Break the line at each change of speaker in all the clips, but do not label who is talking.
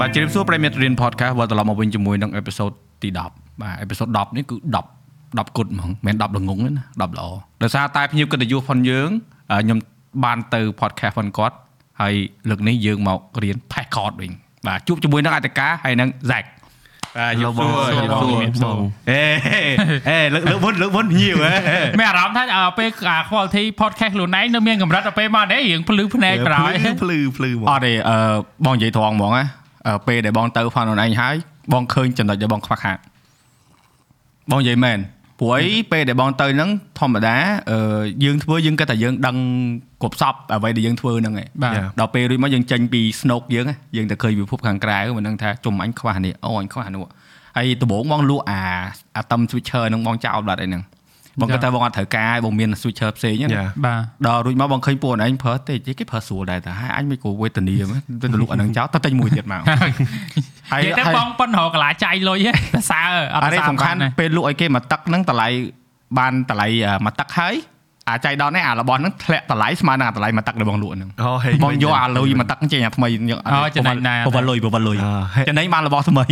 បាទជម្រាបសួរប្រិមិត្តរៀន podcast វិលត្រឡប់មកវិញជាមួយនឹងអេពីសូតទី10បាទអេពីសូត10នេះគឺ10 10គុតហ្មងមិនមែន10ល្ងងទេណា10ល្អដោយសារតែភ្ញៀវកិត្តិយសផងយើងខ្ញុំបានទៅ podcast ផងគាត់ហើយលើកនេះយើងមករៀន Passport វិញបាទជួបជាមួយនឹងអតិកាហើយនឹង Zack បាទយប់សួរយប់សួរបងអេអេលើកលើកមុនលើកមុនញៀវហ៎
មានអារម្មណ៍ថាពេល quality podcast ខ្លួនឯងនៅមានកម្រិតដល់ពេលមកនេះរឿងភ្លឺភ្នែកក្រោយ
ភ្លឺភ្លឺមក
អត់ទេអឺបងនិយាយត្រង់ហ្មងណា ពេលដែលបងទៅផងខ្លួនឯងហើយបងឃើញចំណុចដែលបងខ្វះខាតបងនិយាយមែនព្រោះអីពេលដែលបងទៅហ្នឹងធម្មតាអឺយើងធ្វើយើងគិតថាយើងដឹងគ្រប់សពអ្វីដែលយើងធ្វើហ្នឹងឯង
បាទ
ដល់ពេលរួចមកយើងចេញពី snoke យើងណាយើងទៅឃើញពិភពខាងក្រៅមិនដឹងថាជុំអញខ្វះនេះអូអញខ្វះនោះហើយដំបូងបងលក់អាអាតំ switcher ហ្នឹងបងចោលបាត់អីហ្នឹង បងគិតថាបងអត់ត្រូវការឲ្យបងមាន switcher ផ្សេងណា
យ៉ា
បាទ
ដល់រួចមកបងឃើញពួកឯងប្រើទេគេប្រើស្រួលដែរតែហើយអញមិនគួរវេទនាមែនទៅលក់អានឹងចោលទៅទិញមួយទៀតមកហើយ
និយាយទៅ
ហើយ
បងប៉ុនរកកន្លាចៃលុយហ៎តែសើអត់
អានេះ
សើ
សំខាន់
បានទេ
ពេលលក់ឲ្យគេមកទឹកហ្នឹងតម្លៃបានតម្លៃមកទឹកហើយអាចៃដល់នេះអារបស់ហ្នឹងធ្លាក់តម្លៃស្មើនឹងអាតម្លៃមកទឹកដែលបងលក់ហ្នឹង
អូហេ
បងយកអាលុយមកទឹកចេញអាថ្មីយក
អូចំណេញដែរ
ប្រវល់លុយប្រវល់លុយ
អហេ
ចំណេញបានរបស់ថ្មី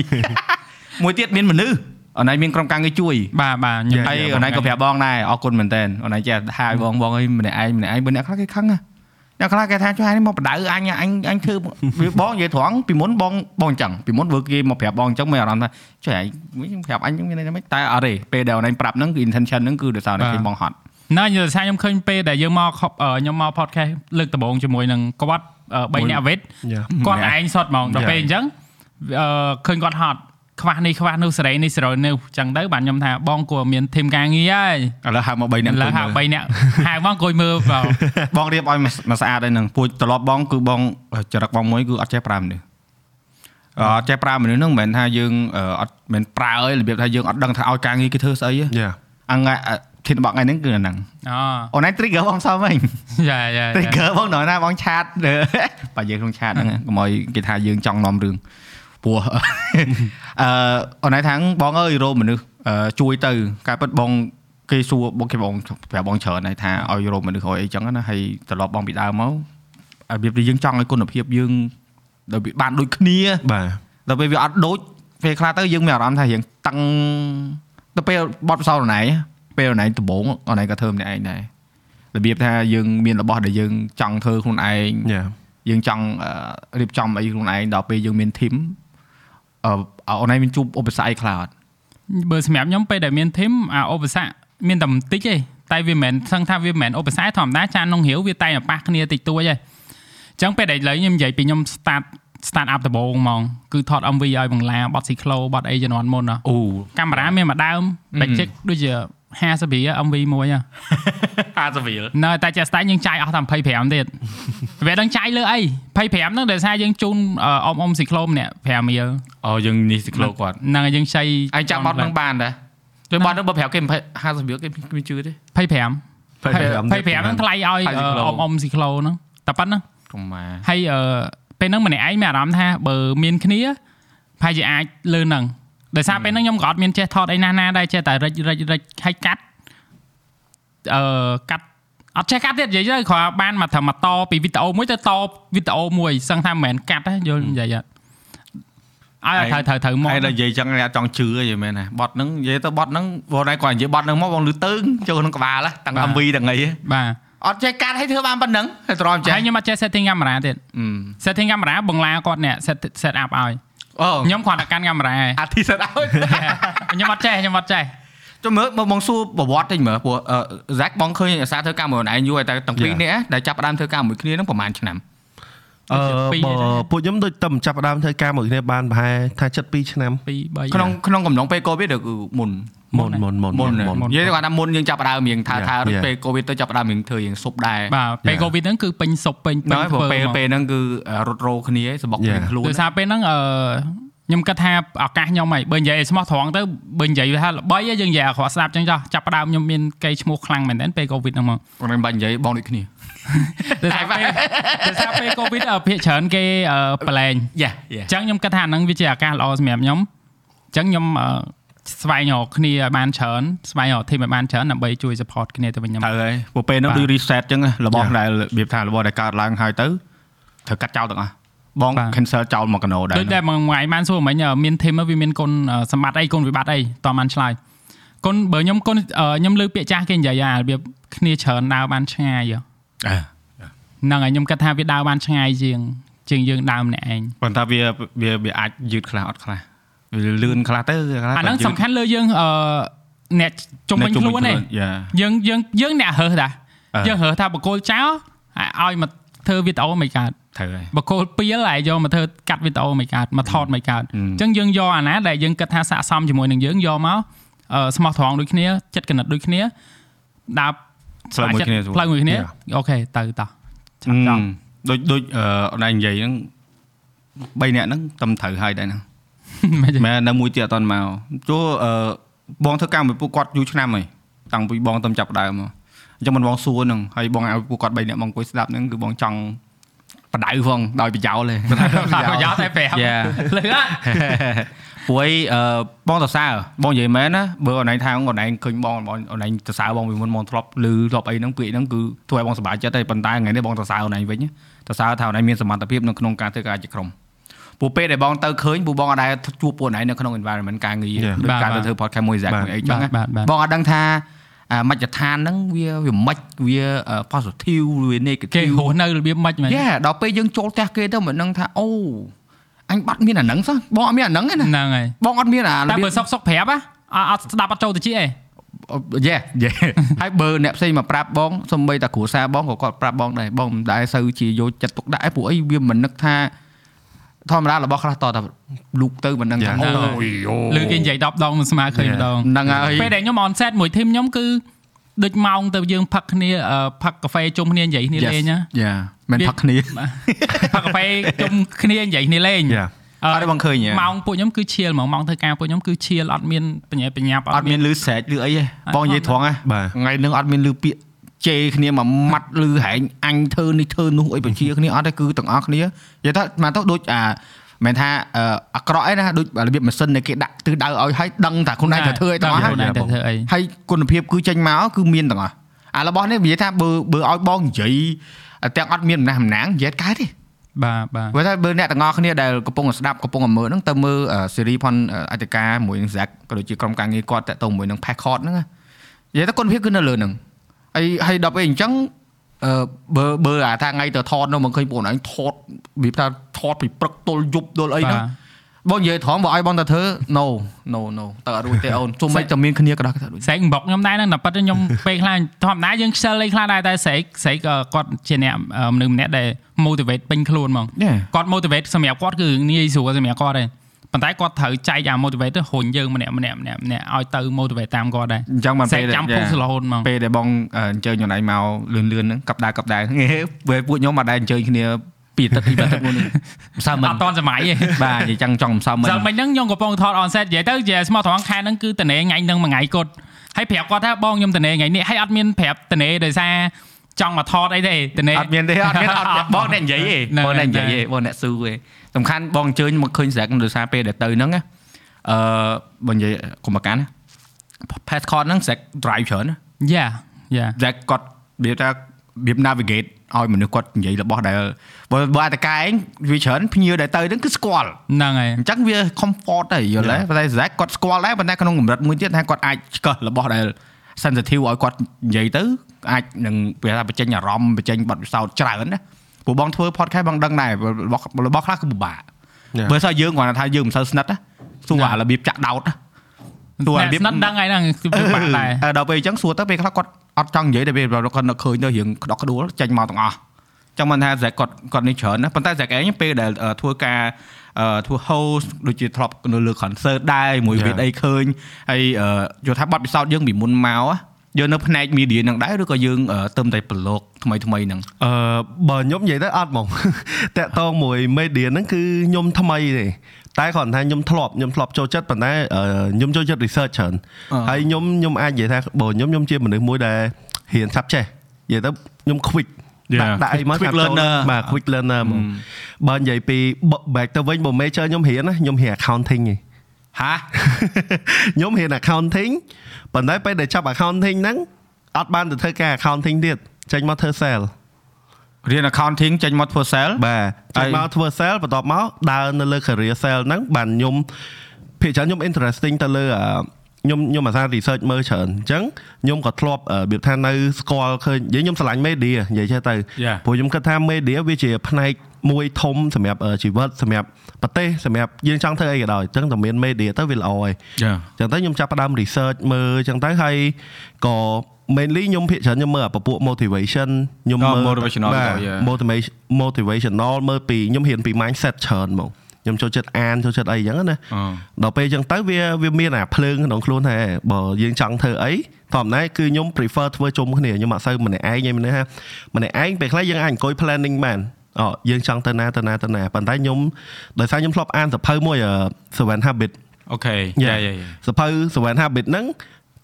មួយទៀតមានមនុស្ស អនឡាញមានក្រុមការងារជួយ
បាទបាទខ្ញុំ
ហើយអនឡាញក៏ប្រាប់បងដែរអរគុណមែនតើអនឡាញចេះថាឲ្យបងបងអើយម្នាក់ឯងម្នាក់ឯងបើអ្នកខ្លះគេខឹងណាអ្នកខ្លះគេថាជួយនេះមកបដៅអញអញអញធ្វើវាបងនិយាយត្រង់ពីមុនបងបងអញ្ចឹងពីមុនធ្វើគេមកប្រាប់បងអញ្ចឹងមានអារម្មណ៍ថាជួយឯងវិញប្រាប់អញអញ្ចឹងមានន័យថាម៉េចតែអត់ទេពេលដែលអនឡាញប្រាប់ហ្នឹងគឺ intention ហ្នឹងគឺដោយសារតែគេបងហត់
ណ៎យល់ថាខ្ញុំឃើញពេលដែលយើងមកខ្ញុំមក podcast លើកដំបូងជាមួយនឹងគាត់3អ្នកវិត
យ៉ា
គាត់ឯងសុតហ្មងដល់ពេលអញ្ចឹងអឺឃើញគាត់ហត់ ខ្វះនេះខ្វះនោះសេរីនេះសេរីនោះអញ្ចឹងទៅបាទខ្ញុំថាបងគួរមានធីមការងារហើយ
ឥឡូវហៅមក3នាក់
ឡើងហៅ3នាក់ហៅមកអង្គុយមើលបាទ
បងរៀបឲ្យមកស្អាតហើយហ្នឹងពូជត្រឡប់បងគឺបងចរិតបងមួយគឺអត់ចេះប្រើមនុស្សអត់ចេះប្រើមនុស្សហ្នឹងមិនមែនថាយើងអត់មិនប្រើឲ្យរបៀបថាយើងអត់ដឹងថាឲ្យការងារគេធ្វើស្អីទេ
យ៉ា
អង្កធានបកថ្ងៃហ្នឹងគឺអាហ្នឹង
អូ
អូនឯង trigger បងសោះវិញ
យ៉ាយ៉ា
trigger បងដល់ណាបងឆាតបើយើងក្នុងឆាតហ្នឹងកុំឲ្យគេថាយើងចង់នាំរឿង ព្រោះអឺអូនឯងថាងបងអើយរោមមនុស្សអឺជួយទៅការពិតបងគេសួរបងគេបងប្រាប់បងច្រើនហើយថាឲ្យរោមមនុស្សឲ្យអីចឹងណាហើយត្រឡប់បងពីដើមមករបៀបដែលយើងចង់ឲ្យគុណភាពយើងដល់វាបានដូចគ្នា
បាទ
ដល់ពេលវាអត់ដូចពេលខ្លះទៅយើងមានអារម្មណ៍ថារៀងតឹងទៅពេលបត់ផ្សោតណៃពេលណៃដំបងអណៃក៏ធ្វើម្នាក់ឯងដែររបៀបថាយើងមានរបស់ដែលយើងចង់ធ្វើខ្លួនឯង
យ៉ា
យើងចង់អឺរៀបចំអីខ្លួនឯងដល់ពេលយើងមានធីម អឺអណៃមានជួបឧបសគ្គអីខ្លះអត់
បើសម្រាប់ខ្ញុំពេលដែលមានធីមអាឧបសគ្គមានតែបន្តិចទេតែវាមិនមែនសឹងថាវាមិនមែនឧបសគ្គធម្មតាចានក្នុងរាវវាតែងតែប៉ះគ្នាតិចតួចទេអញ្ចឹងពេលដែលឥឡូវខ្ញុំនិយាយពីខ្ញុំ start start up ដំបូងហ្មងគឺថត MV ឲ្យបង្លាបត់ស៊ីក្លូបត់អីជំនាន់មុនណា
អូ
កាមេរ៉ាមានមួយដើម budget ដូចជា 50រៀល MV មួយហ៎
50រៀល
នៅតែចេះស្ដាយយើងចាយអស់តែ25ទៀតវាដឹងចាយលើអី25ហ្នឹងដោយសារយើងជូនអ៊ំអ៊ំស៊ីក្លូម្នាក់5រៀល
អូយើងនេះស៊ីក្លូគាត់
ហ្នឹងហើយយើងចៃ
ឯងចាំបត់នឹងបានដែរពេលបត់នឹងបើប្រាប់គេ50រៀលគេមិនជឿទេ
25
25
25ហ្នឹងថ្លៃឲ្យ
ថ្លៃស៊ីក្លូ
អ៊ំអ៊ំស៊ីក្លូហ្នឹងតែប៉ុណ្ណឹង
កុំមក
ហើយអឺពេលហ្នឹងម្នាក់ឯងមានអារម្មណ៍ថាបើមានគ្នាប្រហែលជាអាចលើហ្នឹង ដោយសារពេលហ្នឹងខ្ញុំក៏អត់មានចេះថតអីណាស់ណាដែរចេះតែរិចរិចរិចហើយកាត់អឺកាត់អត់ចេះកាត់ទៀតនិយាយទៅគ្រាន់បានមកធ្វើមកតពីវីដេអូមួយទៅតវីដេអូមួយសឹងថាមិនមែនកាត់ទេយល់និយាយអត់ឲ្យត្រូវត្រូវត្រូវមក
ហើយដល់និយាយចឹងអ្នកចង់ជឿអីមែនណាបត់ហ្នឹងនិយាយទៅបត់ហ្នឹងបងឯងគាត់និយាយបត់ហ្នឹងមកបងលឺទៅចូលក្នុងក្បាលតាំង MV ទាំងអី
បាទ
អត់ចេះកាត់ឲ្យធ្វើបានប៉ុណ្ណឹងហើយទ្រាំចេះ
ហើយខ្ញុំអត់ចេះ setting កាមេរ៉ាទៀត setting កាមេរ៉ាបង្លាគាត់អ្នក set set up ឲ្យ
អូ
ខ្ញុំគ្រាន់តែកាន់កាមេរ៉ាឯង
អាទីសិតឲ្យ
ខ្ញុំអត់ចេះខ្ញុំអត់ចេះ
ចុះមើលមើលបងសួរប្រវត្តិតិចមើលព្រោះហ្សាក់បងឃើញអាសាធ្វើការមួយខ្លួនឯងយូរហើយតែទាំងពីរនាក់ដែលចាប់ផ្ដើមធ្វើការមួយគ្នាហ្នឹងប្រហែលឆ្នាំ
អឺបើពួកខ្ញុំដូចតែចាប់ផ្ដើមធ្វើការមួយគ្នាបានប្រហែលថា72ឆ្នាំ
2 3
ក្នុងក្នុងកំឡុងពេលកូវីដគឺមុន
មុនមុនមុន
មុន
មុន
និយាយគាត់ថាមុនយើងចាប់ផ្ដើមរៀងថា
Yeah,
ថា
yeah.
ពេលកូវីដទៅចាប់ផ្ដើមរៀងធ្វើរៀងសុបដែរ
បាទពេល
Yeah.
កូវីដហ្នឹងគឺពេញសុបពេញពេ
ហ្នឹង
ញ
ហើយព្រោះ
ធ្វើ
ពេល
មក
ពេលហ្នឹងគឺរត់រោគ្នាឯងសបុក
Yeah.
រៀងខ្លួន
ដោយសារពេលហ្នឹងអឺ ខ្ញុំគិតថាឱកាសខ្ញុំហីបើនិយាយឲ្យស្មោះត្រង់ទៅបើនិយាយថាល្បីហីយើងនិយាយឲ្យគាត់ស្ដាប់ចឹងចោះចាប់ផ្ដើមខ្ញុំមានកេរ្តិ៍ឈ្មោះខ្លាំងមែនទែនពេលកូវីដហ្នឹងមក
គាត់មិនបាច់និយាយបងដូចគ្នា
ដោយសារពេលដោយសារពេលកូវីដភាគច្រើនគេអឺប្រឡែង
យ៉ាយ៉ា
អញ្ចឹងខ្ញុំគិតថាហ្នឹងវាជាឱកាសល្អសម្រាប់ខ្ញុំអញ្ចឹងខ្ញុំអឺស្វែងរកគ្នាឲ្យបានច្រើនស្វែងរក team ឲ្យបានច្រើនដើម្បីជួយ support គ្នាទៅវិញខ្ញុំ
ទៅហើយព្រោះពេលហ្នឹង
បាទ
គឺ reset ចឹងរបស់
Yeah.
ដែលរបៀបថារបស់ដែលកើតឡើងហើយទៅត្រូវកាត់ចោលទាំងអស់ បបង
បាទ
cancel ចោលមកកណោដែរ
ដូចតែមួយថ្ងៃបានសួរមិញអឺមាន team វាមានគុណអឺសម្បត្តិអីគុណវិបត្តិអីតោះបានឆ្លើយគុណបើខ្ញុំគុណអឺខ្ញុំលើកពាក្យចាស់គេនិយាយអារបៀបគ្នាច្រើនដើរបានឆ្ងាយហ៎
អើ
ហ្នឹងហើយខ្ញុំគិតថាវាដើរបានឆ្ងាយជាងជាងយើងដើរម្នាក់ឯង
ប៉ុន្តែវាវាវាអាចយឺតខ្លះអត់ខ្លះវាលឿនខ្លះទៅខ្លះ
អាហ្នឹងសំខាន់លើយើងអឺអ្នកជំនាញខ្លួនឯង
យ៉ា
យើងយើងយើងអ្នករើសតា
អឺ
យើងរើសថាបកគោលចោលឲ្យមកធ្វើវីដេអូមិនកើត
ត្រូវហើយ
បកគោលពីលហើយយកមកធ្វើកាត់វីដេអូមិនកើតមកថតមិនកើត
អឺ
អញ្ចឹងយើងយកអាណាដែលយើងគិតថាស័ក្តិសមជាមួយនឹងយើងយកមកអឺស្មោះត្រង់ដូចគ្នាចិត្តកណិតដូចគ្នាដើរ
ផ្លូវមួយគ្នាស្រួល
ផ្លូវមួយគ្នាអូខេទៅតោះឆាប់ចង់
ដូចដូចអឺអនឡាញនិយាយហ្នឹង3នាក់ហ្នឹងតំត្រូវហើយដែរហ្នឹង
មិនទេ
មែននៅមួយទៀតអត់ទាន់មកចូលអឺបងធ្វើកម្មវិធីពួកគាត់យូរឆ្នាំហើយតាំងពីបងតំចាប់ដើមមកអញ្ចឹងមិនបងសួរហ្នឹងហើយបងឲ្យពួកគាត់3នាក់មកអង្គុយស្ដាប់ហ្នឹងគឺបងចង់ បដៅផងដោយប្រយោលទេ
ប្រយោជន៍តែប្រាប់
យ៉ា
លឺអត់
ព្រោះអីអឺបងសរសើរបងនិយាយមែនណាបើអនឡាញថាអនឡាញឃើញបងបងអនឡាញសរសើរបងពីមុនបងធ្លាប់ឮធ្លាប់អីហ្នឹងពាក្យហ្នឹងគឺធ្វើឲ្យបងសប្បាយចិត្តទេប៉ុន្តែថ្ងៃនេះបងសរសើរអនឡាញវិញសរសើរថាអនឡាញមានសមត្ថភាពនៅក្នុងការធ្វើការជាក្រុមពួកពេលដែលបងទៅឃើញពួកបងអត់ដែលជួបពួកណៃនៅក្នុង environment ការងារ
Yeah.
ដូចការ
បាទ
ទៅធ្វើ podcast មួយ Zack មួយអីចឹងណា
បាទបាទ
បងអត់ដឹងថាអា មជ្ឈដ្ឋានហ្នឹងវាវាមិនវាអឺ positive វា
គេ
negative
រស់នៅរបៀបម៉េចមែន
យេដល់ពេលយើងចូលផ្ទះគេទៅមិនដឹងថាអូអញបាត់មានអាហ្នឹងសោះបងអត់មានអាហ្នឹងទេណា
ហ្នឹងហើយ
បងអត់មានអា
តែ
របៀ
បើ
ប
សុកសុកប្រាប់ហ៎អត់អត់ស្ដាប់អត់ចូលទៅជាអី
យេយេហើយបើអ្នកផ្សេងមកប្រាប់បងសំបីតាគ្រួសារបងក៏គាត់ប្រាប់បងដែរបងមិនដែលសូវជាយកចិត្តទុកដាក់ឯព្រោះអីវាមិននឹកថា ធម្មតារបស់ខ្លះតតែលូកទៅមិនដឹងថា
Yeah.
អូយយោ
ឬគេនិយាយ10ដងមិនស្មើឃើញម្ដង
ហ្នឹងហើយ
ពេលដែលខ្ញុំ on set មួយ team ខ្ញុំគឺដូចម៉ោងទៅយើងផឹកគ្នាអឺផឹកកាហ្វេជុំគ្នានិយាយគ្នាលេងណា
យ៉ាមិនផឹកគ្នា
ផឹកកាហ្វេជុំគ្នានិយាយគ្នាលេង
យ៉ា
អឺ
អត់ទេបងឃើញហ៎
ម៉ោងពួកខ្ញុំគឺឈៀលហ្មងម៉ោងធ្វើការពួកខ្ញុំគឺឈៀលអត់មានបញ្ញាបញ្ញាប់
អត់មានលឺស្រែកលឺអីទេ
អត់
បងនិយាយត្រង់ហ៎
បាទ
ថ្ងៃហ្នឹងអត់មានលឺពាក្យ ជេរគ្នាមួយម៉ាត់លឺហែងអញធ្វើនេះធ្វើនោះអីបញ្ជាគ្នាអត់ទេគឺទាំងអស់គ្នានិយាយថាមកទៅដូចអាមិនថាអឺអាក្រក់អីណាដូចរបៀបម៉ាស៊ីននៃគេដាក់ទិសដៅឲ្យហើយដឹងថាខ្លួនឯងត្រូវធ្វើអីទាំងអស់
ហើ
ហើយ
ខ្លួនឯងត្រូវធ្វើអី
ហើយគុណភាពគឺចេញមកគឺមានទាំងអស់អារបស់នេះនិយាយថាបើបើឲ្យបងនិយាយទាំងអត់មានម្នះម្ណាងនិយាយកើតទេ
បាទបាទ
ព្រោះថាបើអ្នកទាំងអស់គ្នាដែលកំពុងតែស្ដាប់កំពុងតែមើលហ្នឹងទៅមើលស៊េរីផនអតិកាមួយនឹង Zack ក៏ដូចជាក្រុមការងារគាត់តាក់ទងមួយនឹង Packard ហ្នឹងណានិយាយថាគុណភាពគឺនៅលើហ្នឹង ហើយហើយដល់ពេលអញ្ចឹងអឺបើបើអាថាថ្ងៃទៅថតនោះមកឃើញពួកឯងថតវាថាថតពីព្រឹកទល់យប់ទល់អីហ្នឹងបងនិយាយត្រង់បើឲ្យបងទៅធ្វើ no no no តើអត់រួចទេអូនជុំមិនតែមានគ្នាក៏ដោះក៏ថារួច
ស្រែកបុកខ្ញុំដែរហ្នឹងតែប៉ិតខ្ញុំពេលខ្លះធម្មតាយើងខ្ជិលអីខ្លះដែរតែស្រែកស្រែកក៏គាត់ជាអ្នកអឺមនុស្សម្នាក់ដែល motivate ពេញខ្លួនហ្មង
យេ
គាត់ motivate សម្រាប់គាត់គឺងាយស្រួលសម្រាប់គាត់ទេ ប៉ុន្តែគាត់ត្រូវចែកអា motivate ទៅរុញយើងម្នាក់ម្នាក់ម្នាក់ម្នាក់ឲ្យទៅ motivate តាមគាត់ដែរ
អញ្ចឹងបាន
ស្រែ
ពេល
កចាំពុះរហូតហ្មង
ពេលដែលបងអឺអញ្ជើញខ្លួនឯងមកលឿនលឿនហ្នឹងកັບដែរកັບដែរហេពេលពួកខ្ញុំមកដែរអញ្ជើញគ្នាពីទឹកពីទឹកមុនហ្នឹងម្សិលមិ
អ
ន
ត់តន់សម័យទេ
បាទនិយាយចឹងចង់ម្សិលមិន
សិលមិញហ្នឹងខ្ញុំកំពុងថត on set និយាយទៅជាស្មោះត្រង់ខែហ្នឹងគឺតនេថ្ងៃហ្នឹងមួយថ្ងៃគត់ហើយប្រាប់គាត់ថាបងខ្ញុំតនេថ្ងៃនេះហើយអត់មានប្រាប់តនេដោយសារចង់មកថតអីទេតនេ
អត់មានទេអត់មានអត់បងអ្នកនិយាយទេ
ហ្នឹង
បងអ្នកនិយាយ
ហ្នឹង
ទេបងអ្នកស៊ូទេ សំខាន់បងអញ្ជើញមកឃើញស្រាក់ដោយសារពេលដែលទៅហ្នឹងណាអឺបងនិយាយកុំប្រកាន់ណា pass card ហ្នឹងស្រាក់ drive ច្រើនណា
យ៉ាយ៉ា
ដែលគាត់វាថារបៀប navigate ឲ្យមនុស្សគាត់និយាយរបស់ដែលបើបើអតកាឯងវាច្រើនភ្ញៀវដែលទៅហ្នឹងគឺស្គាល់
ហ្នឹងហើយ
អញ្ចឹងវា comfort ទៅយល់ទេប៉ុន្តែ Zack គាត់ស្គាល់ដែរប៉ុន្តែក្នុងកម្រិតមួយទៀតថាគាត់អាចឆ្កឹះរបស់ដែល sensitive ឲ្យគាត់និយាយទៅអាចនឹងវាថាបញ្ចេញអារម្មណ៍បញ្ចេញបទពិសោធន៍ច្រើនណា ព្រោះបងធ្វើ podcast បងដឹងដែររបស់របស់ខ្លះគឺពិបាក
Yeah.
បើសិនយើងគ្រាន់តែថាយើងមិនសូវស្និទ្ធណាសួរអារបៀបចាក់ដោតណាសួរអារបៀប
អ្នកស្និទ្ធដឹងហើយហ្នឹងគឺពិបាកដែរ
អឺដល់ពេលអញ្ចឹងសួរទៅពេលខ្លះគាត់អត់ចង់និយាយតែពេលគាត់នឹកឃើញទៅរៀងក្តោកក្ដួលចេញមកទាំងអស់ចឹងមិនថា Zack គាត់គាត់នេះច្រើនណាប៉ុន្តែ Zack ឯងពេលដែលអឺធ្វើការអឺធ្វើ host ដូចជាធ្លាប់នៅលើ concert ដែរមួយ
Yeah.
វីដអីឃើញហើយអឺយល់ថាបទពិសោធន៍យើងពីមុនមក á យើងនៅផ្នែក media ហ្នឹងដែរឬក៏យើងអឺទៅតែប្រឡូកថ្មីថ្មីហ្នឹង
អឺបើខ្ញុំនិយាយទៅអត់ហ្មងតាក់តងមួយ media ហ្នឹងគឺខ្ញុំថ្មីទេតែគ្រាន់តែខ្ញុំធ្លាប់ខ្ញុំធ្លាប់ចូលចិត្តប៉ុន្តែអឺខ្ញុំចូលចិត្ត research ច្រើន
អឺ
ហើយខ្ញុំខ្ញុំអាចនិយាយថាបើខ្ញុំខ្ញុំជាមនុស្សមួយដែលរៀនឆាប់ចេះនិយាយទៅខ្ញុំ quick
Yeah.
ដាក់ដាក់អីមក
Quick
ឆាប់ចូល
learner
បាទ quick learner ហ្មងបើនិយាយពី back ទៅវិញបើ major ខ្ញុំរៀនណាខ្ញុំរៀន accounting ឯង
ហា
ខ្ញុំរៀន accounting ប៉ុន្តែពេលដែលចាប់ accounting ហ្នឹងអត់បានទៅធ្វើការ accounting ទៀតចេញមកធ្វើ sale
រៀន accounting ចេញមកធ្វើ sale
បាទចេញមកធ្វើ sale បន្ទាប់មកដើរនៅលើ career sale ហ្នឹងបានខ្ញុំភាគច្រើនខ្ញុំ interesting ទៅលើអឺ ខ្ញុំខ្ញុំអាសា research មើលច្រើនអញ្ចឹងខ្ញុំក៏ធ្លាប់អឺរបៀបថានៅស្គាល់ឃើញនិយាយខ្ញុំឆ្លាញ់ media និយាយចេះទៅ
Yeah.
ព្រោះខ្ញុំគិតថា media វាជាផ្នែកមួយធំសម្រាប់អឺជីវិតសម្រាប់ប្រទេសសម្រាប់យើងចង់ធ្វើអីក៏ដោយអញ្ចឹងតែមាន media ទៅវាល្អហើយ
ចា
ចឹងទៅខ្ញុំចាប់ផ្ដើម research មើលចឹងទៅហើយក៏ mainly ខ្ញុំភាគច្រើនខ្ញុំមើលអាពពួក motivation ខ្ញុំ
អូ
មើល
motivational
បាទ
ទៅ yeah.
motivation motivational មើលពីខ្ញុំរៀនពី mindset ច្រើនហ្មង ខ្ញុំចូលចិត្តអានចូលចិត្តអីចឹងណា
អឺ
ដល់ពេលចឹងទៅវាវាមានអាភ្លើងក្នុងខ្លួនថាបើយើងចង់ធ្វើអីធម្មតាគឺខ្ញុំ prefer ធ្វើជុំគ្នាខ្ញុំអត់សូវម្នាក់ឯងទេមានន័យថាម្នាក់ឯងពេលខ្លះយើងអាចអង្គុយ planning បានអូយើងចង់ទៅណាទៅណាទៅណាប៉ុន្តែខ្ញុំដោយសារខ្ញុំធ្លាប់អានសភៅមួយអឺ Seven Habit
អូខេយ៉ាយ៉ា
សភៅ Seven Habit ហ្នឹង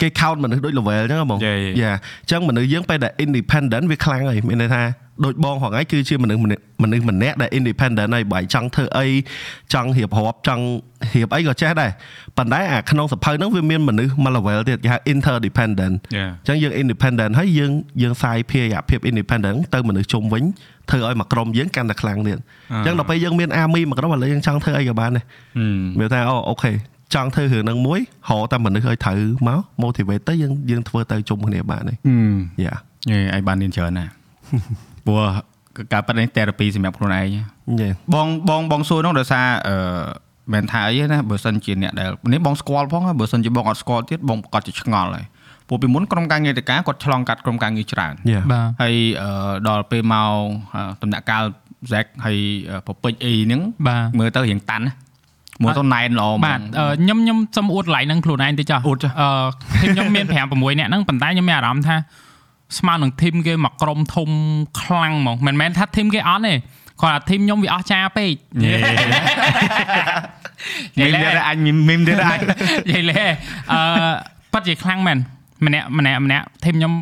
គេ count មនុស្សដូច level អញ្ចឹងហ៎បង
Yeah, yeah.
យ៉ាអញ្ចឹងមនុស្សយើងពេលដែល independent វាខ្លាំងហើយមានន័យថាដូចបងហងៃគឺជាមនុស្សម្នាក់មនុស្សម្នាក់ដែល independent ហើយបើឯងចង់ធ្វើអីចង់រៀបរាប់ចង់រៀបអីក៏ចេះដែរប៉ុន្តែអាក្នុងសភៅហ្នឹងវាមានមនុស្សមួយ level ទៀតគេហៅ interdependent
យ៉ា
អញ្ចឹងយើង independent ហើយយើងយើងសាយភាយអាភាព independent ទៅមនុស្សជុំវិញធ្វើឲ្យមួយក្រុមយើងកាន់តែខ្លាំងទៀតអញ្ចឹងដល់ពេលយើងមាន army មួយក្រុមឥឡូវយើងចង់ធ្វើអីក៏បានដែរ
ហឹម
វាថាអូអូខេ ចង់ធ្វើរឿងហ្នឹងមួយរកតែមនុស្សឲ្យត្រូវមក motivate ទៅយើងយើងធ្វើទៅជុំគ្នាបានទេ
ហឹម
យ៉ា
យេឯងបានរៀនច្រើនណាស់ព្រោះការប៉ັດនេះ therapy សម្រាប់ខ្លួនឯង
យេ
បងបងបងសួរនោះដោយសារអឺមិនថាអីទេណាបើសិនជាអ្នកដែលនេះបងស្គាល់ផងហើយបើសិនជាបងអត់ស្គាល់ទៀតបងប្រកាសជាឆ្ងល់ហើយព្រោះពីមុនក្រុមការងារតការគាត់ឆ្លងកាត់ក្រុមការងារច្រើន
យ៉ា
បាទ
ហើយអឺដល់ពេលមកអឺដំណាក់កាល Zack ហើយប្រពេចអីហ្នឹង
បាទ
មើលទៅរៀងតាន់ណា មើលទៅណែនល្អហ្មង
បាទអឺខ្ញុំខ្ញុំសុំអួតកន្លែងហ្នឹងខ្លួនឯងតិចចុះ
អួតចុះ
អឺខ្ញុំមាន5 6នាក់ហ្នឹងប៉ុន្តែខ្ញុំមានអារម្មណ៍ថាស្មើនឹងធីមគេមកក្រុមធំខ្លាំងហ្មងមិនមែនថាធីមគេអត់ទេគាត់ថាធីមខ្ញុំវាអស់ចាពេក
យេមីមទៀតអញមីមទៀតអញ
និយាយលេអឺប៉ាត់ជាខ្លាំងមែនម្នាក់ម្នាក់ម្នាក់ធីមខ្ញុំ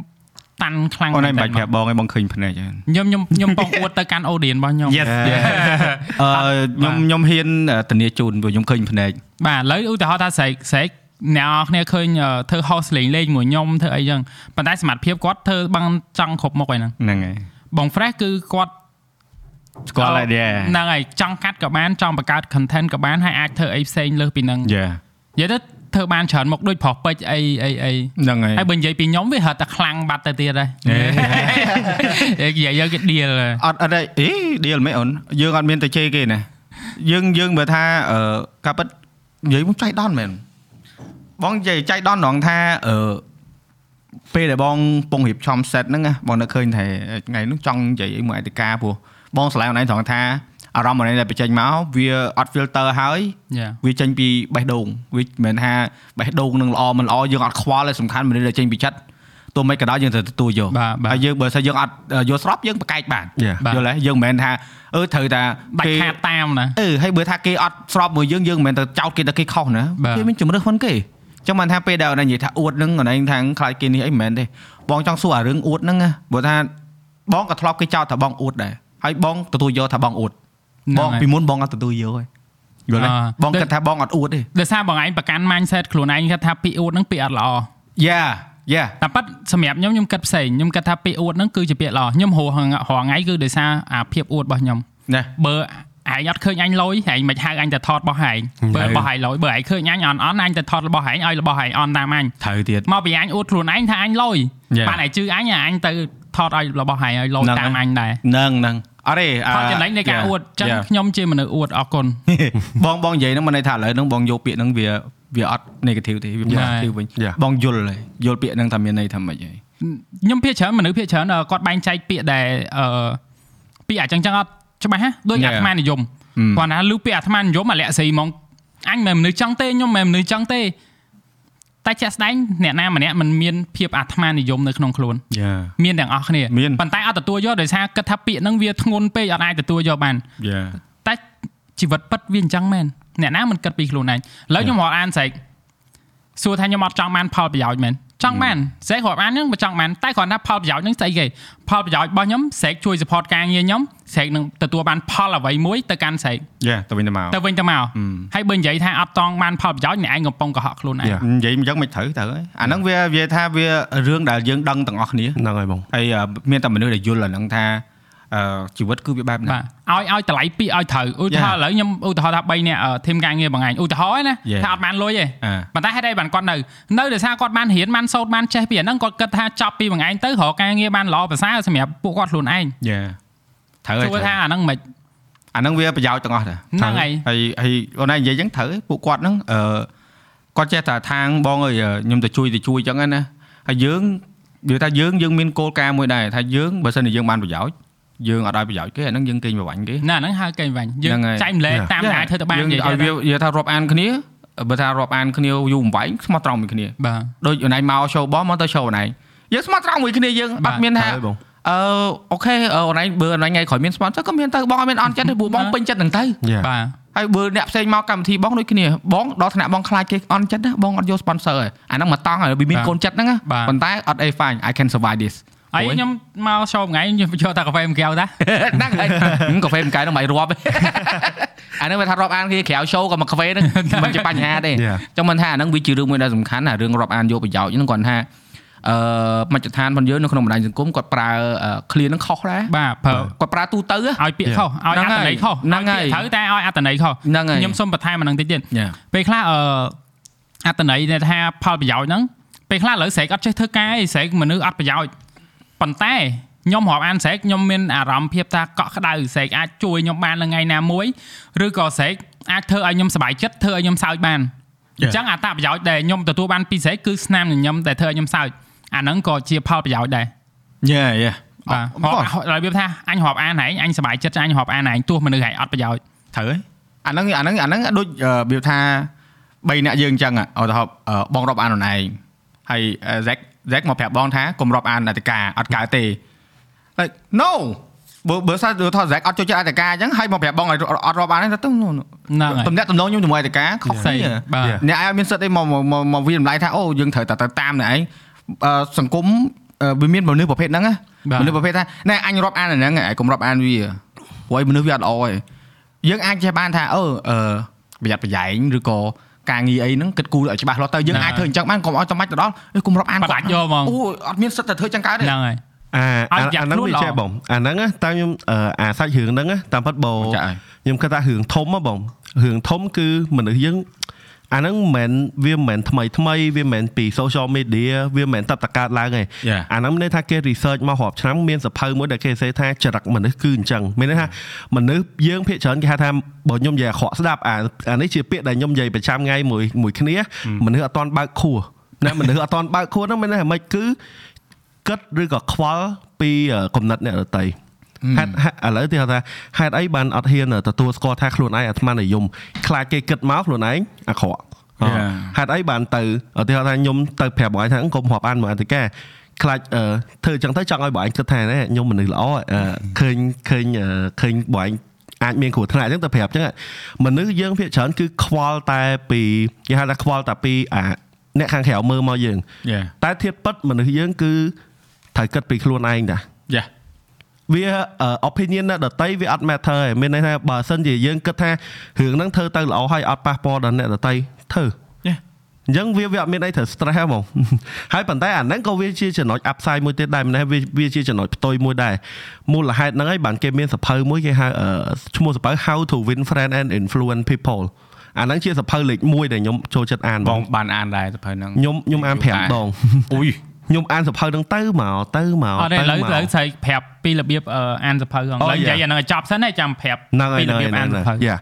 តាន់ខ្លាំង
អូនឯង
មែ
បាច់ប្រាប់បងឯងបងឃើញភ្នែកហ្នឹង
ខ្ញុំខ្ញុំខ្ញុំបងអួតទៅកាន់អូឌៀនរបស់ខ្ញុំ
Yes អឺខ្ញុំខ្ញុំហ៊ានធានាជូនព្រោះខ្ញុំឃើញភ្នែក
បាទឥឡូវឧទាហរណ៍ថាស្រែកស្រែកអ្នកនរគ្នាឃើញអឺធ្វើ host លេងលេងមួយខ្ញុំធ្វើអីចឹងប៉ុន្តែសមត្ថភាពគាត់ធ្វើបានចង់គ្រប់មុខហ្នឹង
ហ្នឹងហើយ
បង fresh គឺគាត់
ស្គាល់ហើយដែរ
ហ្នឹងហើយចង់កាត់ក៏បានចង់បង្កើត content ក៏បានហើយអាចធ្វើអីផ្សេងលើសពីហ្នឹង
យ៉ា
និយាយទៅ ធ្វើបានច្រើនមុខដូចប្រុសពេជ្រអីអីអី
ហ្នឹងហើយ
ហើយបើនិយាយពីខ្ញុំវារត់តែខ្លាំងបាត់ទៅទៀតហើយនិយាយយើងគេ deal
អត់អត់ទេអេឌីលមិនអូនយើងអត់មានទៅជេរគេណាយើងយើងបើថាអឺការប៉ិតនិយាយមកចៃដន្យមែនបងនិយាយចៃដន្យហ្នងថាអឺពេលដែលបងពងរៀបចំ set ហ្នឹងណាបងនឹកឃើញថាថ្ងៃនោះចង់និយាយអីមួយឯកការព្រោះបងឆ្លើយខ្លួនឯងត្រង់ថា អារម្មណ៍ខ្លួនឯងដែលបញ្ចេញមកវាអត់ filter ហើយ
យ៉ា
វាចេញពីបេះដូងវាមិនមែនថាបេះដូងនឹងល្អមិនល្អយើងអត់ខ្វល់ទេសំខាន់មនុស្សដែលចេញពីចិត្តទោះមិនក៏ដោយយើងត្រូវទទួលយក
បាទបាទ
ហើយយើងបើសិនយើងអត់យកស្របយើងប្រកែកបាន
យ៉ា
បាទ
យល់ទេយើងមិនមែនថាអឺត្រូវតែ
ដាច់ខាតតាមណា
អឺហើយបើថាគេអត់ស្របមួយយើងយើងមិនមែនទៅចោតគេថាគេខុសណា
បាទ
គេមានជំរឿនហ្នឹងគេចឹងមិនថាពេលដែលអូននិយាយថាអួតហ្នឹងអូនឯងថាខ្លាចគេនេះអីមិនមែនទេបងចង់សួរអារឿងអួតហ្នឹងណាបើថាបងក៏ធ្លាប់គេចោតថាបងអួតដែរហើយបងទទួលយកថាបងអួត បងពីមុនបងអត់ទទួលយកទេយល់ទេបងគិតថាបងអត់អួតទេ
ដោយសារបងឯងប្រកាន់ mindset ខ្លួនឯងគាត់ថាពីអួតហ្នឹងពីអត់ល្អ
យ៉ាយ៉ា
តែប៉ាត់សម្រាប់ខ្ញុំខ្ញុំគិតផ្សេងខ្ញុំគិតថាពាក្យអួតហ្នឹងគឺជាពាក្យល្អខ្ញុំរស់រាល់ថ្ងៃគឺដោយសារអាភាពអួតរបស់ខ្ញុំ
ណា
បើឯងអត់ឃើញអញលុយឯងមិនហៅអញទៅថតរបស់ឯងបើ
ហើយ
របស់ឯងលុយបើឯងឃើញអញអន់អន់អញទៅថតរបស់ឯងឲ្យរបស់ឯងអន់តាមអញ
ត្រូវទៀត
មកពីអញអួតខ្លួនឯងថាអញលុយ
Yeah.
បានឯងជឿអញអាអញទៅថតឲ្យរបស់ឯងឲ្យលុយ
ហ្នឹង
តាមអញដែរ
ហ្នឹងហ្នឹង អត់ទេអឺ
ផលចំណេញនៃការ
យ៉ា
អួតចឹង
យ៉ា
ខ្ញុំជាមនុស្សអួតអរគុណ
បងបងនិយាយហ្នឹងមិនន័យថាឥឡូវហ្នឹងបងយកពាក្យហ្នឹងវាវាអត់ negative ទេវា positive វិញ
Yeah.
បងយល់ហើយយល់ពាក្យហ្នឹងថាមានន័យថាម៉េចហើយ
ខ្ញុំភាគច្រើនមនុស្សភាគច្រើនអឺគាត់បែងចែកពាក្យដែលអឺពាក្យអញ្ចឹងចឹងអត់ច្បាស់ណាដូច
Yeah.
អាត្មានិយម
Mm.
គាត់ថាលឺពាក្យអាត្មានិយមអាលាក់ស្រីហ្មងអញមិនមែនមនុស្សចង់ទេខ្ញុំមិនមែនមនុស្សចង់ទេ តែជាក់ស្ដែងអ្នកណាម្នាក់មិនមានភាពអាត្មានិយមនៅក្នុងខ្លួន
យ៉ា
មានទាំងអស់គ្នា
មាន
ប៉ុន្តែអត់ទទួលយកដោយសារគិតថាពាក្យហ្នឹងវាធ្ងន់ពេកអត់អាចទទួលយកបាន
យ៉ា
តែជីវិតពិតវាអញ្ចឹងមែនអ្នកណាមិនគិតពីខ្លួនឯងឥឡូវខ្ញុំរកអានស្រែកសួរថាខ្ញុំអត់ចង់បានផលប្រយោជន៍មែន ចង់បានស្រែករាប់អានហ្នឹងមិនចង់បានតែគ្រាន់ថាផលប្រយោជន៍ហ្នឹងស្អីគេផលប្រយោជន៍របស់ខ្ញុំស្រែកជួយ support ការងារខ្ញុំស្រែកនឹងទទួលបានផលអ្វីមួយទៅកាន់ស្រែក
យ៉ាទៅវិញទៅមក
ទៅវិញទៅមក
អឺ
ហើយបើនិយាយថាអត់តង់បានផលប្រយោជន៍អ្នកឯងកំពុងកុហកខ្លួនឯង
Yeah.
និយាយអញ្ចឹងមិនត្រូវទៅហើយអាហ្នឹងវាវាថាវារឿងដែលយើងដឹងទាំងអស់គ្នា
ហ្នឹងហើយបង
ហើយអឺមានតែមនុស្សដែលយល់អាហ្នឹងថាអឺ ជីវិតគឺវាបែបហ្នឹង
បាទឲ្យឲ្យតម្លៃពាក្យឲ្យត្រូវឧទាហរណ៍ឥឡូវខ្ញុំឧទាហរណ៍ថា3នាក់ធីមការងារបងឯងឧទាហរណ៍ណា
Yeah.
ថាអត់បានលុយទេ
អឺ
ប៉ុន្តែហេតុអីបានគាត់នៅនៅដោយសារគាត់បានរៀនបានសូត្របានចេះពីអាហ្នឹងគាត់គិតថាចប់ពីបងឯងទៅរកការងារបានល្អប្រសើរសម្រាប់ពួកគាត់ខ្លួនឯង
យ៉ាត្រូវហើយ
ទោះថាអាហ្នឹងមិន
អាហ្នឹងវាប្រយោជន៍ទាំងអស់ដែរ
ហ្នឹងហើយ
ហើយហើយអូនឯងនិយាយអញ្ចឹងត្រូវហើយពួកគាត់ហ្នឹងអឺគាត់ចេះតែທາງបងអើយខ្ញុំទៅជួយទៅជួយអញ្ចឹងណាហើយយើងនិយាយថាយើងយើងមានគោលការណ៍មួយដែរថាយើងបើសិនជាយើងបានប្រយោជន៍ យើងអត់ឲ្យប្រយោជន៍គេអាហ្នឹងយើងកេងប្រវាញ់គេ
ណាហ្នឹងហៅកេងវិញយើង
ហ្នឹងហើយ
ចែកម្លែកតាមដែលធ្វើទៅបាន
យើង
និយាយ
ឲ្យវានិយាយថារាប់អានគ្នាបើថារាប់អានគ្នាយូរបំបែងស្មោះត្រង់មួយគ្នា
បាទ
ដូចអូនឯងមក show បងមកទៅ show អូនឯងយើងស្មោះត្រង់មួយគ្នាយើង
បា
អ
ទ
ត់មានថា
ហើយបង
អឺអូខេអឺអូនឯងបើអូនឯងថ្ងៃក្រោយមាន sponsor ក៏មានទៅបងអត់មានអន់ចិត្តទេព្រោះបងពេញចិត្តហ្នឹងទៅ
យ៉ា
បាទ
ហើយបើអ្នកផ្សេងមកកម្មវិធីបងដូចគ្នាបងដល់ថ្នាក់បងខ្លាចគេអន់ចិត្តណាបងអត់យក sponsor ហើយអាហ្នឹងមកតង់ហើយវាមានកូនចិត្តហ្នឹងណា
បាទ
ប៉ុន្តែអត់អី fine I can survive this
ហើយខ្ញុំមក show ថ្ងៃខ្ញុំយកតែកាហ្វេមួយកែវតា
ហ្នឹងហើយហឹមកាហ្វេមួយកែវហ្នឹងមិនរាប់ទេអាហ្នឹងវាថារាប់អានគេក្រៅ show ក៏មកកាហ្វេហ្នឹងមិនជាបញ្ហាទេ
Yeah.
ចង់មិនថាអាហ្នឹងវាជារឿងមួយដែលសំខាន់ណារឿងរាប់អានយកប្រយោជន៍ហ្នឹងគាត់ថាអឺមជ្ឈដ្ឋានរបស់យើងនៅក្នុងបណ្ដាញសង្គមគាត់ប្រើ clear ហ្នឹងខុសដែរ
បាទប្រើ
គាត់ប្រើទូទៅហ៎
ឲ្យពាក្យខុសឲ្យអ
ហ្នឹង
ត្ត
ហើយ
ន័យខុស
ហ្នឹងហើយ
ឲ្យពាក្យត្រូវតែឲ្យអត្តន័យខុស
ហ្នឹងហើយ
ខ្ញុំសូមបន្ថែមអាហ្នឹងតិចទៀត
យ៉ា
ពេលខ្លះអឺអត្តន័យដែលថាផលប្រយោជន៍ហ្នឹងពេលខ្លះឥឡូវស្រែកអត់ចេះធ្វើការឯងស្រែកមនុស្សអត់ប្រយោជន៍ ប៉ុន្តែខ្ញុំរាប់អានស្រែកខ្ញុំមានអារម្មណ៍ភាពថាកក់ក្ដៅស្រែកអាចជួយខ្ញុំបាននៅថ្ងៃណាមួយឬក៏ស្រែកអាចធ្វើឲ្យខ្ញុំសប្បាយចិត្តធ្វើឲ្យខ្ញុំសើចបានអញ្ចឹងអត្តប្រយោជន៍ដែលខ្ញុំទទួលបានពីស្រែកគឺស្នាមញញឹមដែលធ្វើឲ្យខ្ញុំសើចអាហ្នឹងក៏ជាផលប្រយោជន៍ដែរ
យ៉ាយ៉ា
បាទរាប់របៀបថាអញរាប់អានឯងអញសប្បាយចិត្តអញរាប់អានឯងទោះមនុស្សឯងអត់ប្រយោជន៍
ត្រូវហើយអាហ្នឹងអាហ្នឹងអាហ្នឹងដូចរបៀបថា3នាក់យើងអញ្ចឹងឧទាហរណ៍អឺបងរាប់អានខ្លួនឯងហើយ Zack Zack មកប្រាប់បងថាកុំរាប់អានអតិកាអត់កើតទេ like no បើបើសិនថា Zack អត់ចូលចិត្តអតិកាអញ្ចឹងហើយមកប្រាប់បងឲ្យអត់រាប់អានទេទៅ
ហ្នឹងហើយ
តំណាក់តំណងខ្ញុំជាមួយអតិកាខុស
ផ្សេ
គ្នា
ងបាទ
Yeah.
អ្នកឯងមានសិទ្ធអីមកមកមកមកវាតម្លៃថាអូយើងត្រូវតែទៅតាមអ្នកឯងអឺសង្គមអឺវាមានមនុស្សប្រភេទហ្នឹងណា
បាទ
មនុស្សប្រភេទថាណែអញរាប់អានអាហ្នឹងឯងកុំរាប់អានវាព្រោះឯមនុស្សវាអត់ល្អទេយើងអាចចេះបានថាអូអឺប្រយ័ត្នប្រយែងឬក៏ ការងារអីហ្នឹងគិតគូរឲ្យច្បាស់លាស់ទៅយើង
ណា
អាចធ្វើអញ្ចឹងបានកុំឲ្យចាំបាច់ទៅដល់អេកុំរាប់អាន
បដាច់យកហ្មង
អូអត់មានសិទ្ធតែធ្វើអញ្ចឹងកើតទេ
ហ្នឹងហើយ
អា
ឲ្យ
អា
ប្រយ័ត្ន
អាហ្នឹង
ខ្លួន
វា
ល្អ
ចេះបងអាហ្នឹងណាតាមខ្ញុំអឺអាសាច់រឿងហ្នឹងណាតាមពិតបង
ចាហើយ
ខ្ញុំគិតថារឿងធំហ៎បងរឿងធំគឺមនុស្សយើង អាហ្នឹងមិនមែនវាមិនមែនថ្មីថ្មីវាមិនមែនពី social media វាមិនមែនតបតកើតឡើងទេ
Yeah.
អាហ្នឹងមានន័យថាគេ research មករាប់ឆ្នាំមានសភៅមួយដែលគេសេថាចរិតមនុស្សគឺអញ្ចឹងមានន័យថាមនុស្សយើងភាគច្រើនគេហៅថាបើខ្ញុំនិយាយអាក្រក់ស្ដាប់អាអានេះជាពាក្យដែលខ្ញុំនិយាយប្រចាំថ្ងៃមួយមួយគ្នាមនុស្សអត់តន់បើកខួរណាមនុស្សអត់តន់បើកខួរហ្នឹងមានន័យថាម៉េចគឺគិតឬក៏ខ្វល់ពីអឺគំនិតអ្នកដទៃ ហេតុហេតុឥឡូវទីថាហេតុអីបានអត់ហ៊ានទទួលស្គាល់ថាខ្លួនឯងអាត្មានិយមខ្លាចគេគិតមកខ្លួនឯងអាក្រក់
Yeah.
ហេតុអីបានទៅឧទាហរណ៍ថាខ្ញុំទៅប្រាប់បងឯងថាកុំរាប់អានមកអតិកាខ្លាចអឺធ្វើអញ្ចឹងទៅចង់ឲ្យបងឯងគិតថាណែខ្ញុំមនុស្សល្អអឺឃើញឃើញអឺឃើញបងឯងអាចមានគ្រោះថ្នាក់អញ្ចឹងទៅប្រាប់អញ្ចឹងមនុស្សយើងភាគច្រើនគឺខ្វល់តែពីគេហៅថាខ្វល់តែពីអាអ្នកខាងក្រៅមើលមកយើង
យ៉ា
តែធៀបពិតមនុស្សយើងគឺត្រូវគិតពីខ្លួនឯងតា
យ៉ា
វាអឺ opinion អ្នកដតីវាអត់ matter ទេមានន័យថាបើសិនជាយើងគិតថារឿងហ្នឹងធ្វើទៅល្អហើយអត់ប៉ះពាល់ដល់អ្នកដតីធ្វើ
Yeah.
អញ្ចឹងវាវាអត់មានអីត្រូវ stress ហ្មងហើយប៉ុន្តែអាហ្នឹងក៏វាជាចំណុច upside មួយទៀតដែរមិនដែរវាវាជាចំណុចផ្ទុយមួយដែរមូលហេតុហ្នឹងហើយបានគេមានសភៅមួយគេហៅអឺឈ្មោះសភៅ How to win friend and influence people អាហ្នឹងជាសភៅលេខ1ដែលខ្ញុំចូលចិត្តអាន
ប
បងង
បានអានដែរទៅហ្នឹង
ខ្ញុំខ្ញុំអាន5ដង
អូយ
ខ្ញុំអានសភៅហ្នឹងទៅមកទៅមក
អត់ទេឥឡូវ
មក
ឥឡូវស្រីប្រាប់ពីរបៀបអឺអានសភៅហ្នឹង
អូ
ឥឡូវនិយាយ
យ៉ា
អាហ្នឹងឲ្យចប់សិនហើយចាំប្រាប់
ហ្នឹងហើយ
ពី
ហ្នឹង
របៀ
ហើយ
បអានសភៅ
យ៉ា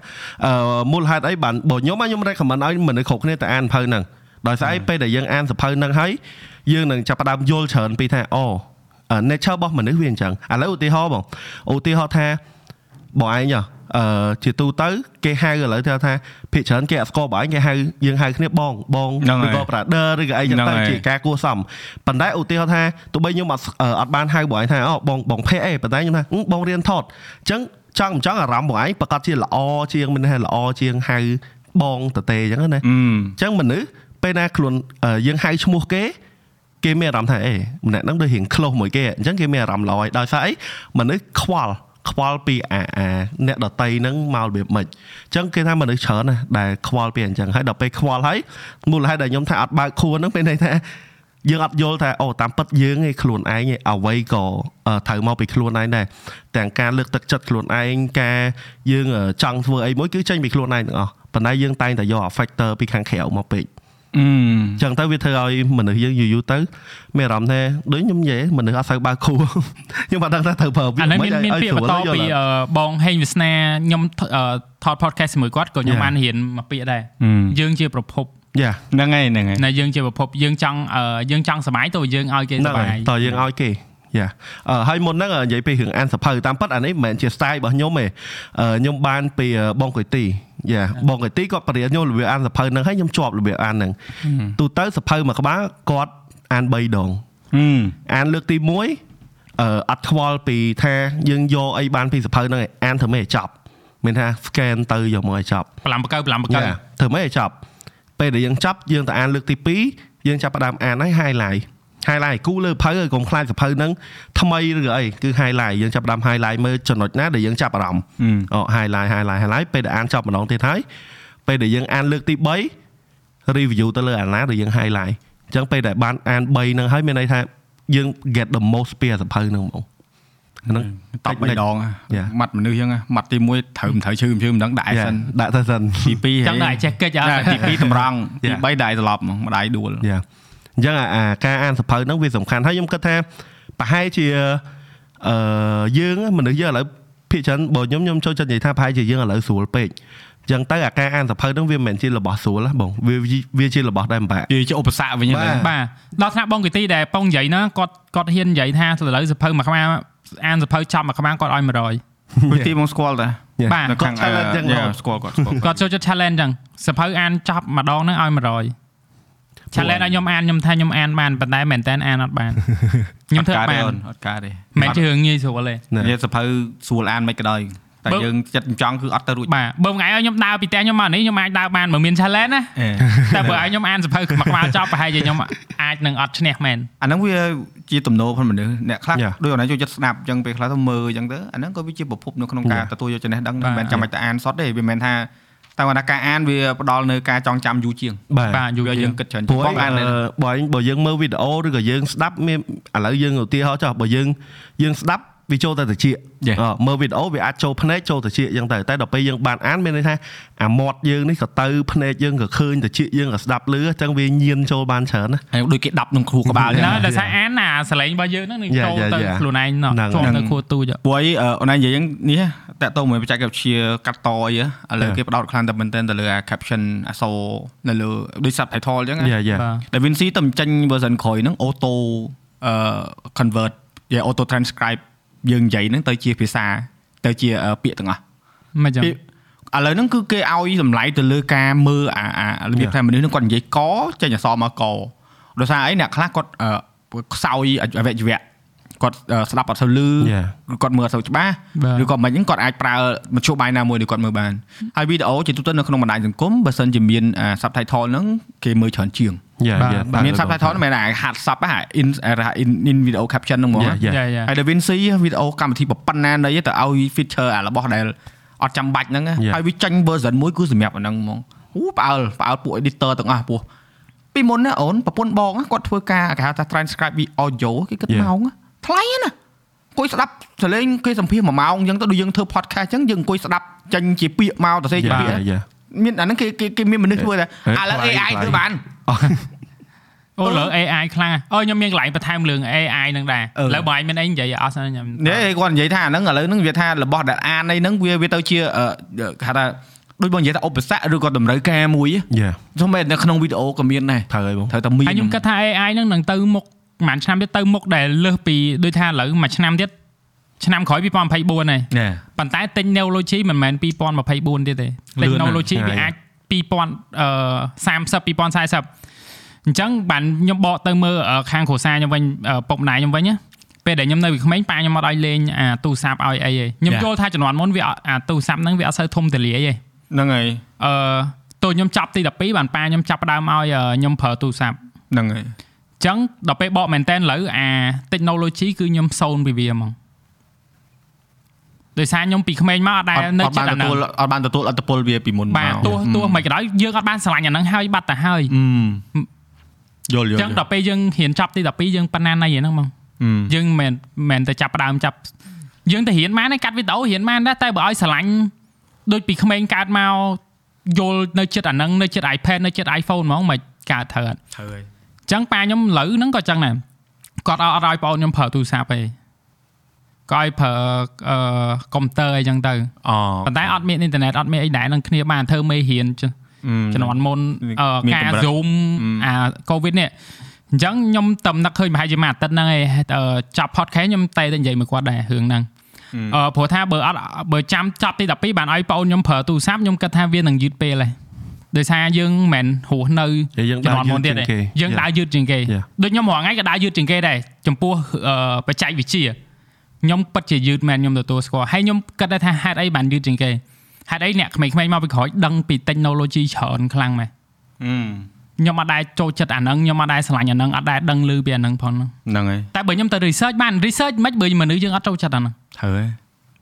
អឺមូលហេតុអីបានបើខ្ញុំមកខ្ញុំ recommend ឲ្យមនុស្សគ្រប់គ្នាទៅអានសភៅហ្នឹងដោយសារអីពេលដែលយើងអានសភៅហ្នឹងហើយយើងនឹងចាប់ផ្ដើមយល់ច្រើនពីថាអូ nature របស់មនុស្សវាអញ្ចឹងឥឡូវឧទាហរណ៍បងឧទាហរណ៍ថា បងឯងហ៎អឺជាទូទៅ គេហៅឥឡូវថាភាគច្រើនគេអត់ស្គាល់បងឯងគេហៅយើងហៅគ្នាបងបង
ហ្នឹងហើយ
ឬក៏ brother ឬក៏អីចឹង
ហ្នឹង
ទៅ
ហើយ
ជាការគួរសមប៉ុន្តែឧទាហរណ៍ថាទោះបីខ្ញុំអត់អឺអត់បានហៅបងឯងថាអូបងបងភ័ក្រអីប៉ុន្តែខ្ញុំថាអឺបងរៀនថតអញ្ចឹងចង់មិនចង់អារម្មណ៍បងឯងប្រកាសជាល្អជាងមិនថាល្អជាងហៅបងតទេអញ្ចឹងណា
អឺ
អញ្ចឹងមនុស្សពេលណាខ្លួនអឺយើងហៅឈ្មោះគេគេមានអារម្មណ៍ថាអេម្នាក់ហ្នឹងដូចរៀង close មួយគេអញ្ចឹងគេមានអារម្មណ៍ល្អហើយដោយសារអីមនុស្សខ្វល់ ខ្វល់ពីអាអាអ្នកដតីហ្នឹងមករបៀបម៉េចអញ្ចឹងគេថាមនុស្សច្រើនណាស់ដែលខ្វល់ពីអញ្ចឹងហើយដល់ពេលខ្វល់ហើយមូលហេតុដែលខ្ញុំថាអត់បើកខួរហ្នឹងពេលន័យថាយើងអត់យល់ថាអូតាមពិតយើងឯងខ្លួនឯងឯងអ្វីក៏អឺត្រូវមកពីខ្លួនឯងដែរទាំងការលើកទឹកចិត្តខ្លួនឯងការយើងអឺចង់ធ្វើអីមួយគឺចេញពីខ្លួនឯងទាំងអស់ប៉ុន្តែយើងតែងតែយក factor ពីខាងក្រៅមកពេក
អឺ
អញ្ចឹងទៅវាធ្វើឲ្យមនុស្សយើងយូរយូរទៅមានអារម្មណ៍ថាដូចខ្ញុំនិយាយមនុស្សអត់សូវបើកខួរខ្ញុំអត់ដឹងថាត្រូវប្រើវា
អានេះមានមាន
ឲ្យ
ពាក្យ
ស្រួល
បន្ត
យល់
ពី
ឡើយ
អឺបងហេងវាសនាខ្ញុំអឺថត podcast ជាមួយគាត់ក៏ខ្ញុំ
Yeah.
បានរៀនមកពាក្យដែរយើងជាប្រភព
យ៉ា
ហ្នឹងហើយហ្នឹងហើយ
ណាយើងជាប្រភពយើងចង់អឺយើងចង់សុបាយទៅយើងឲ្យគេ
ហ្នឹ
សុ
ង
បា
ហើយយតើយើងឲ្យគេយ៉ាអឺហើយមុនហ្នឹងនិយាយពីរឿងអានសភៅតាមពិតអានេះមិនមែនជា style របស់ខ្ញុំទេអឺខ្ញុំបានពីបងកុយទី យ៉ាបងកុយទីគាត់បរៀនខ្ញុំរបៀបអានសភៅហ្នឹងហើយខ្ញុំជាប់របៀបអានហ្នឹងទូទៅសភៅមួយក្បាលគាត់អាន3ដង
ហឹម
អានលើកទី1អឺអត់ខ្វល់ពីថាយើងយកអីបានពីសភៅហ្នឹងឯងអានធ្វើម៉េចឲ្យចប់មានថា scan ទៅយកមកឲ្យចប់
ប្រឡាំបកើប្រឡាំបកើ
យ៉ាធ្វើម៉េចឲ្យចប់ពេលដែលយើងចប់យើងទៅអានលើកទី2យើងចាប់ផ្ដើមអានហើយ highlight highlight គូលើភៅឲ្យកុំខ្លាចសភៅហ្នឹងថ្មីឬក៏អីគឺ highlight យើងចាប់ផ្ដើម highlight មើលចំណុចណាដែលយើងចាប់អារម្មណ៍អូ highlight highlight highlight ពេលដែលអានចប់ម្ដងទៀតហើយពេលដែលយើងអានលើកទី3 review ទៅលើអាណាដែលយើង highlight អញ្ចឹងពេលដែលបានអាន3ហ្នឹងហើយមានន័យថាយើង get the most ពីអាសភៅហ្នឹងហ្មងហ្នឹង
តប3ដង
Yeah.
ម៉ាត់មនុស្សអញ្ចឹងម៉ាត់ទី1ត្រូវមិនត្រូវឈឺមិនឈឺមិនដឹងដាក់ឯសិន
ដាក់ទៅសិន
ទី2
ចង់តែចេះកិច្ចអត់
ទី2តម្រង់ទី
Yeah.
3ដាក់ឯត្រឡប់ហ្មងម្ដាយដួល
យ៉ា អញ្ចឹងអាអាការអានសភៅហ្នឹងវាសំខាន់ហើយខ្ញុំគិតថាប្រហែលជាអឺយើងមនុស្សយើងឥឡូវភាគច្រើនបើខ្ញុំខ្ញុំចូលចិត្តនិយាយថាប្រហែលជាយើងឥឡូវស្រួលពេកអញ្ចឹងទៅអាការអានសភៅហ្នឹងវាមិនមែនជារបស់ស្រួលណាបងវាវាជារបស់ដែលពិបាក
វាជាឧបសគ្គវិញ
បាទ
ហ្នឹង
បាទដល់ថ្នាក់បងគីទីដែលប៉ងនិយាយណាគាត់គាត់ហ៊ាននិយាយថាឥឡូវសភៅមួយក្បាលអានសភៅចាប់មួយក្បាលគាត់ឲ្យ100
ពីទីមកស្គាល់តា
បាទ
នៅខាង
គាត់ challenge ចឹង
យ៉ា
ហ៎
ស្គាល់គាត់ស្គាល់
គាត់ចូលចិត្ត challenge ចឹងសភៅអានចាប់ម្ដងហ្នឹងឲ្យ100 challenge ឲ្យខ្ញុំអានខ្ញុំថាខ្ញុំអានបានប៉ុន្តែមែនតើអានអត់បានខ្ញុំធ្វើអត់បាន
អត់ការទេ
មិនមែនជារឿងងាយស្រួលទេ
ណា
និយាយសភៅស្រួលអានមិនក៏ដោយតែ
បើ
យើងចិត្តចង់គឺអត់ទៅរួច
បាទបើថ្ងៃឲ្យខ្ញុំដើរពីផ្ទះខ្ញុំមកនេះខ្ញុំអាចដើរបានបើមាន challenge ណា
អេ
តែបើឲ្យខ្ញុំអានសភៅមួយក្បាលចប់ប្រហែលជាខ្ញុំអាចនឹងអត់ឈ្នះមែន
អាហ្នឹងវាជាទំនោរផងមនុស្សអ្នកខ្លះ
Yeah.
ដូចអនឡាញចូលចិត្តស្ដាប់អញ្ចឹងពេលខ្លះទៅមើលអញ្ចឹងទៅអាហ្នឹងក៏វាជាប្រភពនៅក្នុងការ
Yeah.
ទទួលយកចំណេះដឹង
បាទ
មិនមែនចាំបាច់តែអានសតទេវាមិនមែនថា តែគាត់ថាការអានវាផ្ដល់នៅការចងចាំយូរជាង
បាទ
បាទយូរ
វា
ជា
យើងងគិតច្រើន
ព្រោះ
បងអាន
អឺបើឯងបើយើងមើលវីដេអូឬក៏យើងស្ដាប់មានឥឡូវយើងឧទាហរណ៍ចុះបើយើងយើងស្ដាប់ វាចូលតែតិច
Yeah.
អឺមើលវីដេអូវាអាចចូលភ្នែកចូលតិចអញ្ចឹងទៅតែដល់ពេលយើងបានអានមានន័យថាអាមាត់យើងនេះក៏ទៅភ្នែកយើងក៏ឃើញតិចយើងក៏ស្ដាប់លឺអញ្ចឹងវាញៀនចូលបានច្រើនណា
ហើយដូចគេដាប់ក្នុងគ្រូក្បាលអញ្ចឹង
ណាដោយសារអានណាសលេងរបស់យើងហ្នឹងនឹង
Yeah,
ចូល
yeah,
ទៅ
yeah.
ខ្លួនឯងណោះ
ហ្នឹង
ចូល
ហ្នឹង
ទៅខួរទូច
ព្រោះអីអឺអូនឯងនិយាយអញ្ចឹងនេះតាក់ទងមួយបច្ចេកវិទ្យាកាត់តអីហ៎ឥឡូវ
Yeah.
គេផ្ដោតខ្លាំងតែមែនទែនទៅលើអា caption អក្សរនៅលើដូច subtitle អញ្ចឹងណា
យ៉ាយ៉ា
បាទ
ដែល Vinci តែចេញ version ក្រោយហ្នឹង auto អឺ convert យា auto transcribe យើងនិយាយហ្នឹងទៅជាភាសាទៅជាអឺពាក្យទាំងអស់
មិនចឹង
ពាក្យឥឡូវហ្នឹងគឺគេឲ្យតម្លៃទៅលើការមើលអាអារបៀប
Yeah.
ថាមនុស្សហ្នឹងគាត់និយាយកចេញអក្សរមកកដោយសារអីអ្នកខ្លះគាត់អឺខ្សោយអវយវៈគាត់អឺស្ដាប់អត់សូវលឺ
Yeah.
ឬគាត់មើលអត់សូវច្បាស់
បាទ
ឬក៏មិនហ្នឹងគាត់អាចប្រើមធ្យោបាយណាមួយដែលគាត់មើលបានហើយវីដេអូជាទូទៅនៅក្នុងបណ្ដាញសង្គមបើសិនជាមានអា subtitle ហ្នឹងគេមើលច្រើនជាង
យ៉ា
បាទ
យ៉ា
មាន subtitle ហ្នឹងមិនមែនអា hard sub ហ่า in អា in in video caption ហ្នឹងហ្មង
Yeah, yeah.
យ៉ាយ៉ា
ហើយ DaVinci វីដេអូកម្មវិធីប៉ុណ្ណានៃទៅឲ្យ feature អារបស់ដែលអត់ចាំបាច់ហ្នឹងណា
Yeah.
ហើយវាចាញ់ version មួយគឺសម្រាប់អាហ្នឹងហ្មងអូផ្អើលផ្អើលពួក editor ទាំងអស់ពោះពីមុនណាអូនប្រពន្ធបងណាគាត់ធ្វើការគេហៅថា transcribe វី audio គេគិត
Yeah.
ម៉ោងណាថ្លៃណាអង្គុយស្ដាប់សលេងគេសម្ភាសន៍មួយម៉ោងអញ្ចឹងទៅដូចយើងធ្វើ podcast អញ្ចឹងយើងអង្គុយស្ដាប់ចាញ់ជាពាក្យមកទៅសេជា
យ៉ា
ពាក្យ
យ៉ា
មានអាហ្នឹងគេគេគេមានមនុស្សធ្វើតែ
ហេ
ឥឡូវ
ថ្លៃ
AI
ថ្លៃ
ធ្វើបាន
អូលើ AI ខ្លាំងអូខ្ញុំមានកន្លែងបន្ថែមរឿង AI ហ្នឹងដែរ
អឺ
ឥឡូវបងឯងមានអីនិយាយអស់ហ្នឹងខ្ញុំ
នេះគាត់និយាយថាអាហ្នឹងឥឡូវហ្នឹងវាថារបស់ដែលអានអីហ្នឹងវាវាទៅជាអឺគេហៅថាដូចបងនិយាយថាឧបសគ្គឬក៏តម្រូវការមួយ
យ៉ា
ធម្មតានៅក្នុងវីដេអូក៏មានដែរ
ត្រូវហើយបង
ត្រូវតែមាន
ហើយខ្ញុំគិតថា AI ហ្នឹងនឹងទៅមុខប្រហែលឆ្នាំទៀតទៅមុខដែលលើសពីដូចថាឥឡូវមួយឆ្នាំទៀតឆ្នាំក្រោយ2024ហើយ
ណែ
ប៉ុន្តែ technology មិនមែន2024ទៀតទេ
លឿនណាស់
technology វាអាច2030 2040 អញ្ចឹងបានខ្ញុំបកទៅមើលអឺខាងគ្រួសារខ្ញុំវិញអឺពុកម្ដាយខ្ញុំវិញណាពេលដែលខ្ញុំនៅពីក្មេងប៉ាខ្ញុំអត់ឲ្យលេងអាទូរស័ព្ទឲ្យអីទេខ្ញុំ
Yeah.
យល់ថាជំនាន់មុនវាអត់អាទូរស័ព្ទហ្នឹងវាអត់សូវធំទូលាយទេ
ហ្នឹងហើយ
អឺតូចខ្ញុំចាប់ទី12បានប៉ាខ្ញុំចាប់ផ្ដើមឲ្យអឺខ្ញុំប្រើទូរស័ព្ទ
ហ្នឹងហើយ
អញ្ចឹងដល់ពេលបកមែនតើឥឡូវអា technology គឺខ្ញុំសូនពីវាហ្មងដោយសារខ្ញុំពីក្មេងមកអត់ដែល
អត់
នៅ
អត់
ចិត្ត
បាន
អា
ទ
ហ្នឹង
ទូលអត់បានទទួលអត្តពលវាពីមុនមក
បាទទោះទោះមិនក៏ដោយយើងអត់បានឆ្លាញ់អាហ្នឹងហើយបាត់ទៅហើយ
អឺ យល់យ
អ
ល់
ញ្ចឹងដល់ពេលយើងរៀនចប់ទី12យើងប៉ុណ្ណាណៃហ្នឹងហ្មង
Ừ.
យើងមិនមែនតែចាប់ផ្ដើមចាប់យើងទៅរៀនបានឯងកាត់វីដេអូរៀនបានដែរតែបើឲ្យស្រឡាញ់ដូចពីក្មេងកើតមកយល់នៅចិត្តអាហ្នឹងនៅចិត្ត iPad នៅចិត្ត iPhone ហ្មងមិនកើតត្រូវអត់
ត្រូវហើយ
អញ្ចឹងប៉ាខ្ញុំលើហ្នឹងក៏អញ្ចឹងដែរគាត់អត់អត់ឲ្យបងខ្ញុំប្រើទូរស័ព្ទទេក៏ឲ្យប្រើអឺកុំព្យូទ័រអីចឹងទៅ
អូ
ប៉ុន្តែអត់មានអ៊ីនធឺណិតអត់មានអីដែរនឹងគ្នាបានធ្វើមេរៀនចុះ ជំនាន់មុនអឺ
មាន
ការ
កម្រិត
Zoom អា COVID នេះអញ្ចឹងខ្ញុំតំណឹកឃើញប្រហែលជាមួយអាទិត្យហ្នឹងឯងអឺចាប់ podcast ខ្ញុំតែតែនិយាយមួយគាត់ដែររឿងហ្នឹងអឺព្រោះថាបើអត់បើចាំចាប់ទី12បានឲ្យបងខ្ញុំប្រើទូរស័ព្ទខ្ញុំគិតថាវានឹងយឺតពេលហើយដោយសារយើងមិនមែនរស់នៅ
យើង
ជំ
ដើរ
នាន់មុនទៀត
យឺតជាង
ទេ
គេ
យើង
Yeah.
ដើរយឺតជាងគេ
Yeah.
ដូចខ្ញុំរាល់ថ្ងៃក៏ដើរយឺតជាងគេដែរចំពោះអឺបច្ចេកវិទ្យាខ្ញុំពិតជាយឺតមែនខ្ញុំទទួលស្គាល់ហើយខ្ញុំគិតដែរថាហេតុអីបានយឺតជាងគេ ហេតុអីអ្នកក្មេងៗមកពីក្រោយដឹងពី technology ច្រើនខ្លាំងម៉េច
អឺ
ខ្ញុំអត់ដែរចូលចិត្តអាហ្នឹងខ្ញុំអត់ដែរស្រឡាញ់អាហ្នឹងអត់ដែរដឹងឮពីអាហ្នឹងផងហ្នឹង
ហ្នឹងហើយ
តែបើខ្ញុំទៅ research បាន research មិនបើមនុស្សយើងអត់ចូលចិត្តអាហ្នឹង
ត្រូវហើយ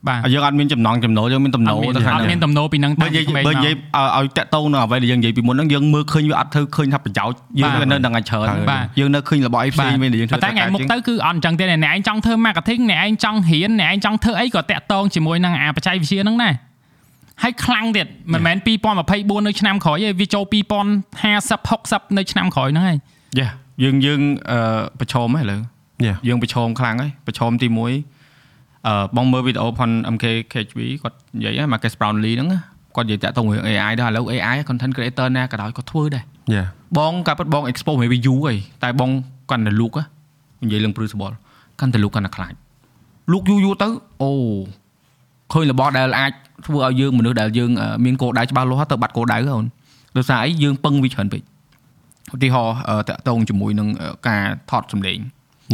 បាទ
យើងអត់មានចំណងចំណូលយើងមានតំណ
អត់
ង
មាន
ទៅខាង
អត់
ហ្នឹង
មានទំនោរពីហ្នឹង
បើនិយាយ
ក្មេង
បើនិយាយ
មក
ឲ្យតាក់តងនៅអ្វីដែលយើងនិយាយពីមុនហ្នឹងយើងមើលឃើញវាអត់ធ្វើឃើញថាប្រយោជន៍យើង
បាទ
នៅនឹងឲ្យច្រើន
បាទ
យើងនៅឃើញរបស់អីផ្សេងមានដែលយើងធ្វើ
ប៉ុន្តែថ្ងៃមុខទៅគឺអត់អញ្ចឹងទេអ្នកឯងចង់ធ្វើ marketing អ្នកឯងចង់រៀនអ្នកឯងចង់ធ្វើអីក៏តាក់តងជាមួយនឹងអាបច្ចេកវិទ្យាហ្នឹងដែរ ហើយខ្លាំងទៀតមិនមែន2024នៅឆ្នាំក្រោយទេវាចូល2050 60នៅឆ្នាំក្រោយហ្នឹងហើយ
យ៉ាយើងយើងអឺប្រឈមហ្នឹងឥឡូវ
Yeah.
យើងប្រឈមខ្លាំងហើយប្រឈមទី1អឺបងមើលវីដេអូផន MK KHV គាត់និយាយហ្នឹង Marcus Brownlee ហ្នឹងណាគាត់និយាយតាក់ទងរឿង AI ដែរឥឡូវ AI content creator ណាក៏ដោយគាត់ធ្វើដែរ
Yeah.
បងកាពិតបង expose មួយវាយូរហើយតែបងកាន់តែលូកនិយាយរឿងព្រឺសបល់កាន់តែលូកកាន់តែខ្លាចលូកយូរយូរទៅអូឃើញរបស់ដែលអាច ធ្វើឲ្យយើងមនុស្សដែលយើងអឺមានគោលដៅច្បាស់លាស់ទៅបាត់គោលដៅហ្នឹងអូនដោយសារអីយើងពឹងវាច្រើនពេកឧទាហរណ៍អឺតាក់ទងជាមួយនឹងអឺការថតសម្លេង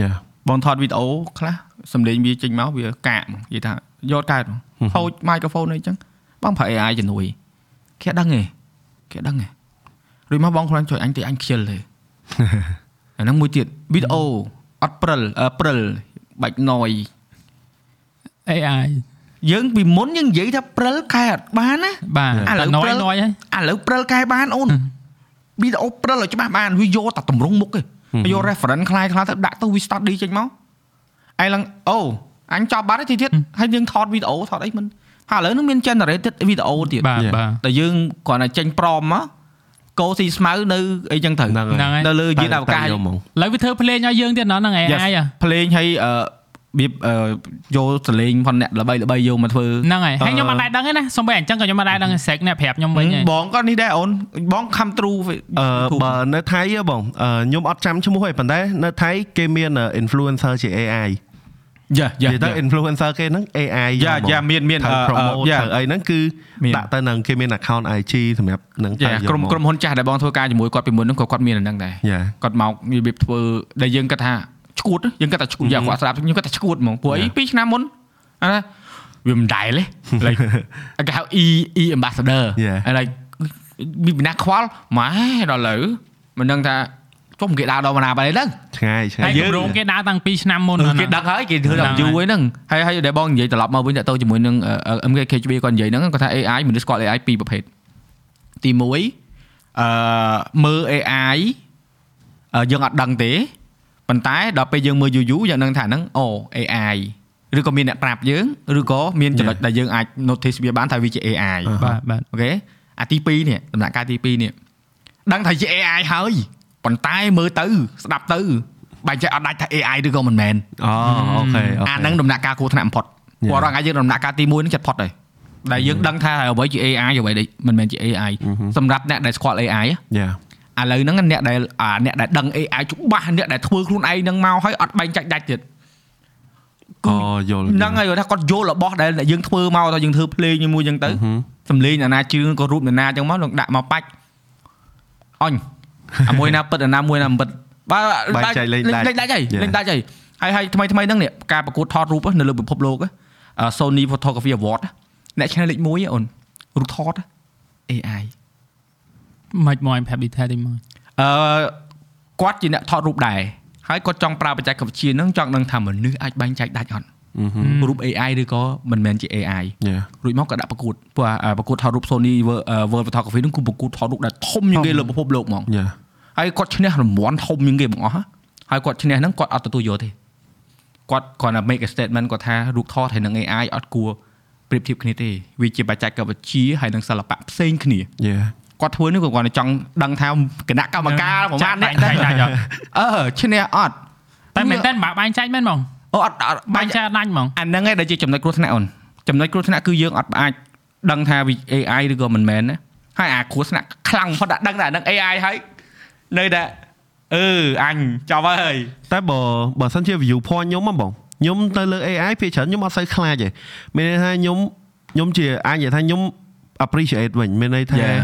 Yeah.
បងថតវីដេអូខ្លះសំឡេងវាចេញមកវាកាកហ្មងនិយាយថាយកកើតហ្មងហូច microphone អីចឹងបងប្រើ AI ជំនួយគេអត់ដឹងទេគេអត់ដឹងទេរួចមកបងគ្រាន់ជួយអញតិចអញខ្ជិលទេអាហ្នឹងមួយទៀតវីដេអូអត់ព្រិលអឺព្រិលបាច់ noise
AI
យើងពីមុនយើងនិយាយថាព្រិលកែអត់បានណា
បាទ
ឥឡូវ
តែ
ព្រិ
nói
ល
nói ហើយ
ឥឡូវព្រិលកែបានអូនវីដេអូព្រិលឲ្យច្បាស់បានវាយកតែតម្រង់មុខទេយក reference ខ្លាយខ្លាយទៅដាក់ទៅវា study ចេញមកឯឡើងអូអញចប់បាត់ហើយទីទៀតហើយយើងថតវីដេអូថតអីមិនហើយឥឡូវនឹងមាន generated វីដេអូទៀត
បាទ
Yeah.
បាទ
តែយើងគ្រាន់តែចេញប្រមមកកោស៊ីស្មៅនៅអីចឹងទៅ
ហ្នឹង
ហ្នឹងហើយ
នៅលើយានអវកាស
តែយកហ្មង
ឥឡូវវាធ្វើភ្លេងឲ្យយើងទៀតណោះហ្នឹង AI ហ៎
ភ្លេងឲ្យអឺ របៀបអឺយកសលេងផងអ្នកល្បីល្បីយកមកធ្វើ
ហ្នឹងហើយហើយខ្ញុំអត់ដែរដឹងទេណាសំបីអញ្ចឹងក៏ខ្ញុំអត់ដែរដឹងសេកអ្នកប្រាប់ខ្ញុំវិញហ៎
បងក៏នេះដែរអូនបងខំ true
អឺបើនៅថៃហ៎បងអឺខ្ញុំអត់ចាំឈ្មោះទេប៉ុន្តែនៅថៃគេមាន influencer ជា AI
យ៉ាយ៉ា
និយាយទៅ influencer គេហ្នឹង AI
យ៉ាយ៉ាមានមាន
ត្រូវ
អឺ
promote
យ៉ា
ត្រូវអីហ្នឹងគឺ
មាន
ដាក់ទៅនឹងគេមាន account IG សម្រាប់នឹងតែ
យ៉ា
យក
ក្រុម
មក
ក្រុមហ៊ុនចាស់ដែលបងធ្វើការជាមួយគាត់ពីមុនហ្នឹងក៏គាត់មានអាហ្នឹងដែរ
យ៉ា
គាត់មករបៀបធ្វើដែលយើងគាត់ថា ឈួតយើងគាត់ថាឈួតយ៉ាគាត់ស្ដាប់ខ្ញុំគាត់ថាឈួតហ្មងព្រោះអី
Yeah.
2ឆ្នាំមុនអាណាវាមិនដែលទេ like គេហៅ E E ambassador
Yeah.
ហើយ like មានណាខ្វល់ម៉ែដល់ឥឡូវមិនដឹងថាជុំគេដើរដល់បណ្ណាបែរហ្នឹង
ឆ្ងាយឆ្ងា
ហើយយ
យើង
គម្រោងគេដើរតាំងពីឆ្នាំមុន
គេដឹងហើយគេធ្វើដល់យូរហ្នឹងហើយហើយដែលបងនិយាយត្រឡប់មកវិញតទៅជាមួយនឹង MKKHB គាត់និយាយហ្នឹងគាត់ថា AI មនុស្សស្គាល់ AI ពីរប្រភេទទី1អឺមើល AI អឺយើងអត់ដឹងទេ ប៉ុន្តែដល់ពេលយើងមើលយូរយូរយើងដឹងថាហ្នឹងអូ AI ឬក៏មានអ្នកប្រាប់យើងឬក៏មានចំណុចដែលយើងអាច notice វាបានថាវាជា AI
បាទបាទ
OK អាទី2នេះដំណាក់កាលទី2នេះដឹងថាជា AI ហើយប៉ុន្តែមើលទៅស្ដាប់ទៅបែរជាអត់ដាច់ថា AI ឬក៏មិនមែន
អូ OK OK
អាហ្នឹងដំណាក់កាលគួរថ្នាក់បំផុត
Yeah.
ព្រោះរាល់ថ្ងៃយើងដំណាក់កាលទី1ហ្នឹងចិត្តផុតហើយដែលយើងដឹងថាអ្វីជា AI អ្វីដែលមិនមែនជា AI សម្រាប់អ្នកដែលស្គាល់ AI
យ៉ា
ឥឡូវហ្នឹងអ្នកដែលអាអ្នកដែលដឹង AI ច្បាស់អ្នកដែលធ្វើខ្លួនឯងហ្នឹងមកហើយអត់បែងចែកដាច់ទៀត
អូយល់
ហ្នឹងហើយគាត់ថាគាត់យល់របស់ដែលយើងធ្វើមកតើយើងធ្វើភ្លេងមួយអញ្ចឹងទៅសំលេងអាណាជឿងក៏រូបអាណាអញ្ចឹងមកនឹងដាក់មកបាច់អញអាមួយណាពិតអាណាមួយណាមិនពិតបាទ
បែងចែកលេងដាច់
លេងដាច់ហើយ
Yeah.
លេងដាច់ហើយហើយហើយថ្មីថ្មីហ្នឹងនេះការប្រកួតថតរូបនៅលើពិភពលោកអឺ Sony Photography Award អ្នកឈ្នះលេខ1អូនរូបថត AI
មិនមកប្រាប់ detail ទេមក
អឺគាត់ជាអ្នកថតរូបដែរហើយគាត់ចង់ប្រើបច្ចេកវិទ្យាហ្នឹងចង់ដឹងថាមនុស្សអាចបែងចែកដាច់អត់រូប AI ឬក៏មិនមែនជា AI
យ៉ា
រួចមកក៏ដាក់ប្រកួតព្រោះអាប្រកួតថតរូប Sony World World Photography ហ្នឹងគឺប្រកួតថតរូបដែលធំជាងគេលើពិភពលោកហ្មង
យ៉ា
ហើយគាត់ឈ្នះរង្វាន់ធំជាងគេបងអស់ហ៎ហើយគាត់ឈ្នះហ្នឹងគាត់អត់ទទួលយកទេគាត់គ្រាន់តែ make a statement គាត់ថារូបថតហើយនឹង AI អត់គួរប្រៀបធៀបគ្នាទេវាជាបច្ចេកវិទ្យាហើយនឹងសិល្បៈផ្សេងគ្នា
Yeah
គាត់ធ្វើនេះក៏គាត់តែចង់ដឹងថាគណៈកម្មការប្រហែលអ្នក
បាញ់ចាច់អត់
អឺឈ្នះអត់
តែមែនតើបើបាញ់ចាច់មែនហ្មង
អូអត់អត់
បាញ់ចាច់ដាច់ហ្មង
អាហ្នឹងឯងដែលជាចំណុចគ្រោះថ្នាក់អូនចំណុចគ្រោះថ្នាក់គឺយើងអត់អាចដឹងថាវា AI ឬក៏មិនមែនណាហើយអាគ្រោះថ្នាក់ខ្លាំងបំផុតដាក់ដឹងតែអាហ្នឹង AI ហើយនៅតែអឺអញចាប់ហើយ
តែបើបើសិនជា view point ខ្ញុំហ្មងខ្ញុំទៅលើ AI ភាគច្រើនខ្ញុំអត់សូវខ្លាចទេមានន័យថាខ្ញុំខ្ញុំជាអាចនិយាយថាខ្ញុំ appreciate វិញមានន័យថាអឺ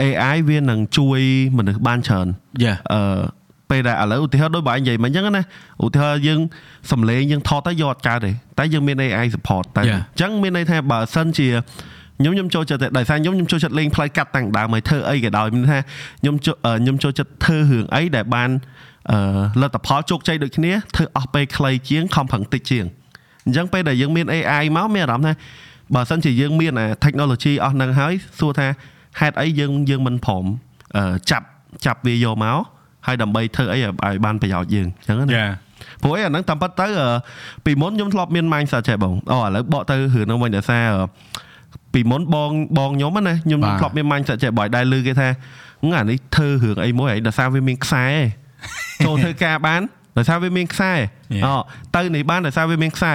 AI វានឹងជួយមនុស្សបានច្រើន
យ៉ា
អឺពេលដែលឥឡូវឧទាហរណ៍ដូចបើអញនិយាយមិញអញ្ចឹងណាឧទាហរណ៍យើងសំឡេងយើងថតទៅយកអត់កើតទេតែយើងមាន AI support តែអ
Yeah.
ញ្ចឹងមានន័យថាបើសិនជាខ្ញុំខ្ញុំចូលចិត្តតែដោយសារខ្ញុំខ្ញុំចូលចិត្តលេងផ្លូវកាត់តាំងដើមឲ្យធ្វើអីក៏ដោយមានន័យថាខ្ញុំចូលអឺខ្ញុំចូលចិត្តធ្វើរឿងអីដែលបានអឺលទ្ធផលជោគជ័យដូចគ្នាធ្វើអស់ពេលខ្លីជាងខំប្រឹងតិចជាងអញ្ចឹងពេលដែលយើងមាន AI មកមានអារម្មណ៍ថាបើសិនជាយើងមានអា technology អស់ហ្នឹងហើយសួរថា ហេតុអីយើងយើងមិនព្រមអឺចាប់ចាប់វាយកមកហើយដើម្បីធ្វើអីឲ្យឲ្យបានប្រយោជន៍យើងអញ្ចឹងណា
យ៉ា
ព្រោះអីអាហ្នឹងតាមពិតទៅអឺពីមុនខ្ញុំធ្លាប់មាន mindset ចេះបងអូឥឡូវបកទៅរឿងហ្នឹងវិញដោយសារអឺពីមុនបងបងខ្ញុំហ្នឹងណាខ្ញុំ
បាទ
ធ្លាប់មាន mindset ចេះបើឲ្យដែរលឺគេថាហឹមអានេះធ្វើរឿងអីមួយហើយដោយសារវាមានខ្សែចូលធ្វើការបានដោយសារវាមានខ្សែ
Yeah.
អូទៅនេះបានដោយសារវាមានខ្សែ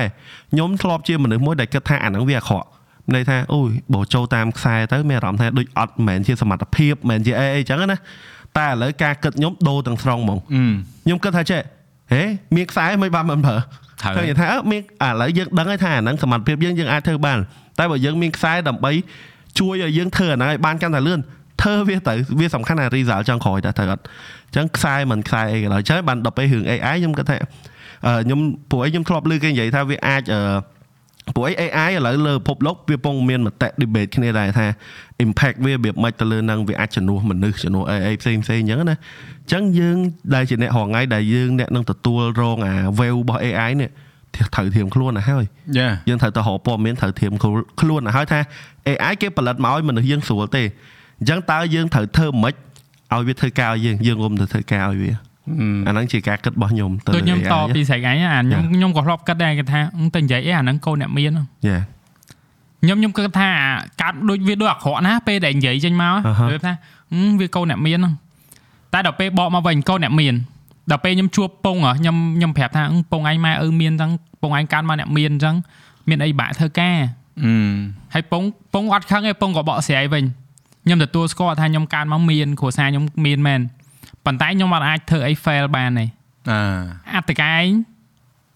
ខ្ញុំធ្លាប់ជាមនុស្សមួយដែលគិតថាអាហ្នឹងវាអាក្រក់ ន័យថាអូយបើចូលតាមខ្សែទៅមានអារម្មណ៍ថាដូចអត់មិនមែនជាសមត្ថភាពមិនមែនជាអីអីចឹងណាតែឥឡូវការគិតខ្ញុំដូរទាំងស្រុងហ្មង
អឺ
ខ្ញុំគិតថាចេះហេមានខ្សែមិនបានមិនប្រើ
ត្រូវ
ឃើញថាអឺមានឥឡូវយើងដឹងហើយថាអាហ្នឹងសមត្ថភាពយើងយើងអាចធ្វើបានតែបើយើងមានខ្សែដើម្បីជួយឲ្យយើងធ្វើអាហ្នឹងឲ្យបានកាន់តែលឿនធ្វើវាទៅវាសំខាន់ណា result ចង់ក្រោយតែត្រូវអត់អញ្ចឹងខ្សែមិនខ្សែអីក៏ដោយចឹងបានដល់ពេលរឿង AI ខ្ញុំគិតថាអឺខ្ញុំពួកអីខ្ញុំធ្លាប់ឮគេនិយាយថាវាអាចអឺ ពួកអី AI ឥឡូវលើពិភពលោកវាកំពុងមានមតិ debate គ្នាដែរថា impact វារបៀបម៉េចទៅលើនឹងវាអាចជំនួសមនុស្សជំនួសអីអីផ្សេងផ្សេងអញ្ចឹងណាអញ្ចឹងយើងដែលជាអ្នករងថ្ងៃដែលយើងអ្នកនឹងទទួលរងអា view របស់ AI នេះត្រូវធៀមខ្លួនទៅហើយ
យ៉ា
យើងត្រូវទៅរកព័ត៌មានត្រូវធៀមខ្លួនទៅហើយថា AI គេផលិតមកឲ្យមនុស្សយើងស្រួលទេអញ្ចឹងតើយើងត្រូវធ្វើម៉េចឲ្យវាធ្វើការឲ្យយើងយើងរុំទៅធ្វើការឲ្យវា អាហ្នឹងជាការគិតរបស់ខ្ញុំទៅ
ដូចខ្ញុំ
AI
តពីស្រេចអញអាខ្ញុំខ្ញុំក៏ធ្លាប់គិតដែរគេថាអឺតែនិយាយអីអាហ្នឹងកូនអ្នកមានហ្នឹង
យ៉ា
ខ្ញុំខ្ញុំគិតថាអាកាត់ដូចវាដូចអាក្រក់ណាពេលដែលនិយាយចេញមក
អាហា
វាថាហឹមវាកូនអ្នកមានហ្នឹងតែដល់ពេលបកមកវិញកូនអ្នកមានដល់ពេលខ្ញុំជួបពងហ៎ខ្ញុំខ្ញុំប្រាប់ថាអឺពងឯងម៉ែឪមានអញ្ចឹងពងឯងកាន់មកអ្នកមានអញ្ចឹងមានអីបាក់ធ្វើការ
អឺ
ហើយពងពងអត់ខឹងទេពងក៏បកស្រាយវិញខ្ញុំទទួលស្គាល់ថាខ្ញុំកាន់មកមានគ្រួសារខ្ញុំមានមែន ប៉ុន្តែខ្ញុំអត់អាចធ្វើអី fail បានទេ
អឺ
អត្តកាយ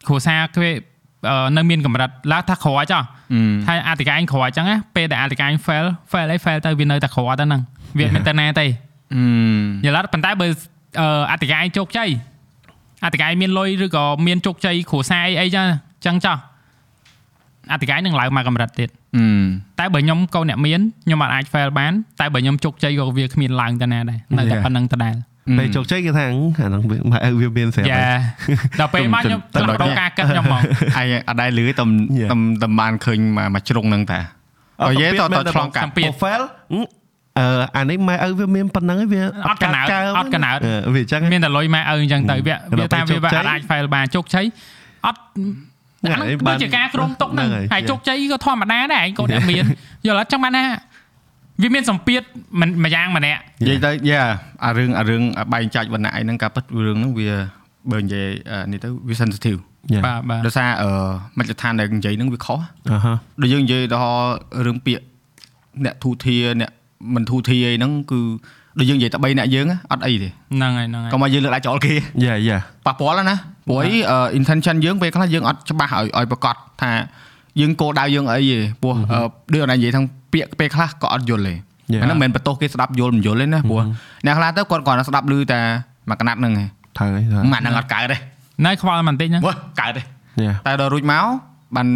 គ្រួសារគេអឺនៅមានកម្រិតឡើងថាក្រចោះ
អឺ
ហើយអត្តកាយក្រអញ្ចឹងណាពេលដែលអត្តកាយ fail fail អី fail ទៅវានៅតែក្រទៅហ្នឹងវាអត់មានទៅណាទេ
អឺ
យល់អត់ប៉ុន្តែបើអឺអត្តកាយជោគជ័យអត្តកាយមានលុយឬក៏មានជោគជ័យគ្រួសារអីអីចឹងចឹងចោះអត្តកាយនឹងឡើងមកកម្រិតទៀត
អឺ
តែបើខ្ញុំកូនអ្នកមានខ្ញុំអាច fail បានតែបើខ្ញុំជោគជ័យក៏វាគ្មានឡើងទៅណាដែរនៅតែ
Yeah.
ប៉ុណ្្នឹងដដែល
ពេលជោគជ័យគេថាអឺអាហ្នឹងវាម៉ែឪវាមានស្រាប់
យ៉ាដល់ពេលមកខ្ញុំ
ទៅ
ត្រឡ
ដល់
ប់រកការគិតខ្ញុំមក
អញអត់ដែរលឺតែ
Yeah.
តែតែបានឃើញមកមកជ្រុងហ្នឹងតាបើនិយាយតតឆ្លងកាត់
សំពាធ
profile អឺអឺអានេះម៉ែឪវាមានប៉ុណ្ណឹងឯងវា
អត់កណើតអត់កណើត
អឺវាអញ្ចឹង
មានតែលុយម៉ែឪអញ្ចឹងទៅវា
រក
វាថា
ពេល
វា
ជោគជ័យ
អាច fail បានជោគជ័យអត់
ហ្នឹង
អា
ហើយ
ហ្នឹង
បាន
គឺជាការគ្រោងទុកហ្នឹង
ហ្នឹងហើយ
ហើយ
Yeah.
ជោគជ័យក៏ធម្មតាដែរឯងកូនអ្នកមានយល់អត់ចឹងបានណា វាមានសម្ពាធមិនមួយយ៉ាងម្នាក់
និយាយទៅយ៉ាអារឿងអារឿងបែងចែកវណ្ណៈអីហ្នឹងការពិតរឿងហ្នឹងវាបើនិយាយអឺនេះទៅវា sensitive
យ៉ា
បាទបាទ
ដោយសារអឺមជ្ឈដ្ឋានដែលនិយាយហ្នឹងវាខុស
អាហា
ដូចយើងនិយាយដល់រឿងពាក្យអ្នកទូធាអ្នកមិនទូធាអីហ្នឹងគឺដូចយើងនិយាយតែ3អ្នកយើងហ៎អត់អីទេ
ហ្នឹងហើយហ្នឹងហើ
ក៏
យ
មកយើងលើកដៃចោលគេ
យ៉ាយ៉ា
ប៉ះពាល់ហើយណាព្រោះអីអឺ intention យើងពេលខ្លះយើងអត់ច្បាស់ឲ្យឲ្យប្រកាសថា យើងគោលដៅយើងអីទេព្រោះអឺដូចអនឡាញនិយាយថាពាក្យពេលខ្លះក៏អត់យល់ទេ
Yeah.
អាហ្នឹងមិនមែនបន្ទោសគេស្ដាប់យល់មិនយល់ទេណាព្រោះអ្នកខ្លះទៅគាត់គាត់ស្ដាប់ឮតែមួយកណាត់ហ្នឹងឯង
ត្រូវហើយត្រូវ
ម៉ាក់ហ្នឹងអត់កើតទេ
នៅខ្វល់បន្តិចហ្នឹង
វ៉ាកើតទេ
យ៉ា
តែដល់រួចមកបាន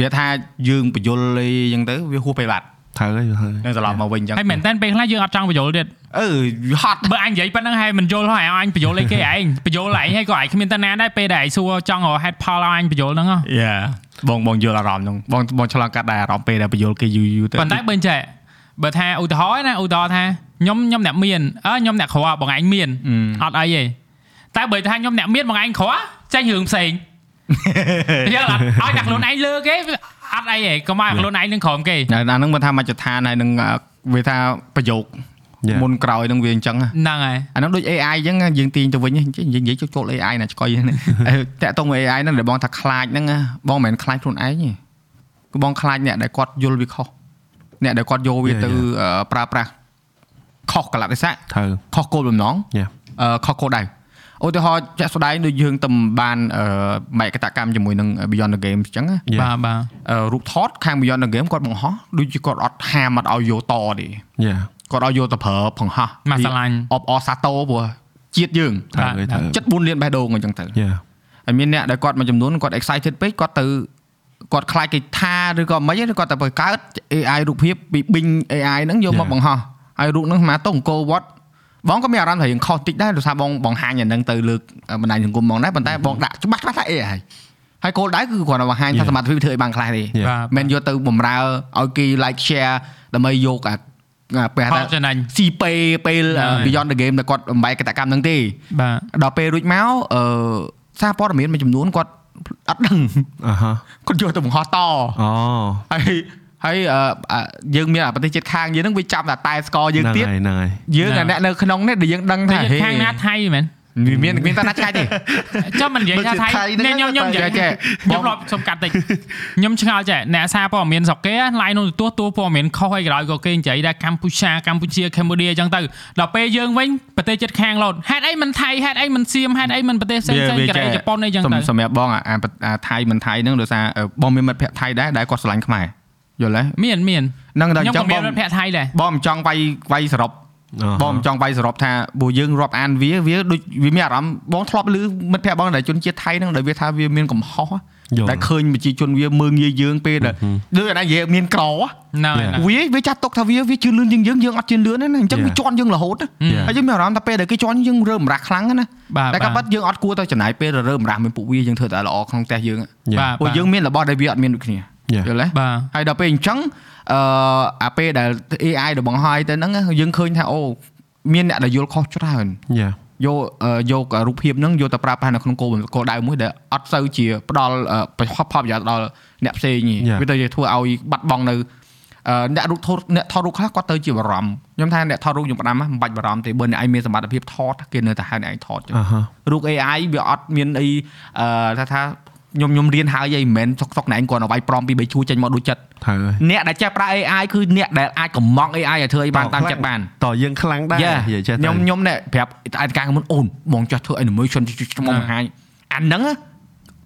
វាថាយើងបញ្យល់អីអញ្ចឹងទៅវាហួសពេលបាត់
ត្រូវហើយត្រូវហើយ
នឹងត្រឡប់មកវិញអញ្ចឹង
ហើយមែនតើពេលខ្លះយើងអត់ចង់បញ្យល់ទៀត
អឺវាហត់
បើអញនិយាយប៉ុណ្្នឹងហើយមិនយល់ហើយអញបញ្យល់អីគេឯងបញ្យល់ឯងហើយក៏ឯងគ្មានតាណាដែរពេលដែលឯងសួរចង់រក head ផលឲ្យអញបញ្យល់ហ្នឹងហ៎
យ៉ាបងបងយល់អារម្មណ៍ហ្នឹងបងបងឆ្លងកាត់ដែរអារម្មណ៍ពេលដែលបញ្យល់គេយូរយូរទៅ
ប៉ុន្តែបើអញ្ចេះបើថាឧទាហរណ៍ណាឧទាហរណ៍ថាខ្ញុំខ្ញុំអ្នកមានអើខ្ញុំអ្នកក្របងឯងមាន
អឺ
អត់អីទេតែបើថាខ្ញុំអ្នកមានបងឯងក្រចាញ់រឿងផ្សេងយកអត់ឲ្យតែខ្លួនឯងលើគេ អត់អីទេកុំឲ្យខ្លួនឯងនឹងក្រោមគេ
អាហ្នឹងមិនថាមជ្ឈដ្ឋានហើយនឹងអឺវាថាប្រយោគ
Yeah.
មុនក្រោយនឹងវាអញ្ចឹងណា
ហ្នឹងហើយ
អាហ្នឹងដូច AI អញ្ចឹងយើងទាញទៅវិញនិយាយនិយាយចូលចូល AI ណាឆ្កុយហ្នឹងតាក់តង AI ហ្នឹងដែលបងថាខ្លាចហ្នឹងណាបងមិនមែនខ្លាចខ្លួនឯងទេគឺបងខ្លាចអ្នកដែលគាត់យល់វាខុសអ្នកដែលគាត់យកវា
Yeah,
ទៅ
yeah.
អឺប្រើប្រាស់ខុសកលៈទេសៈ
ត្រូវ
ខុសគោលបំណង
យ៉ា
អឺខុសគោលដៅ ឧទាហរណ៍ជាក់ស្ដែងដូចយើងទៅបានអឺបែកកតកម្មជាមួយនឹង Beyond the Game អញ្ចឹងណា
Yeah.
បាទបាទ
អឺរូបថតខាង Beyond the Game គាត់បង្ហោះដូចជាគាត់អត់ហាមអត់ឲ្យយកតទេ
យ៉ា
គាត់ឲ្យយកទៅប្រើបង្ហោះ
មកស្រឡាញ់
អបអសាតោព្រោះជាតិយើង
ត្រូវ
បាទ
ត្រូវ
ចិត្ត4លានបេះដូងអញ្ចឹងទៅ
យ៉ា
ហើយមានអ្នកដែលគាត់មួយចំនួនគាត់ excited ពេកគាត់ទៅគាត់ខ្លាចគេថាឬក៏មិនទេគាត់ទៅបង្កើត AI រូបភាពពី Bing AI ហ្នឹងយកមក
Yeah.
បង្ហោះហើយរូបហ្នឹងស្មើទៅអង្គរវត្ត បងក៏មានអារម្មណ៍ថាយើងខុសតិចដែរដោយសារបងបង្ហាញអាហ្នឹងទៅលើកបណ្ដាញសង្គមបងដែរប៉ុន្តែបងដាក់ច្បាស់ច្បាស់ថា AI ហើយគោលដៅគឺគ្រាន់តែបង្ហាញថា
Yeah.
សមត្ថភាពវាធ្វើឲ្យបានខ្លះទេ
Yeah.
បាទ
មិនយកទៅបំរើឲ្យគេ like share ដើម្បីយកអាអាពេល
ផល
ថា
ចំណេញ
ស៊ីពេពេល
ហ្នឹងហើយ
Beyond the Game ដែលគាត់បំបែកកតកម្មហ្នឹងទេ
បាទ
ដល់ពេលរួចមកអឺសារព័ត៌មានមួយចំនួនគាត់អត់ដឹង
អាហា
គាត់យកទៅបង្ហោះត
អូ
ហើយ ហើយអឺអឺយើងមានអាប្រទេសជិតខាងយើងហ្នឹងវាចាប់តែតែស្កយើង
ហ្នឹង
ទៀត
ហើយហ្នឹងហើយ
យើងអាអ្នកនៅក្នុងនេះដែលយើងដឹង
តែ
ថា
ខាងណាថៃមែន
វាមានមានតែណាឆ្ងាយទេ
ចុះមិននិយាយថាថៃ
ថៃហ្នឹង
នេះខ្ញុំខ្ញុំនិយាយ
ចេះ
ខ្ញុំរត់សុំកាត់តិចខ្ញុំឆ្ងល់ចេះអ្នកសារព័ត៌មានស្រុកគេឡាយនោះទទួលទួព័ត៌មានខុសអីក្រោយក៏គេនិយាយដែរកម្ពុជាកម្ពុជាកម្ពុជាអញ្ចឹងទៅដល់ពេលយើងវិញប្រទេសជិតខាងលោតហេតុអីមិនថៃហេតុអីមិនសៀមហេតុអីមិនប្រទេសផ្សេងផ្សេងកូរ៉េជប៉ុនអីអញ្ចឹង
សំ
ទៅ
សម្រាប់បងអាអាអាថៃមិនថៃហ្នឹងដោយសារអឺបងមានមិត្តភក្តិថៃដែរដែលគាត់ស្រឡាញ់ខ្មែរ យល់ទេ
មានមាន
ហ្នឹងដល់អ
ខ្ញុំ
ញ្ចឹ
ក៏
ងបង
មានមិត្តភក្តិថៃដែរ
បងមិនចង់វាយវាយសរុប
អាហា
បងមិនចង់វាយសរុបថាបើយើងរាប់អានវាវាដូចវាមានអារម្មណ៍បងធ្លាប់ឮមិត្តភក្តិបងដែលជនជាតិថៃហ្នឹងដែលវាថាវាមានកំហុស
យល់
ដែលឃើញប្រជាជនវាមើងងាយយើងពេលដែលដូចអាណានិយាយមានក្រ
ហ្នឹងហើយ
Yeah.
វាវាចាត់ទុកថាវាវាជឿនលឿនជាងយើងយើងអត់ជឿនលឿនណាអញ្ចឹង
Yeah.
វាជន់យើងរហូតណា
Yeah.
ហើយយើងមានអារម្មណ៍ថាពេលដែលគេជន់យើងរើសម្រាស់ខ្លាំងណា
បាទ
តែក៏ប៉ិតយើងអត់គួរទៅចំណាយពេលរើសម្រាស់មានពួកវាយើងធ្វើតែល្អក្នុងផ្ទះយើង
Yeah.
បាទ
ពួកយើងមានរបស់ដែលវាអត់មានដូចគ្នា
Yeah.
យល់ទេ
បាទ
ហើយដល់ពេលអញ្ចឹងអឺអាពេលដែល AI ដែលបង្ហាញទៅហ្នឹងយើងឃើញថាអូមានអ្នកដែលយល់ខុសច្រើន
យ៉ា
យកអឺយករូបភាពហ្នឹងយកទៅប្រើប្រាស់នៅក្នុងគោលគោលដៅមួយដែលអត់សូវជាផ្ដល់អឺប្រយោជន៍ផលប្រយោជន៍ដល់អ្នកផ្សេងទេ
Yeah.
វាទៅជាធ្វើឲ្យបាត់បង់នៅអឺអ្នករូបថតអ្នកថតរូបខ្លះគាត់ទៅជាបារម្ភខ្ញុំថាអ្នកថតរូបខ្ញុំផ្ដាំណាមិនបាច់បារម្ភទេបើអ្នកឯងមានសមត្ថភាពថតគេនៅតែហៅអ្នកឯងថតចឹង
អាហា
រូប AI វាអត់មានអីអឺថាថា ខ្ញុំខ្ញុំរៀនហើយអីមិនមែនសុកសុកណែងគាត់ឲ្យវាយប្រមពីបីជួរចេញមកដូចចិត្ត
ត្រូវហើយ
អ្នកដែលចេះប្រើ AI គឺអ្នកដែលអាចកំង AI ឲ្យធ្វើអីបានតាមចិត្តបាន
តយើងខ្លាំងដែរ
យ៉ា
និយាយចេះ
ខ្ញុំខ្ញុំនេះប្រាប់ឯកការមុនអូនបងចេះធ្វើ animation ខ្ញុំបង្ហាញអាហ្នឹងណា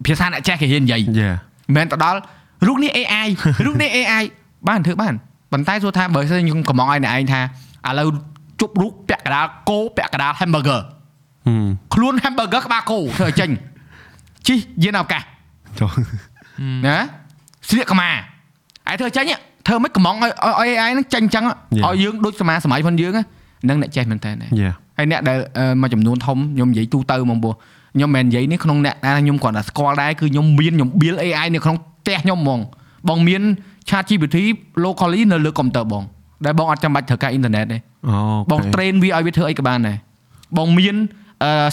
ភាសាអ្នកចេះគេហ៊ាននិយាយ
យ៉ា
មិនមែនទៅដល់រូបនេះ AI រូបនេះ AI បានធ្វើបានប៉ុន្តែសួរថាបើសិនខ្ញុំកំងឲ្យអ្នកឯងថាឥឡូវជប់រូបពាក់កណ្ដាលគោពាក់កណ្ដាល hamburger
ហឹម
ខ្លួន hamburger ក្បាលគោធ្វើឲ្យចេញជីយានឱកាស
ចូល
ណាស្លៀកកម្មាឯធ្វើចេញធ្វើមិនកំងឲ្យឲ្យ AI ហ្នឹងចេញអញ្ចឹងឲ្យយើងដូចសមាសម័យផងយើងហ្នឹងអ្នកចេះមែនតើ
យ៉ា
ហើយអ្នកដែលអឺមួយចំនួនធំខ្ញុំនិយាយទូទៅហ្មកពោះខ្ញុំមិនមែននិយាយនេះក្នុងអ្នកដែលខ្ញុំគ្រាន់តែស្គាល់ដែរគឺខ្ញុំមានខ្ញុំ build AI នៅក្នុងផ្ទះខ្ញុំហ្មងបងមាន ChatGPT locally នៅលើកុំព្យូទ័របង ដែលបងអត់ចាំបាច់ត្រូវការអ៊ីនធឺណិតទេ
អូ
បង train វាឲ្យវាធ្វើអីក៏បានដែរបងមានអឺ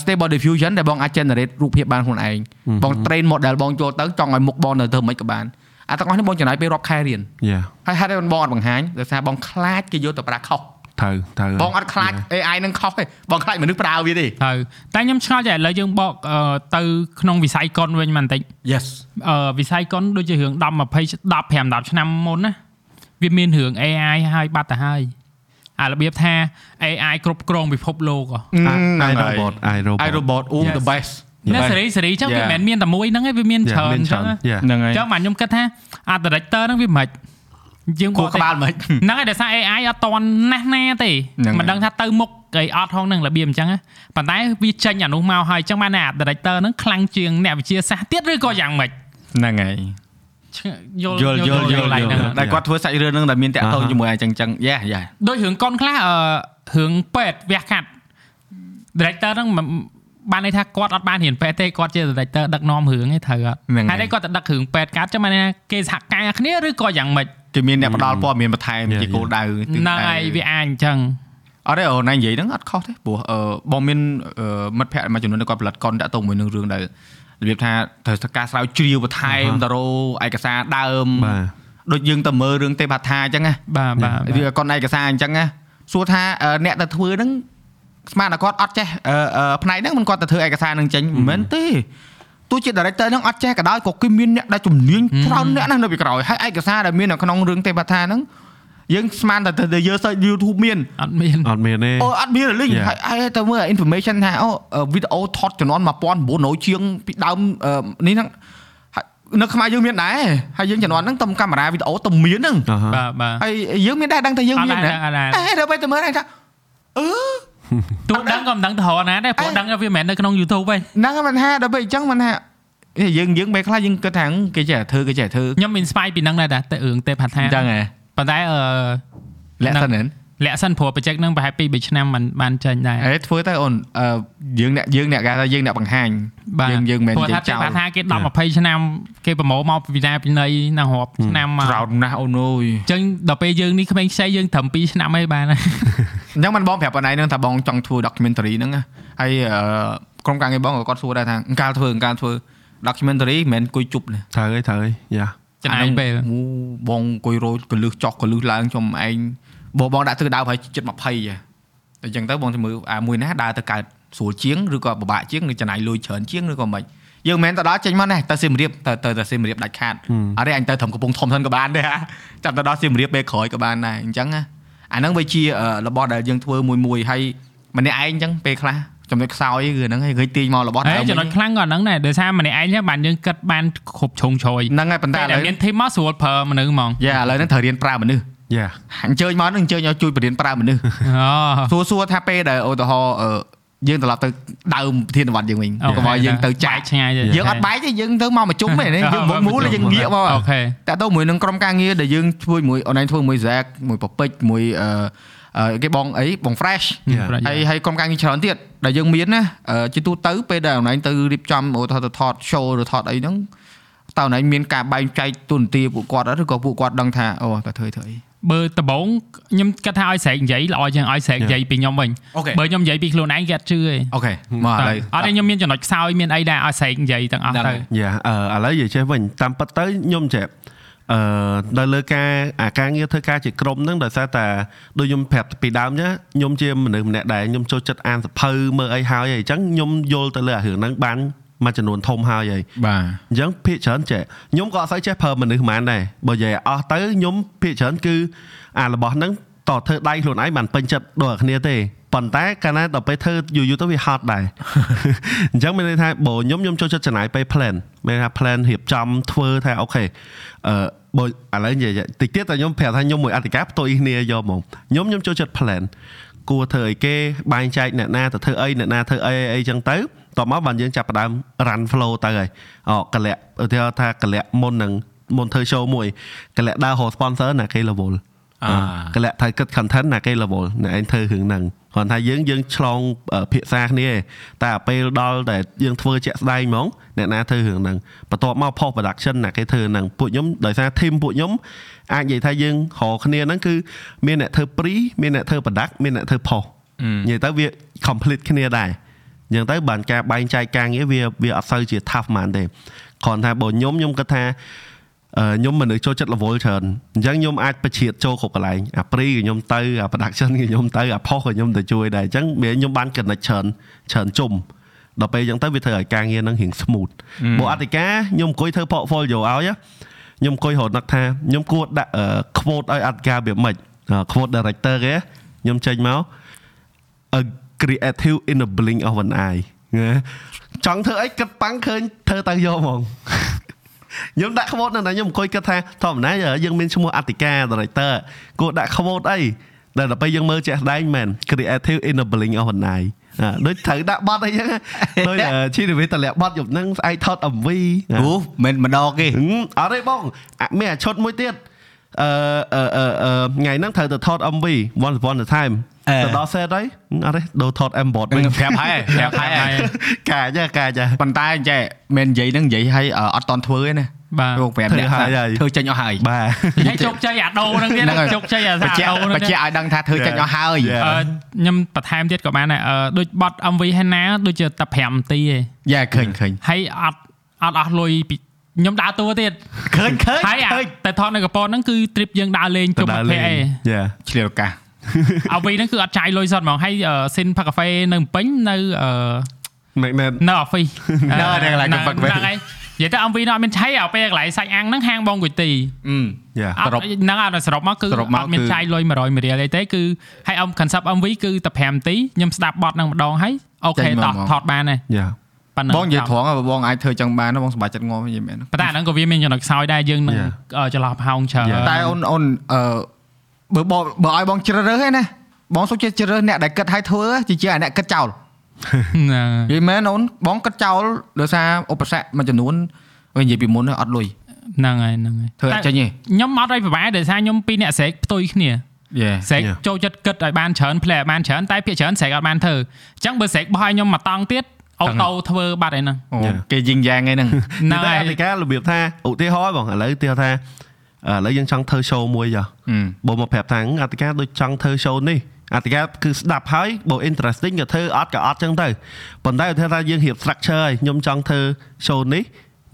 stable diffusion ដែលបងអាច generate រូបភាពបានខ្លួនឯងបង train model បងចូលទៅចង់ឲ្យមុខបងនៅធ្វើមិនក៏បានអាទាំងអស់នេះបងចំណាយពេលរាប់ខែរៀន
យ៉ា
ហើយហេតុអីបងអត់បង្ហាញដោយសារបងខ្លាចគេយកទៅប្រើខុស
ត្រូវត្រូវ
បងអត់ខ្លាច AI នឹងខុសទេបងខ្លាចមនុស្សប្រើវាទេ
ទៅតែខ្ញុំឆ្ងល់ចេះឥឡូវយើងបកអឺទៅក្នុងវិស័យកុនវិញបន្តិច
Yes
អឺវិស័យកុនដូចជារឿង10 20 10 5 10ឆ្នាំមុនណាវាមានរឿង AI ហើយបាត់ទៅហើយ អារបៀបថា AI គ្រប់គ្រងពិភពលោកហ៎
អាយរ៉ូបតអាយរ៉ូបត
iRobot អូ
Yes.
the best
នៅសេរីសេរីចឹងវា
Yeah.
មិនមែនមានតែមួយហ្នឹងឯងវាមានច្រើនចឹងណា
យ៉ា
ហ្នឹងហើយ
ចឹងបាទខ្ញុំគិតថាអា director ហ្នឹងវាមិនយើង
គោះក្បាលមិន
ហ្នឹងហើយដោយសារ AI អត់តន់ណាស់ណាទេ
ហ្នឹងហើយ
មិនដឹងថាទៅមុខអីអត់ហងហ្នឹងរបៀបអញ្ចឹងណាប៉ុន្តែវាចេញអានោះមកហើយអញ្ចឹងបានអា director ហ្នឹងខ្លាំងជាងអ្នកវិទ្យាសាស្ត្រទៀតឬក៏យ៉ាងម៉េច
ហ្នឹងហើយ
ឆ្ង យល់
យល់យល់យល់
ឡើងហ្នឹង
ដែលគាត់ធ្វើសាច់រឿងហ្នឹងដែលមានតាក់ទង
អាហា
ជាមួយអញ្ចឹងចឹងយ៉ាយ៉ា
ដូចរឿងកុនខ្លះអឺរឿងពេទ្យវះកាត់ director ហ្នឹងមិនបានន័យថាគាត់អត់បានរៀនពេទ្យទេគាត់ជា director ដឹកនាំរឿងឯងត្រូវអត់
ហ្នឹងហើយ
ហើយគាត់ទៅដឹករឿងពេទ្យកាត់ចឹងបានន័យថាគេសហការគ្នាឬក៏យ៉ាងម៉េច
គេមានអ្នកផ្ដល់ព័ត៌មានបន្ថែម
Yeah,
ជាគោលដៅ
ហ្នឹងហើយវាអាចអញ្ចឹង
អត់ទេអូនឯងនិយាយហ្នឹងអត់ខុសទេព្រោះអឺបងមានអឺមិត្តភ័ក្តិមួយចំនួនគាត់ផលិតកុនតាក់ទងមួយនឹងរឿងដែល របៀបថាត្រូវតែការស្រាវជ្រាវបន្ថែមទៅរកឯកសារដើម
បាទ
ដូចយើងទៅមើលរឿងទេវថាអញ្ចឹងណា
បាទបាទ
វាកុនឯកសារអញ្ចឹងណាសួរថាអឺអ្នកទៅធ្វើហ្នឹងស្មានតែគាត់អត់ចេះអឺអឺផ្នែកហ្នឹងមិនគាត់ទៅធ្វើឯកសារហ្នឹងចេញមិនមែនទេទោះជា director ហ្នឹងអត់ចេះក៏ដោយក៏គេមានអ្នកដែលជំនាញច្រើនអ្នកណាស់នៅពីក្រោយហើយឯកសារដែលមាននៅក្នុងរឿងទេវថាហ្នឹង យើងស្មានតែទៅយើង search YouTube មាន
អត់មាន
អត់មានទេ
អូអត់មានរលីង
Yeah.
ហើយហើយទៅមើល information ថាអូវីដេអូថតចំនួន1900ជាងពីដើមអឺនេះហ្នឹងហើយនៅខ្មែរយើងមានដែរហើយយើងចំនួនហ្នឹងទំកាមេរ៉ាវីដេអូទំមានហ្នឹង
អឺហ៎
បាទបាទ
ហើយយើងមានដែរដឹងថាយើង
អត់
មាន
ដែរ
ណា
អត់ដែរ
អេដល់ពេលទៅមើលហ្នឹងថាអឺ
ទោះដឹងក៏មិនដឹងទៅរកណាដែរព្រោះដឹងថាវាមិនមែននៅក្នុង YouTube ទេ
ហ្នឹងហើយមិនថាដល់ពេលអញ្ចឹងមិនថាអេយើងយើងពេលខ្លះយើងគិតថាគេចេះតែធ្វើគេចេះតែធ្វើ
ខ្ញុំ inspire ពីហ្នឹងដែរតែរឿងទេផាថា
អញ្ចឹងហ៎
ប៉ុន្តែអឺ
លក្ខណៈហ្នឹង
លាក់សិនព្រោះ project ហ្នឹងប្រហែល2 3ឆ្នាំมันបានចេញដែរ
អេធ្វើទៅអូនអឺយើងអ្នកយើងអ្នកគេថាយើងអ្នកបង្ហាញ
បាទ
យើងយើងមិនមែន
ព្រោះ
និ
ថា
យាយ
ទេ
ចោល
ផាថាគេ10 20ឆ្នាំគេប្រម៉ូមកពីណាពីណីណារាប់ឆ្នាំមក
ក្រោតណាស់អូនអើយ
អញ្ចឹងដល់ពេលយើងនេះក្មេងខ្ចីយើងត្រឹម2ឆ្នាំហើយបានហើយ
អញ្ចឹងមិនបងប្រាប់បងឯងហ្នឹងថាបងចង់ធ្វើ documentary ហ្នឹងណាហើយអឺក្រុមការងារបងក៏គាត់សួរដែរថាអង្ការធ្វើអង្ការធ្វើ documentary មិនមែនអង្គុយជប់ទេ
ត្រូវហើយត្រូវហើយយ៉ា
ចំណាយពេល
អូបងអង្គុយរោចកលឹះចោះកលឹះឡើងខ្ញុំឯងបងបងដាក់ទិសដៅប្រហែលជិត20ហ៎អញ្ចឹងទៅបងទៅមើលអាមួយណាដើរទៅកើតស្រួលជាងឬក៏ពិបាកជាងឬចំណាយលុយច្រើនជាងឬក៏មិនយើងមិនមែនទៅដល់ចេញមកណាទៅសៀមរាបទៅទៅទៅសៀមរាបដាច់ខាតអត់ទេអញទៅត្រឹមកំពង់ធំសិនក៏បានដែរហ่าចាំទៅដល់សៀមរាបពេលក្រោយក៏បានដែរអញ្ចឹងណាអាហ្នឹងវាជាអឺរបស់ដែលយើងធ្វើមួយមួយហើយម្នាក់ឯងអញ្ចឹងពេលខ្លះ ចំណុចខ្សោយគឺហ្នឹងហើយឃើញទាញមករបស់
ហេ
ដើម
ចំណុចខ្លាំងក៏ហ្នឹងដែរដោយសារម្នាក់ឯងហ្នឹងបានយើងគិតបានគ្រប់ជ្រុងជ្រោយ
ហ្នឹងហើយប៉ុន្តែ
តែ
ឥឡូ
តែ
វ
មាន team មកស្រួលប្រើមនុស្សហ្មង
យ៉ាឥឡូវហ្នឹងត្រូវរៀនប្រើមនុស្ស
យ៉ា
អញ្ជើញមកហ្នឹងអញ្ជើញឲ្យជួយបរៀនប្រើមនុស្ស
អូ
សួរសួរថាពេលដែលឧទាហរណ៍អឺយើងត្រឡប់ទៅដើមប្រធានបទយើងវិញកុំឲ្យយើងទៅចាច់
ឆ្ងាយទេ
យើងអត់បែកទេយើងទៅមកមកជុំទេណាយើងមកមូលហើយយើងងាកមក
អូខេ
តែទៅមួយនឹងក្រុមការងារដែលយើងធ្វើមួយអនឡាញធ្វើមួយ Zack មួយពពេចមួយអឺអឺ គេបងអីបង Fresh ហើយហើយក្រុមការងារច្រើនទៀតដែលយើងមានណាអឺជាទូទៅពេលដែលអនឡាញទៅរៀបចំឧទាហរណ៍ទៅថត show ឬថតអីហ្នឹងតើអនឡាញមានការបែងចែកទូនទីពួកគាត់អត់ឬក៏ពួកគាត់ដឹងថាអូតើធ្វើធ្វើអី
បើដំបងខ្ញុំគិតថាឲ្យស្រែកនិយាយល្អជាងឲ្យស្រែកនិយាយពីខ្ញុំវិញ
អូខេ
បើខ្ញុំនិយាយពីខ្លួនឯងគេអត់ជឿទេ
អូខេមកឥឡូវ
អត់ទេខ្ញុំមានចំណុចខ្សោយមានអីដែរឲ្យស្រែកនិយាយទាំងអស់ទៅ
យ៉ាអឺឥឡូវនិយាយចេះវិញតាមពិតទៅខ្ញុំចេះ អឺនៅលើការអាការងារធ្វើការជាក្រុមហ្នឹងដោយសារតែដូចខ្ញុំប្រាប់ពីដើមចាខ្ញុំជាមនុស្សម្នាក់ដែលខ្ញុំចូលចិត្តអានសភៅមើលអីហើយអីចឹងខ្ញុំយល់ទៅលើអារឿងហ្នឹងបានមួយចំនួនធំហើយហើយ
បាទ
អញ្ចឹងភាកច្រើនចេះខ្ញុំក៏អត់សូវចេះប្រើមនុស្សហ្មងដែរបើនិយាយអស់ទៅខ្ញុំភាកច្រើនគឺអារបស់ហ្នឹង តធ្វើដៃខ្លួនឯងបានពេញចិត្តដូចគ្នាទេប៉ុន្តែកាលណាដល់ពេលធ្វើយូរយូរទៅវាហត់ដែរអញ្ចឹងមានន័យថាបើខ្ញុំខ្ញុំចូលចិត្តចំណាយពេល plan មានន័យថា plan រៀបចំធ្វើថាអូខេអឺបើឥឡូវនិយាយតិចទៀតតែខ្ញុំប្រាប់ថាខ្ញុំមួយអធិការផ្ទុយគ្នាយកហ្មងខ្ញុំខ្ញុំចូលចិត្ត plan គួរធ្វើអីគេបែងចែកអ្នកណាទៅធ្វើអីអ្នកណាធ្វើអីអីចឹងទៅតោះមកបានយើងចាប់ផ្ដើម run flow ទៅហើយអូកលៈឧទាហរណ៍ថាកលៈមុននឹងមុនធ្វើ show មួយកលៈដើររក sponsor ណាគេ level កលៈត្រូវគិត content ណាគេ level អ្នកឯងធ្វើរឿងហ្នឹងគ្រាន់ថាយើងយើងឆ្លងអឺភាសាគ្នាឯងតែអាពេលដល់តែយើងធ្វើជាក់ស្ដែងហ្មងអ្នកណាធ្វើរឿងហ្នឹងបន្ទាប់មក post production ណាគេធ្វើហ្នឹងពួកខ្ញុំដោយសារ team ពួកខ្ញុំអាចនិយាយថាយើងរកគ្នាហ្នឹងគឺមានអ្នកធ្វើ pre មានអ្នកធ្វើ product មានអ្នកធ្វើ post និយាយទៅវា complete គ្នាដែរអញ្ចឹងទៅបានការបែងចែកការងារវាវាអត់សូវជា tough ហ្មងទេគ្រាន់ថាបើខ្ញុំខ្ញុំគិតថាអឺ ខ្ញុំមនុស្សចូលចិត្ត level ច្រើនអញ្ចឹងខ្ញុំអាចបជ្រៀតចូលគ្រប់កន្លែងអា pre ក៏ខ្ញុំទៅអា production ក៏ខ្ញុំទៅអា post ក៏ខ្ញុំទៅជួយដែរអញ្ចឹងវាខ្ញុំបាន connect ច្រើនច្រើនជុំដល់ពេលអញ្ចឹងទៅវាធ្វើឲ្យការងារហ្នឹងរៀង smooth បើអធិការខ្ញុំអង្គុយធ្វើ portfolio ឲ្យណាខ្ញុំអង្គុយរត់នឹកថាខ្ញុំគួរដាក់អឺ quote ឲ្យអធិការវាម៉េចអឺ quote director គេខ្ញុំចេញមក a creative in the blink of an eye ណាចង់ធ្វើអីគិតប៉ាំងឃើញធ្វើទៅយកហ្មង ខ្ញុំដាក់ quote នៅណាខ្ញុំអង្គុយគិតថាធម្មតាយើងមានឈ្មោះអធិការ director គួរដាក់ quote អីដែលដល់ពេលយើងមើលជាក់ស្ដែងមែន creative in the blink of an eye អាដូចត្រូវដាក់បတ်អីចឹងណាដូចឈីនិវិតតម្លាក់បတ်យប់ហ្នឹងស្អែកថត MV ណា
អូមិនម្ដងគេ
ហឹមអត់ទេបងអាមានអាឈុតមួយទៀតអឺអឺអឺអឺថ្ងៃហ្នឹងត្រូវទៅថត MV once upon a time
អឺ
ទៅដល់ set ហើយហឹមអត់ទេដូរថត M board វិញ
ប្រាប់ហើយប្រាប់ហើយ
កាចហ៎កាចហ៎
ប៉ុន្តែចេះមិននិយាយហ្នឹងនិយាយឲ្យអត់តន់ធ្វើទេណា
បាទ
លោក5
ធ្វើ
នាក់
ហើយហើយ
ធ្វើចេញអស់ហើយ
បាទ
ហើយជោគជ័យអាដូហ្នឹងទៀត
ហ្នឹងហើយ
ជោគជ័យអា
ប
សា
ច្ចេក
ដូហ្នឹង
បច្ចេកឲ្យដឹងថាធ្វើចេញអស់ហើយ
Yeah.
អឺខ្ញុំបន្ថែមទៀតក៏បានដែរអឺដូចបត់ MV ហេណាដូចជាតែ5នាទីឯង
យ៉ាឃើញឃើញ
ហើយអត់អត់អស់លុយពីខ្ញុំដើរតួទៀត
ឃើញឃើញ
ហើយអា
ឃើញ
តែថតនៅកប៉ុនហ្នឹងគឺ trip យើងដើរលេងជុំមិត្តភ័ក្តិឯង
យ៉ា
ឆ្លៀលឱកាស
អវីហ្នឹងគឺអត់ចាយលុយសតហ្មងហើយស៊ីនផាកាហ្វេនៅភ្នំពេញនៅអឺ
មែនមែន
នៅ office
នៅនៅកន្លែង
ហ្នឹង
ផាកាហ្វេ
ហ្នឹងហើយនិយាយទៅ MV នោះអត់មានឆៃឲ្យពេលកន្លែងសាច់អាំងហ្នឹងហាងបងគុយទី
អឺ
យ៉ា
អត់
សរុប
ហ្នឹងអត់សរុបមកគឺ
សរុបមក
អត់មាន
គឺ
ចាយលុយ100រៀលអីទេគឺហើយអំ concept MV គឺតែ5នាទីខ្ញុំស្ដាប់បទហ្នឹងម្ដងហើយអូ
ចេ
ខេ
ញមក
តោះ
ហ្មង
ថតបានហើយ
យ៉ា
ប៉ុណ្ណឹង
បងនិយាយ
ចប់
ត្រង់ហ៎បងអាចធ្វើចឹងបានណាបងសប្បាយចិត្តងំនិយាយមែន
ប៉ុន្តែអាហ្នឹងក៏វាមានចំណុចខ្សោយដែរយើងនឹង
Yeah.
អឺចន្លោះប្រហោងច្រើន
Yeah.
តែអូនអូនអឺ បើបងបើឲ្យបងជ្រើសរើសឯណាបងសុខចិត្តជ្រើសរើសអ្នកដែលគិតឲ្យធ្វើជាជាងអ្នកគិតចោល
ហ្នឹង
និយាយមែនអូនបងគិតចោលដោយសារឧបសគ្គមួយចំនួនវិញនិយាយពីមុនអត់លុយ
ហ្នឹងហើយហ្នឹងហើយ
ធ្វើអត់ចេញទេ
ខ្ញុំអត់ឲ្យប្រហែលដោយសារខ្ញុំពីរអ្នកស្រែកផ្ទុយគ្នា
យេ
ស្រែក
Yeah.
ចូលចិត្តគិតឲ្យបានច្រើនផ្លែឲ្យបានច្រើនតែភាគច្រើនស្រែកអត់បានធ្វើអញ្ចឹងបើស្រែកបោះឲ្យខ្ញុំមកតង់ទៀតអូតូធ្វើបាត់ឯហ្នឹង
អូ
Yeah.
គេយីងយ៉ាងឯហ្នឹង
ហ្នឹង
តែ
ហើយ
អតិការបៀបថាឧទាហរណ៍បងឥឡូវទីថា ឥឡូវយើងចង់ធ្វើ show មួយចុះ
អឺ
បងមកប្រាប់ថាអតិកាដូចចង់ធ្វើ show នេះអតិកាគឺស្ដាប់ហើយបើ interesting ក៏ធ្វើអត់ក៏អត់ចឹងទៅប៉ុន្តែឧទាហរណ៍ថាយើងរៀប structure ហើយខ្ញុំចង់ធ្វើ show នេះ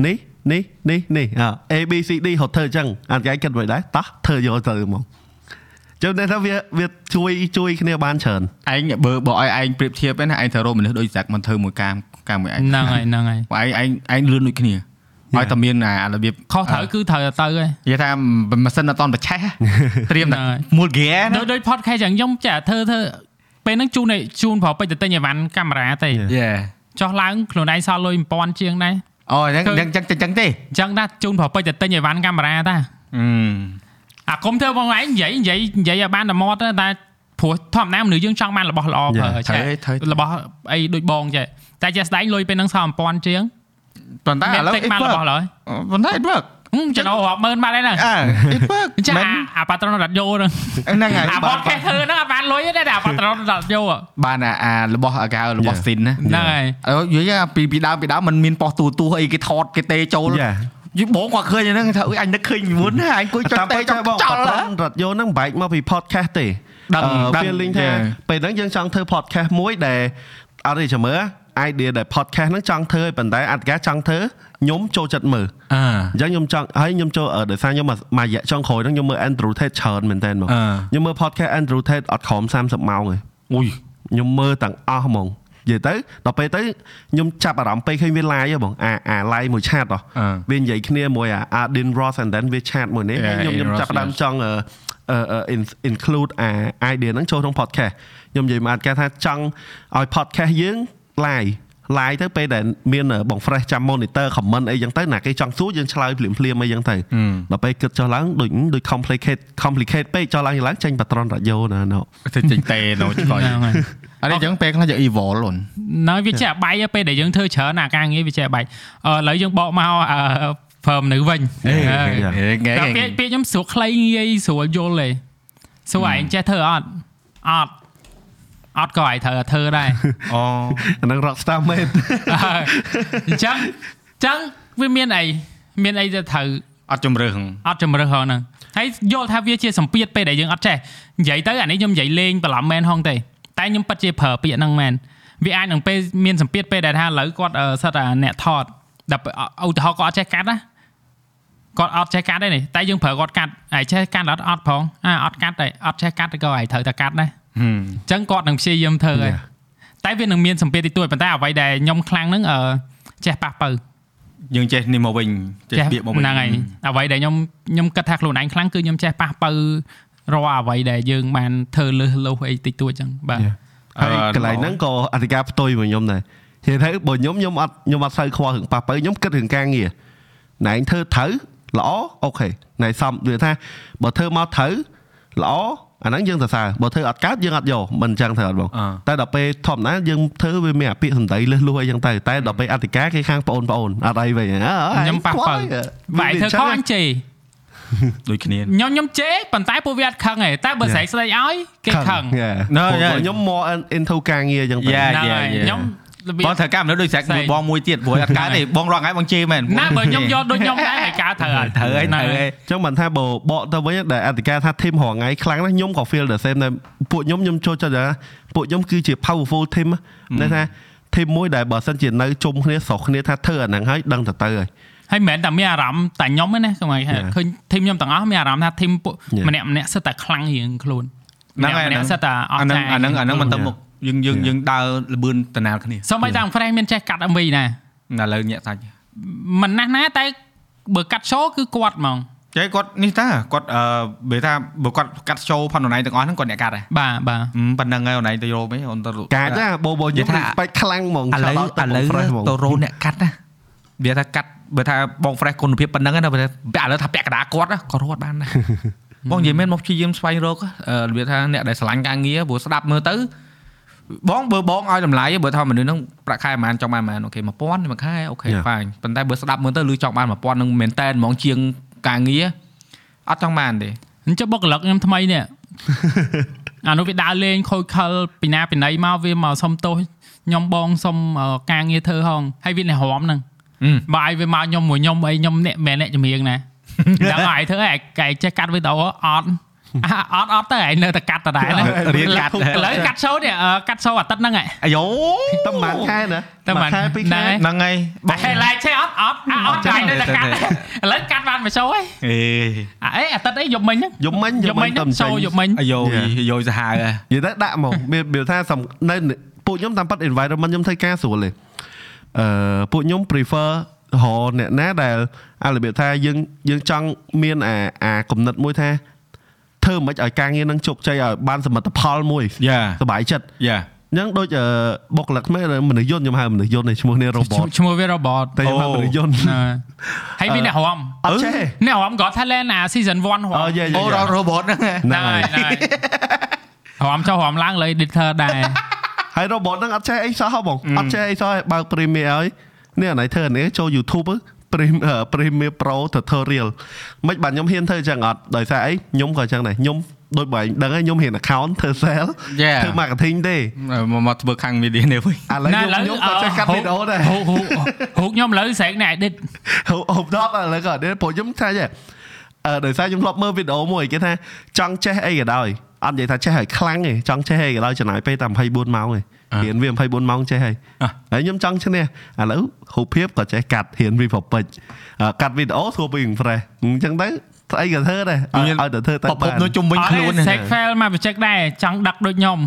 នេះនេះនេះនេះអ A B C D ហត់ធ្វើចឹងអតិកាគិតមិនដែរតោះធ្វើយកទៅហ្មងចាំតែថាវាវាជួយជួយគ្នាបានច្រើន
ឯងបើបើឲ្យឯងប្រៀបធៀបឯណាឯងត្រូវរកមនុស្សដូចសាក់មិនធ្វើមួយកាមកាមមួយឯង
ហ្នឹងហើយហ្នឹងហើយ
បើឯងឯងឯងលឿនដូចគ្នា ឲ្យតែមានអារបៀប
ខុសត្រូវគឺត្រូវទៅហើយ
និយាយថាម៉ាស៊ីនអត់តន់បច្ឆេះត្រៀមតែ
ហ្នឹងហើយ
មូលហ្គេណា
ដូចដូច podcast ចឹងខ្ញុំចាធ្វើធ្វើពេលហ្នឹងជូនឲ្យជូនប្រពេចទៅទិញអីវ៉ាន់កាមេរ៉ាទេ
Yeah.
យេ
ចោះឡើងខ្លួនឯងសល់លុយ1000ជាងដែរ
អូអញ្ចឹងអញ្ចឹងអញ្ចឹងទេ
អញ្ចឹងដែរជូនប្រពេចទៅទិញអីវ៉ាន់កាមេរ៉ាតា
អឺ
អាគុំធ្វើបងឯងនិយាយនិយាយនិយាយឲ្យបានតែមាត់ទេតែព្រោះធម្មតាមនុស្សយើងចង់បានរបស់ល្អ
Yeah.
ប្រើ
ត្រូវ
ចា
ទេត្រូវ
របស់អីដូចបងចេះតែចេះស្ដែងលុយពេលហ្នឹងសល់1000ជាង
ប៉ុន្តែឥ
មាន
ឡូវ
តិចបានរបស់ឡើយ
ប៉ុន្តែ it work
ហឹមចំណូលរាប់ម៉ឺនបាត់ហើយហ្នឹង
អើ it work
ចា
មិន
អាអាប៉ាត្រុនរ៉ាឌីយ៉ូហ្នឹង
ហ្នឹងហើយ
អា
បា
ប
ន
តគេធ្វើហ្នឹងអត់បានលុយទេតែអាប៉ាត្រុនរ៉ាឌីយ៉ូ
បានអាអារបស់អាកៅរបស់
Yeah.
ស៊ីនណា
ហ្នឹងហើយ
អើនិយាយពីពីដើមពីដើមมันមានប៉ោះទូទូអីគេថតគេទេចូល
យ៉ា
យីបងគាត់ឃើញហ្នឹងថាអុយអញនឹកឃើញមុនណាអញគួយចុច
តាម
ទេ
ពិត
ចុ
ច
ច
បង
ចោល
អត់រត់យកហ្នឹងបែកមកពី podcast ទេ
ដឹង
អឺ
ដឹង
feeling ថា
Yeah.
ពេលហ្នឹងយើងចង់ធ្វើ podcast មួយដែលអត់ទេចាំមើល idea ដែល podcast ហ្នឹងចង់ធ្វើឲ្យប៉ុន្តែអត់កាចង់ធ្វើខ្ញុំចូលចិត្តមើល
អឺ
អញ្ចឹងខ្ញុំចង់ហើយខ្ញុំចូលអឺដោយសារខ្ញុំមកមួយរយៈចុងក្រោយហ្នឹងខ្ញុំមើល Andrew Tate ច្រើនមែនតើមក
អឺ
ខ្ញុំមើល podcast Andrew Tate អត់ក្រោម30ម៉ោងទេ
អុយ
ខ្ញុំមើលទាំងអស់ហ្មងនិយាយទៅដល់ពេលទៅខ្ញុំចាប់អារម្មណ៍ពេលឃើញវា live ហ៎បងអាអា live មួយឆាតហ៎
អឺ
វានិយាយគ្នាមួយអា Adin Ross and then វាឆាតមួយនេះ
Yeah,
ហើយខ្ញុំខ្ញុំ
Adin Ross,
ចាប់ផ្ដើម
yes.
ចង់អឺអឺអឺ in- include អា idea ហ្នឹងចូលក្នុង podcast ខ្ញុំនិយាយមកគេថាចង់ឲ្យ podcast យើង live live ទៅពេលដែលមានបង fresh ចាំ monitor comment អីចឹងទៅណាគេចង់សួរយើងឆ្លើយភ្លាមភ្លាមៗអីចឹងទៅដល់ពេលគិតចុះឡើងដូចដូច complicate complicate ពេកចុះឡើងឡើងចេញប៉ាត្រុនរ៉ាឌីយ៉ូណាណូ
ទៅចេញតេណូឆ្កយ
ហ្នឹងហើយ
អត់អញ្ចឹងពេលខ្លះយក evil លុន
នៅវាចេះអាបែកទៅពេលដែលយើងធ្វើច្រើនអាការងារវាចេះអាបែកអឺឥឡូវយើងបកមកអឺព្រមនៅវិញ
ហេ
ហើយ
ងែ
តែពាក្យពាក្យខ្ញុំស្រួលខ្លីងាយស្រួលយល់ទេសួរឯងចេះធ្វើអត់អត់ អត់ក៏ឯងត្រូវតែធ្វើដែរ
អូ
អាហ្នឹង rockstar មែន
ហើយអញ្ចឹងអញ្ចឹងវាមានអីមានអីទៅត្រូវ
អត់ជំរឿស
អត់ជំរឿសហ្នឹងហើយយល់ថាវាជាសម្ពាធពេលដែលយើងអត់ចេះនិយាយទៅអានេះខ្ញុំនិយាយលេងបន្លំមែនហងទេតែខ្ញុំពិតជាប្រើពាក្យហ្នឹងមែនវាអាចនឹងពេលមានសម្ពាធពេលដែលថាឥឡូវគាត់អឺសិតតែអ្នកថតដល់ពេលឧទាហរណ៍គាត់អត់ចេះកាត់ណាគាត់អត់ចេះកាត់ទេនេះតែយើងប្រើគាត់កាត់ហើយចេះកាត់អត់អត់ផងអាអត់កាត់ទេអត់ចេះកាត់ទេក៏ហើយត្រូវតែកាត់ដែរ
ហឹម
អញ្ចឹងគាត់នឹងព្យាយាមធ្វើហើយ
Yeah.
តែវានឹងមានសម្ពាធតិចតួចប៉ុន្តែអ្វីដែលខ្ញុំខ្លាំងហ្នឹងអឺចេះប៉ះបើ
យើងចេះនេះមកវិញចេះ
ចេះ
បៀកមកវិញ
ហ្នឹងហើយអ្វីដែលខ្ញុំខ្ញុំគិតថាខ្លួនឯងខ្លាំងគឺខ្ញុំចេះប៉ះបើរាល់អ្វីដែលយើងបានធ្វើលើសលោសអីតិចតួចអញ្ចឹងបាទ
Yeah. ហើយកន្លែងហ្នឹងក៏អធិការផ្ទុយមកខ្ញុំដែរនិយាយទៅបើខ្ញុំខ្ញុំអត់ខ្ញុំអត់សូវខ្វល់រឿងប៉ះបើខ្ញុំគិតរឿងការងារណែឯងធ្វើត្រូវល្អអូខេណែសំនិយាយថាបើធ្វើមកត្រូវល្អ អាហ្នឹងយើងសរសើរបើធ្វើអត់កើតយើងអត់យកមិនអញ្ចឹងទៅអត់បង
អឺ
តែដល់ពេលធម្មតាយើងធ្វើវាមានអាពាក្យសម្ដីលឹះលួសអីចឹងទៅតែដល់ពេលអធិការគេខាងបងប្អូនអត់អីវិញអើ
ខ្ញុំប៉ះបើបែរធ្វើខុសអញជេរ
ដូចគ្នា
ខ្ញុំខ្ញុំជេរប៉ុន្តែពួកវាអត់ខឹងទេតែបើស្រែកស្ដីឲ្យគេខឹង
No, yeah.
ខ្ញុំ more into ការងារអញ្ចឹងទៅ
Yeah.
ហ្នឹងហើយខ្ញុំ របៀ
បង
ប
ត្រូវការមនុស្សដូចស្រាក់
ផ្សេង
មួយបងមួយទៀតព្រោះអត់កើតទេបងរងថ្ងៃបងជេរមែន
ណាបើខ្ញុំយកដូចខ្ញុំដែរហើយការត្រូវហើយ
ត្រូវហើយត្រូវហើយ
ចឹងមិនថាបើបកទៅវិញដែលអធិការថា team រងថ្ងៃខ្លាំងណាស់ខ្ញុំក៏ feel the same ដែរពួកខ្ញុំខ្ញុំចូលចិត្តថាពួកខ្ញុំគឺជា powerful team ណាថា team មួយដែលបើសិនជានៅជុំគ្នាស្រុកគ្នាថាធ្វើអាហ្នឹងហើយដឹងទៅទៅហើយ
ហើយមិនមែនតែមានអារម្មណ៍តែខ្ញុំទេណាខ្ញុំឃើញ
Yeah.
ឃើញធីមខ្ញុំទាំងអស់មានអារម្មណ៍ថាធីមពួក
Yeah.
ម្នាក់ម្នាក់សិតតែខ្លាំងរៀងខ្លួន
ហ្នឹងហើយ
ម្នាក់ម្នាក់សិតតែអ
អា
ស់
ហ្នឹង
ចា
អាហ្នឹងអាហ្នឹងមិនទៅមុខ យើងយើង
Yeah.
យើងដើរលបឿនតំណាលគ្នា
សូម្បីតែ Fresh មានចេះកាត់ MV ណា
ឥឡូវញាក់សាច់
មិនណាស់ណាតែបើកាត់ show គឺគាត់ហ្មង
ចេះគាត់នេះតាគាត់អឺបើថាបើគាត់កាត់ show ផនអនឡាញទាំងអស់ហ្នឹងគាត់អ្នកកាត់ដែរ
បាទបាទ
ហឹមប៉ុណ្្នឹងហើយអនឡាញទៅយកមិនអូនទៅ
កាចណាបោបោខ្ញុំ
និយាយថា
respect ខ្លាំងហ្មង
ឥឡូវ
shout out ទៅ
ឥឡូវ
fresh ហ្មង
ទៅរោអ្នកកាត់ណាវាថាកាត់បើថាបង fresh គុណភាពប៉ុណ្្នឹងណាបើថាពាក់ឥឡូវថាពាក់កណ្ដាលគាត់ណាក៏រត់បានដែរបងនិយាយមែនមកព្យាយាមស្វែងរកអឺរបៀបថាអ្នកដែលស្រឡាញ់ការងារព្រោះស្ដាប់មើលទៅ បងបើបងឲ្យតម្លៃបើថាមនុស្សហ្នឹងប្រាក់ខែប្រហែលចង់បានប្រហែលអូខេ1000មួយខែអូខេ
Yeah.
ហ្វាញប៉ុន្តែបើស្ដាប់មើលទៅឬចង់បាន1000ហ្នឹងមែនតែនហ្មងជាងការងារអត់ចង់បានទេ
អញ្ចឹងបុគ្គលិកខ្ញុំថ្មីនេះអានោះវាដើរលេងខូចខលពីណាពីណីមកវាមកសុំទោសខ្ញុំបងសុំអឺការងារធ្វើហងហើយវាអ្នករំហ្នឹង
ហឹម
បើឲ្យវាមកខ្ញុំមួយខ្ញុំអីខ្ញុំអ្នកមែនអ្នកចម្រៀងណាដឹងហើយធ្វើឲ្យកែចេះកាត់វីដេអូអត់ អត់អត់ទៅឯងនៅតែកាត់ដដែលណា
រៀនកាត់
ឥឡូវកាត់ show នេះអឺកាត់ show អាទិត្យហ្នឹងឯង
អាយ៉ូ
តែប្រហែលខែណា
តែប្រហែល
មួយខែពីរខែ
ដែរ
ហ្នឹងហើយប
តែ
ង
ហេឡៃឆេអត់អត់អាអត់ចាយនៅតែកាត់ឥឡូវកាត់បានមួយ show ឯង
អេ
អាអីអាទិត្យអីយប់មិញហ្នឹង
យប់មិញ
យប់មិញហ្នឹង show យប់មិញ
អាយ៉ូ
Yeah.
អាយ៉ូសាហាវហ៎
និយាយទៅដាក់ហ្មងមានមានថាសំនៅពួកខ្ញុំតាមពិត environment ខ្ញុំធ្វើការស្រួលទេអឺពួកខ្ញុំ prefer រកអ្នកណាដែលអារបៀបថាយើងយើងចង់មានអាអាគំនិតមួយថា ធ្វើមិនឲ្យការងារនឹងជោគជ័យឲ្យបានសមិទ្ធផលមួយ
យ៉ា
សប្បាយចិត្ត
យ៉ា
អញ្ចឹងដូចអឺបុគ្គលិកថ្មីមនុស្សយន្តខ្ញុំហៅមនុស្សយន្តនេះឈ្មោះនេះ robot
ឈ្មោះវា robot
តែខ្ញុំហៅ
អូ
មនុស្សយន្ត
ណាហើយមានអ្នករំ
អត់ចេះ
អ្នករំក៏ Thailand អា season 1រំ
អូយេយេ
អូរ៉ូបតហ្នឹងហ៎
ហ្នឹងហើយ
ហ្នឹងហើយរំចុះរំឡើងលើ editor ដែរ
ហើយ robot ហ្នឹងអត់ចេះអីសោះហ៎បងអត់ចេះអីសោះឲ្យបើក Premiere ឲ្យនេះអាណៃធ្វើអានេះចូល YouTube ទៅ Prem- អឺ Premiere Pro tutorial មិនបាទខ្ញុំហ៊ានធ្វើអញ្ចឹងអត់ដោយសារអីខ្ញុំក៏អញ្ចឹងដែរខ្ញុំដូចបើឯងដឹងហើយខ្ញុំហ៊ាន account ធ្វើ sale
យ៉ា
ធ្វើ marketing ទេ
មកមកធ្វើខាង media នេះវិញ
ឥឡូវខ្ញុំខ្ញុំក៏ចេះកាត់វីដេអូដែរ
ហូហូហូខ្ញុំឥឡូវស្រែកអ្នក edit
ហូហូដតឥឡូវក៏នេះព្រោះខ្ញុំថាចេះអឺដោយសារខ្ញុំធ្លាប់មើលវីដេអូមួយគេថាចង់ចេះអីក៏ដោយអត់និយាយថាចេះឲ្យខ្លាំងទេចង់ចេះអីក៏ដោយចំណាយពេលតែ24ម៉ោងទេ រៀនវា24ម៉ោងចេះហើយ
អ่ะ
ហើយខ្ញុំចង់ឈ្នះឥឡូវរូបភាពក៏ចេះកាត់រៀនវាប្រពេចអឺកាត់វីដេអូធ្វើពី fresh អញ្ចឹងទៅស្អីក៏ធ្វើដែរឲ្យឲ្យតែធ្វើទៅ
ប្រភពនោះជុំវិញខ្លួន
សេក fail មកបច្ចេកដែរចង់ដឹកដូចខ្ញុំ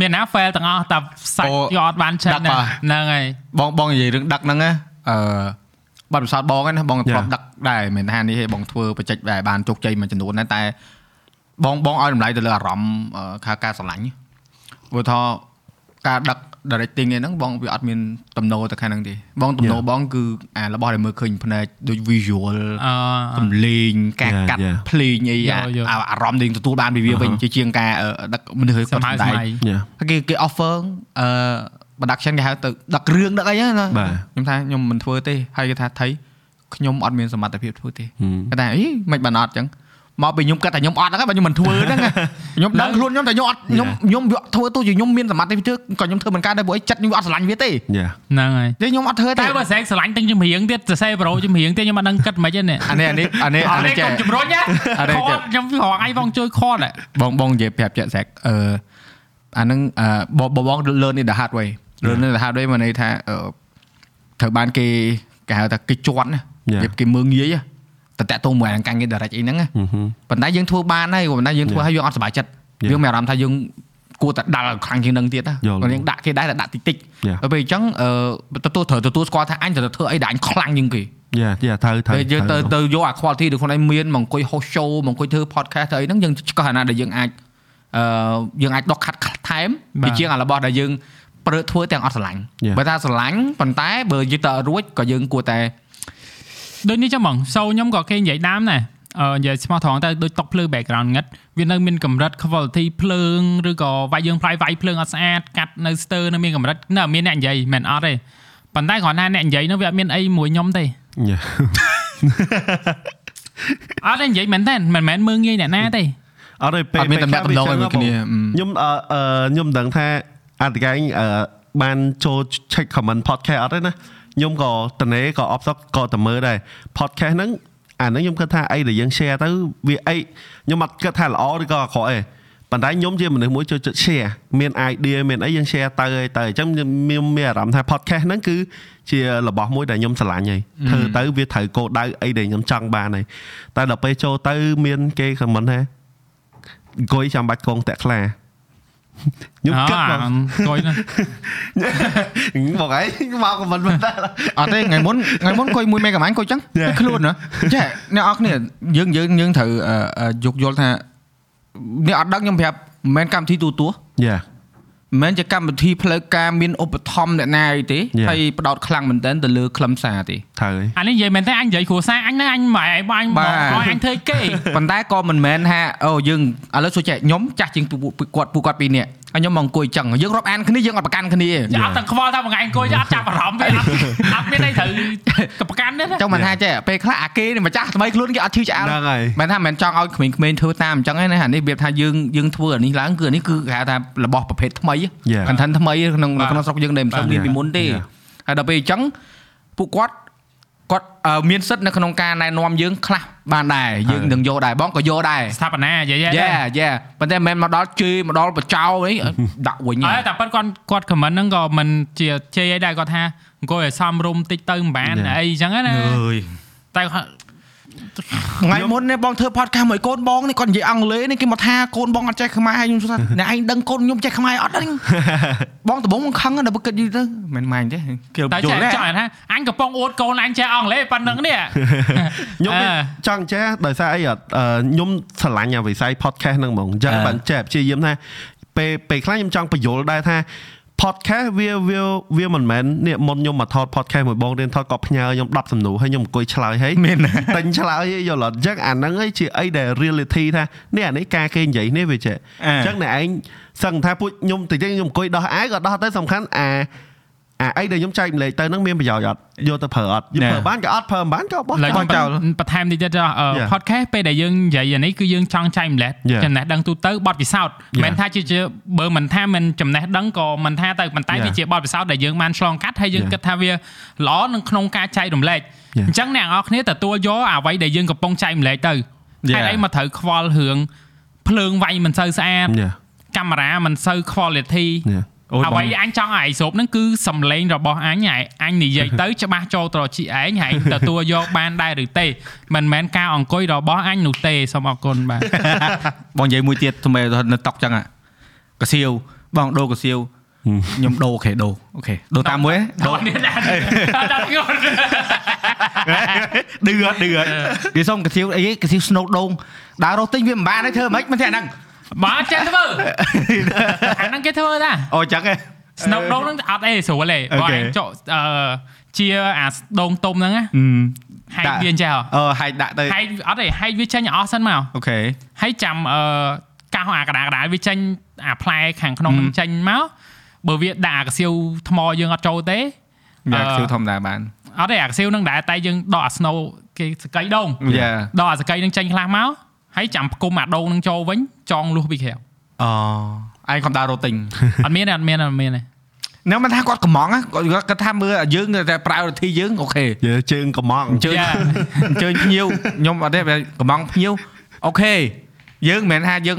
មានណា fail ទាំងអស់តែសាច់
អូ
យកអត់បានចិត្ត
ដឹកបាទ
ហ្នឹងហើយ
បងបងនិយាយរឿងដឹកហ្នឹងណាអឺបាត់ពិសោធន៍បងហ្នឹងណាបងធ្លាប់ដឹកដែរមិនថានេះទេបងធ្វើបច្ចេកដែរបានជោគជ័យមួយចំនួនដែរតែបងបងឲ្យតម្លៃទៅលើអារម្មណ៍អឺខាងការស្រឡាញ់ព្រោះថា ការដឹក directing ឯហ្នឹងបងវាអត់មានទំនោរទៅខាងហ្នឹងទេបងទំនោរបងគឺអារបស់ដែលមើលឃើញផ្នែកដូច visual
អឺ
សំលេងការ
Yeah,
កាត់
yeah.
ភ្លេងអីអា
យកយក
អាអារម្មណ៍ដែលទទួលបានពីវាវិញ
អឺហ៎
ជាជាងការអឺដឹកមនុស្សឲ្យ
ស
គាត់
ម័យ
សម្ដែ
សម័
ង
យ
យ៉ា
ហើយគេគេ offer អឺ production គេហៅទៅដឹករឿងដឹកអីហ្នឹងណា
បាទ
ខ្ញុំថាខ្ញុំមិនធ្វើទេហើយគេថាថៃខ្ញុំអត់មានសមត្ថភាពធ្វើទេ
ហឹម
គេថាអីមិនបានអត់អញ្ចឹង មកពីខ្ញុំគិតថាខ្ញុំអត់ហ្នឹងហើយបើខ្ញុំមិនធ្វើហ្នឹងណាខ្ញុំដឹងខ្លួនខ្ញុំតែខ្ញុំអត់ខ្ញុំខ្ញុំយកធ្វើទោះជាខ្ញុំមានសមត្ថភាពធ្វើក៏ខ្ញុំធ្វើមិនកើតដែរព្រោះអីចិត្តខ្ញុំវាអត់ស្រឡាញ់វាទេ
យ៉ា
ហ្នឹងហើយ
ទេខ្ញុំអត់ធ្វើទេ
តែបើស្រែកស្រឡាញ់ទាំងចម្រៀងទៀតសរសេរប្រូចម្រៀងទៀតខ្ញុំអត់ដឹងគិតមិនទេនេះ
អានេះអានេះអានេះ
អ
អា
ត់
នេះ
ទេ
ចេះ
កុំជំរុញណា
អត់ទេ
ខតខ្ញុំរងឯងបងជួយខត
បងបងនិយាយប្រាប់ជាក់ស្រាក់អឺអាហ្នឹងអឺបងបង learn in the hard way learn in the hard way មកន័យថាអឺត្រូវបានគេគេហៅថាគេជន់ណា
Yeah.
គេគេមើងងាយ តែតាក់ទងមួយអាការងារ direct អីហ្នឹងណា
ហឹមហឹម
ប៉ុន្តែយើងធ្វើបានហើយប៉ុន្តែយើងធ្វើ
Yeah.
ឲ្យយើងអត់សប្បាយចិត្ត
Yeah.
យើងមានអារម្មណ៍ថាយើងគួរតែដាល់ឲ្យខ្លាំងជាងនឹងទៀតណា
យល់
ប៉ុន្តែយើងដាក់គេដែរតែដាក់តិចតិច
Yeah.
ដល់ពេលអញ្ចឹងអឺទទួលត្រូវទទួលស្គាល់ថាអញត្រូវធ្វើអីដែលអញខ្លាំងជាងគេ
យ៉ាយ៉ាត្រូវត្រូវ
ពេលយើងទៅទៅយកអា quality ដែលខ្លួនឯងមានមកអង្គុយ host show មកអង្គុយធ្វើ podcast ទៅអីហ្នឹងយើងឆ្កឹះអាណាដែលយើងអាចអឺយើងអាចដកខាត់ថែម
បាទ
ពីជាងអារបស់ដែលយើងប្រើធ្វើទាំងអត់ស្រឡាញ់
Yeah.
បើថាស្រឡាញ់ប៉ុន្តែបើយើងទៅរួចក៏យើងគួរតែ
ដូចនេះចឹងហ្មងសូខ្ញុំក៏គេនិយាយដើមដែរអឺនិយាយស្មោះត្រង់ទៅដូចតុកភ្លើង background ងឹតវានៅមានកម្រិត quality ភ្លើងឬក៏វាយយើងផ្លាយវាយភ្លើងអត់ស្អាតកាត់នៅស្ទើនៅមានកម្រិតនៅមានអ្នកនិយាយមិនអត់ទេប៉ុន្តែគ្រាន់តែអ្នកនិយាយនោះវាអត់មានអីមួយខ្ញុំទេ
យ៉ា
អត់ទេនិយាយមែនតើមិនមែនមើងងាយអ្នកណាទេ
អត់ទេពេល
អត់មាន
ពេល
តំណែងតំណង
ខ្លះ
ឲ្យគ្នា
ខ្ញុំអឺអឺខ្ញុំមិនដឹងថាអធិការអឺបានចូល check comment podcast អត់ទេណា ខ្ញុំក៏តនេក៏អបសក់ក៏តែមើលដែរ podcast ហ្នឹងអាហ្នឹងខ្ញុំគិតថាអីដែលយើង share ទៅវាអីខ្ញុំអត់គិតថាល្អឬក៏អាក្រក់ទេប៉ុន្តែខ្ញុំជាមនុស្សមួយចូលចិត្ត share មាន idea មានអីយើង share ទៅហើយទៅអញ្ចឹងខ្ញុំមានមានអារម្មណ៍ថា podcast ហ្នឹងគឺជារបស់មួយដែលខ្ញុំស្រឡាញ់ហើយធ្វើទៅវាត្រូវគោលដៅអីដែលខ្ញុំចង់បានហើយតែដល់ពេលចូលទៅមានគេ comment ថាអង្គុយចាំបាច់កងតាក់ខ្លា ខ្ញុំគិតមក
អង្គុយណា
មកអីមក comment មិនដែរ
អត់ទេថ្ងៃមុនថ្ងៃមុនអង្គុយមួយមេកាម៉ាញអង្គុយចឹង
Yeah.
ខ្លួនណាចេះអ្នកអរគ្នាយើងយើងយើងត្រូវអឺអឺយកយល់ថាអ្នកអត់ដឹងខ្ញុំប្រាប់មិនមែនកម្មវិធីទូទួ
យ៉ា
មិនមែនជាកម្មវិធីផ្លូវការមានឧបត្ថម្ភអ្នកណាអីទេ
Yeah.
ហើយផ្ដោតខ្លាំងមែនទែនទៅលើខ្លឹមសារទេ
ត្រូវហើយ
អានេះនិយាយមែនទេអញនិយាយគ្រួសារអញហ្នឹងអញម៉ែបាញ់
បា
មក
ទ
ឲ្យអញធ្វើគេ
ប៉ុន្តែក៏មិនមែនថាអូយើងឥឡូវសួរចេះខ្ញុំចាស់ជាងពួកពួកគាត់ពួកគាត់ពីរនាក់ ហើយខ្ញុំមកអង្គុយចឹងយើងរាប់អានគ្នាយើងអត់ប្រកាន់គ្នាទេ
ចាអត់ទាំងខ្វល់ថាមួយថ្ងៃអង្គុយអត់ចាប់អារម្មណ៍ទេអត់អត់មានអីត្រូវកប្រកាន់ទេណា
ចង់មិនថាចេះពេលខ្លះអាគេនេះម្ចាស់ថ្មីខ្លួនគេអត់ឈឺឆ្អែល
ហ្នឹងហើយ
មិនថាមិនចង់ឲ្យក្មេងៗធ្វើតាមអញ្ចឹងឯណាអានេះវាថាយើងយើងធ្វើអានេះឡើងគឺអានេះគឺគេហៅថារបស់ប្រភេទថ្មី
Yeah.
content ថ្មីក្នុងក្នុងស្រុកយើងដែលមិនសូវមានពីមុនទេ
Yeah.
ហើយដល់ពេលអញ្ចឹងពួកគាត់ គាត់អឺមានសិទ្ធិនៅក្នុងការណែនាំយើងខ្លះបានដែរយើងនឹងយកដែរបងក៏យកដែរ
ស្ថាបនានិយាយ
យេ
ទេ
យេប៉ុន្តែមិនមែនមកដល់ជេរមកដល់បចោអីដាក់វិញ
អើតែប៉ិតគាត់គាត់ comment ហ្នឹងក៏មិនជាជ័យអីដែរគាត់ថាអង្គុយឲ្យសមរុំតិចទៅមិនបាន
Yeah.
អីចឹងណា
អើយ
តែគាត់
ថ្ងៃមុននេះបងធ្វើ podcast មួយកូនបងនេះគាត់និយាយអង់គ្លេសនេះគេមកថាកូនបងអត់ចេះខ្មែរហើយខ្ញុំសួរថាអ្នកឯងដឹងកូនខ្ញុំចេះខ្មែរអត់ហ្នឹងបងដំបងបងខឹងដល់បើគិតយូរទៅមិនម៉ាញ់ទេគេ
តែ
យ
ចេះ
ល់ទេ
ចង់ថាអញកំពុងអួតកូនអញចេះអង់គ្លេសប៉ុណ្្នឹងនេះ
ខ្ញុំ
អឺ
ចង់ចេះដោយសារអីអត់អឺខ្ញុំស្រឡាញ់អាវិស័យ podcast ហ្នឹងហ្មងអញ្ចឹង
អឺ
បានចេះព្យាយាមថាពេលពេលខ្លះខ្ញុំចង់បញ្យល់ដែរថា podcast វាវាវាមិនមែននេះមុនខ្ញុំមកថត podcast មួយបងរៀនថតក៏ផ្ញើខ្ញុំ10សំណួរហើយខ្ញុំអង្គុយឆ្លើយហើយ
មានណា
តែញឆ្លើយយល់អត់អញ្ចឹងអាហ្នឹងឯងជាអីដែល reality ថានេះអានេះការគេនិយាយនេះវាចេះ
អ่า
អញ្ចឹងអ្នកឯងសឹងថាពួកខ្ញុំតិចតិចខ្ញុំអង្គុយដោះអាយក៏ដោះទៅសំខាន់អា អាអីដែលខ្ញុំចែកម្លែកទៅហ្នឹងមានប្រយោជន៍អត់យកទៅប្រើអត់យក
ណែ
ប្រើបានក៏អត់ប្រើមិនបានក៏បោះ
ឡើយ
ចោ
ខ្ញុំ
ល
ចោល
បន្ថែមតិចទៀតចុះអឺ
Yeah.
podcast ពេលដែលយើងនិយាយអានេះគឺយើងចង់ចែកម្លែក
Yeah.
ចំណេះដឹងទូទៅបទពិសោធន៍
Yeah.
មិនថាជាជាបើមិនថាមិនចំណេះដឹងក៏មិនថាទៅប៉ុន្តែ
Yeah.
វាជាបទពិសោធន៍ដែលយើងបានឆ្លងកាត់ហើយយើង
Yeah.
គិតថាវាល្អនៅក្នុងការចែករំលែក
Yeah.
អញ្ចឹងអ្នកនរគ្នាទទួលយកអ្វីដែលយើងកំពុងចែករំលែកទៅ
Yeah.
ហេតុអីមកត្រូវខ្វល់រឿងភ្លើងវាយមិនសូវស្អាត
យ៉ា
កាមេរ៉ាមិនសូវ quality
យ៉ា
អូយ
អ្ប
ង
វីអញចង់ឲ្យឯងស្រូបហ្នឹងគឺសំឡេងរបស់អញហើយអញនិយាយទៅច្បាស់ចូលត្រចៀកឯងហើយទទួលយកបានដែរឬទេមិនមែនការអង្គុយរបស់អញនោះទេសូមអរគុណបាទ
បងនិយាយមួយទៀតថ្មីនៅតុកចឹងអាកាសៀវបងដូរកាសៀវខ្ញុំដូរអូខេដូរអូខេដូរតាមមួយដូរ
ដល់នេះដែរដល់ខ្ញុំ
ឌឺអត់ឌឺអត់គេសុំកាសៀវអីកាសៀវស្នូដូងដើររត់ទិញវាមិនបានទេធ្វើមិនមិនទេអាហ្នឹង
បើចេះធ្វើអាហ្នឹងគេធ្វើតា
អូចឹងឯង
ស្នូដូងហ្នឹងអត់អីស្រួលទេបើ
Okay.
អញចុះអឺជាអាដូងទុំហ្នឹងណាហែក
ដាក់
វាអញ្ចេះហ៎
អឺហែកដាក់ទៅ
ហែកអត់ទេហែកវាចេញឲ្យអស់សិនមក
អូខេ
ហើយចាំអឺកោសអាកដាកដាវាចេញអាផ្លែខាងក្នុងនឹងចេញមកបើវាដាក់អាកសៀវថ្មយើងអត់ចូលទេ
យ៉ា
អឺ
កាសៀវធម្មតាបាន
អត់ទេអាកសៀវនឹងដែរតែយើងដកអា snow គេសកៃដង
យ៉ា
ដកអាសកៃនឹងចេញខ្លះមក ហើយចាំផ្គុំអាដងនឹងចូលវិញចងលុះពីក្រៅ
អូឯងខំដើររត់ទិញ
អត់មានទេអត់មានទេអត់មានទេ
nếu mà tha គាត់កំងណាគាត់គាត់ថាមើលយើងតែ priority យើងអូខេ
យើជើងកំង
អញ្ជើញ
Yeah.
អញ្ជើញភ្ញៀវខ្ញុំអត់ទេកំងភ្ញៀវអូខេយើងមិនមែនថាយើង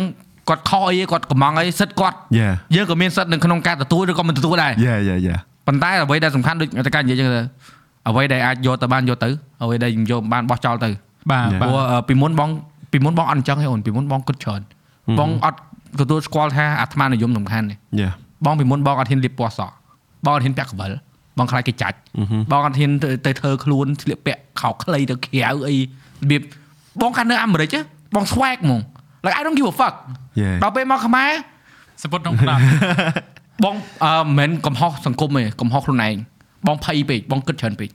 គាត់ខកអីទេគាត់កំងអីសិតគាត់
យ៉ា
យើងក៏មានសិទ្ធនៅក្នុងការទទួលឬក៏មិនទទួលដែរ
យ៉ាយ៉ាយ៉ា
ប៉ុន្តែអ្វីដែលសំខាន់ដូចតែការនិយាយចឹងទៅអ្វីដែលអាចយកទៅបានយកទៅអ្វីដែលយកមិនបានបោះចោលទៅ
បាទ
Yeah.
បា
ព្រោះ
ទ
អឺពីមុនបង ពីមុនបងអត់អញ្ចឹងទេអូនពីមុនបងគិតច្រើនបងអត់ទទួលស្គាល់ថាអាត្មានិយមសំខាន់ទេ
យ៉ា
បងពីមុនបងអត់ហ៊ានលាបពណ៌សក់បងអត់ហ៊ានពាក់កវិលបងខ្លាចគេចាច់បងអត់ហ៊ានទៅទៅធ្វើខ្លួនស្លៀកពាក់ខោខ្លីទៅក្រៅអីរបៀបបងកាត់នៅអាមេរិកហ៎បង swag ហ្មង like I don't give a fuck
យ៉ា
ដល់ពេលមកខ្មែរ
សពុតក្នុងផ្ដាប់
បងអឺមិនមែនកំហុសសង្គមទេកំហុសខ្លួនឯងបងភ័យពេកបងគិតច្រើនពេក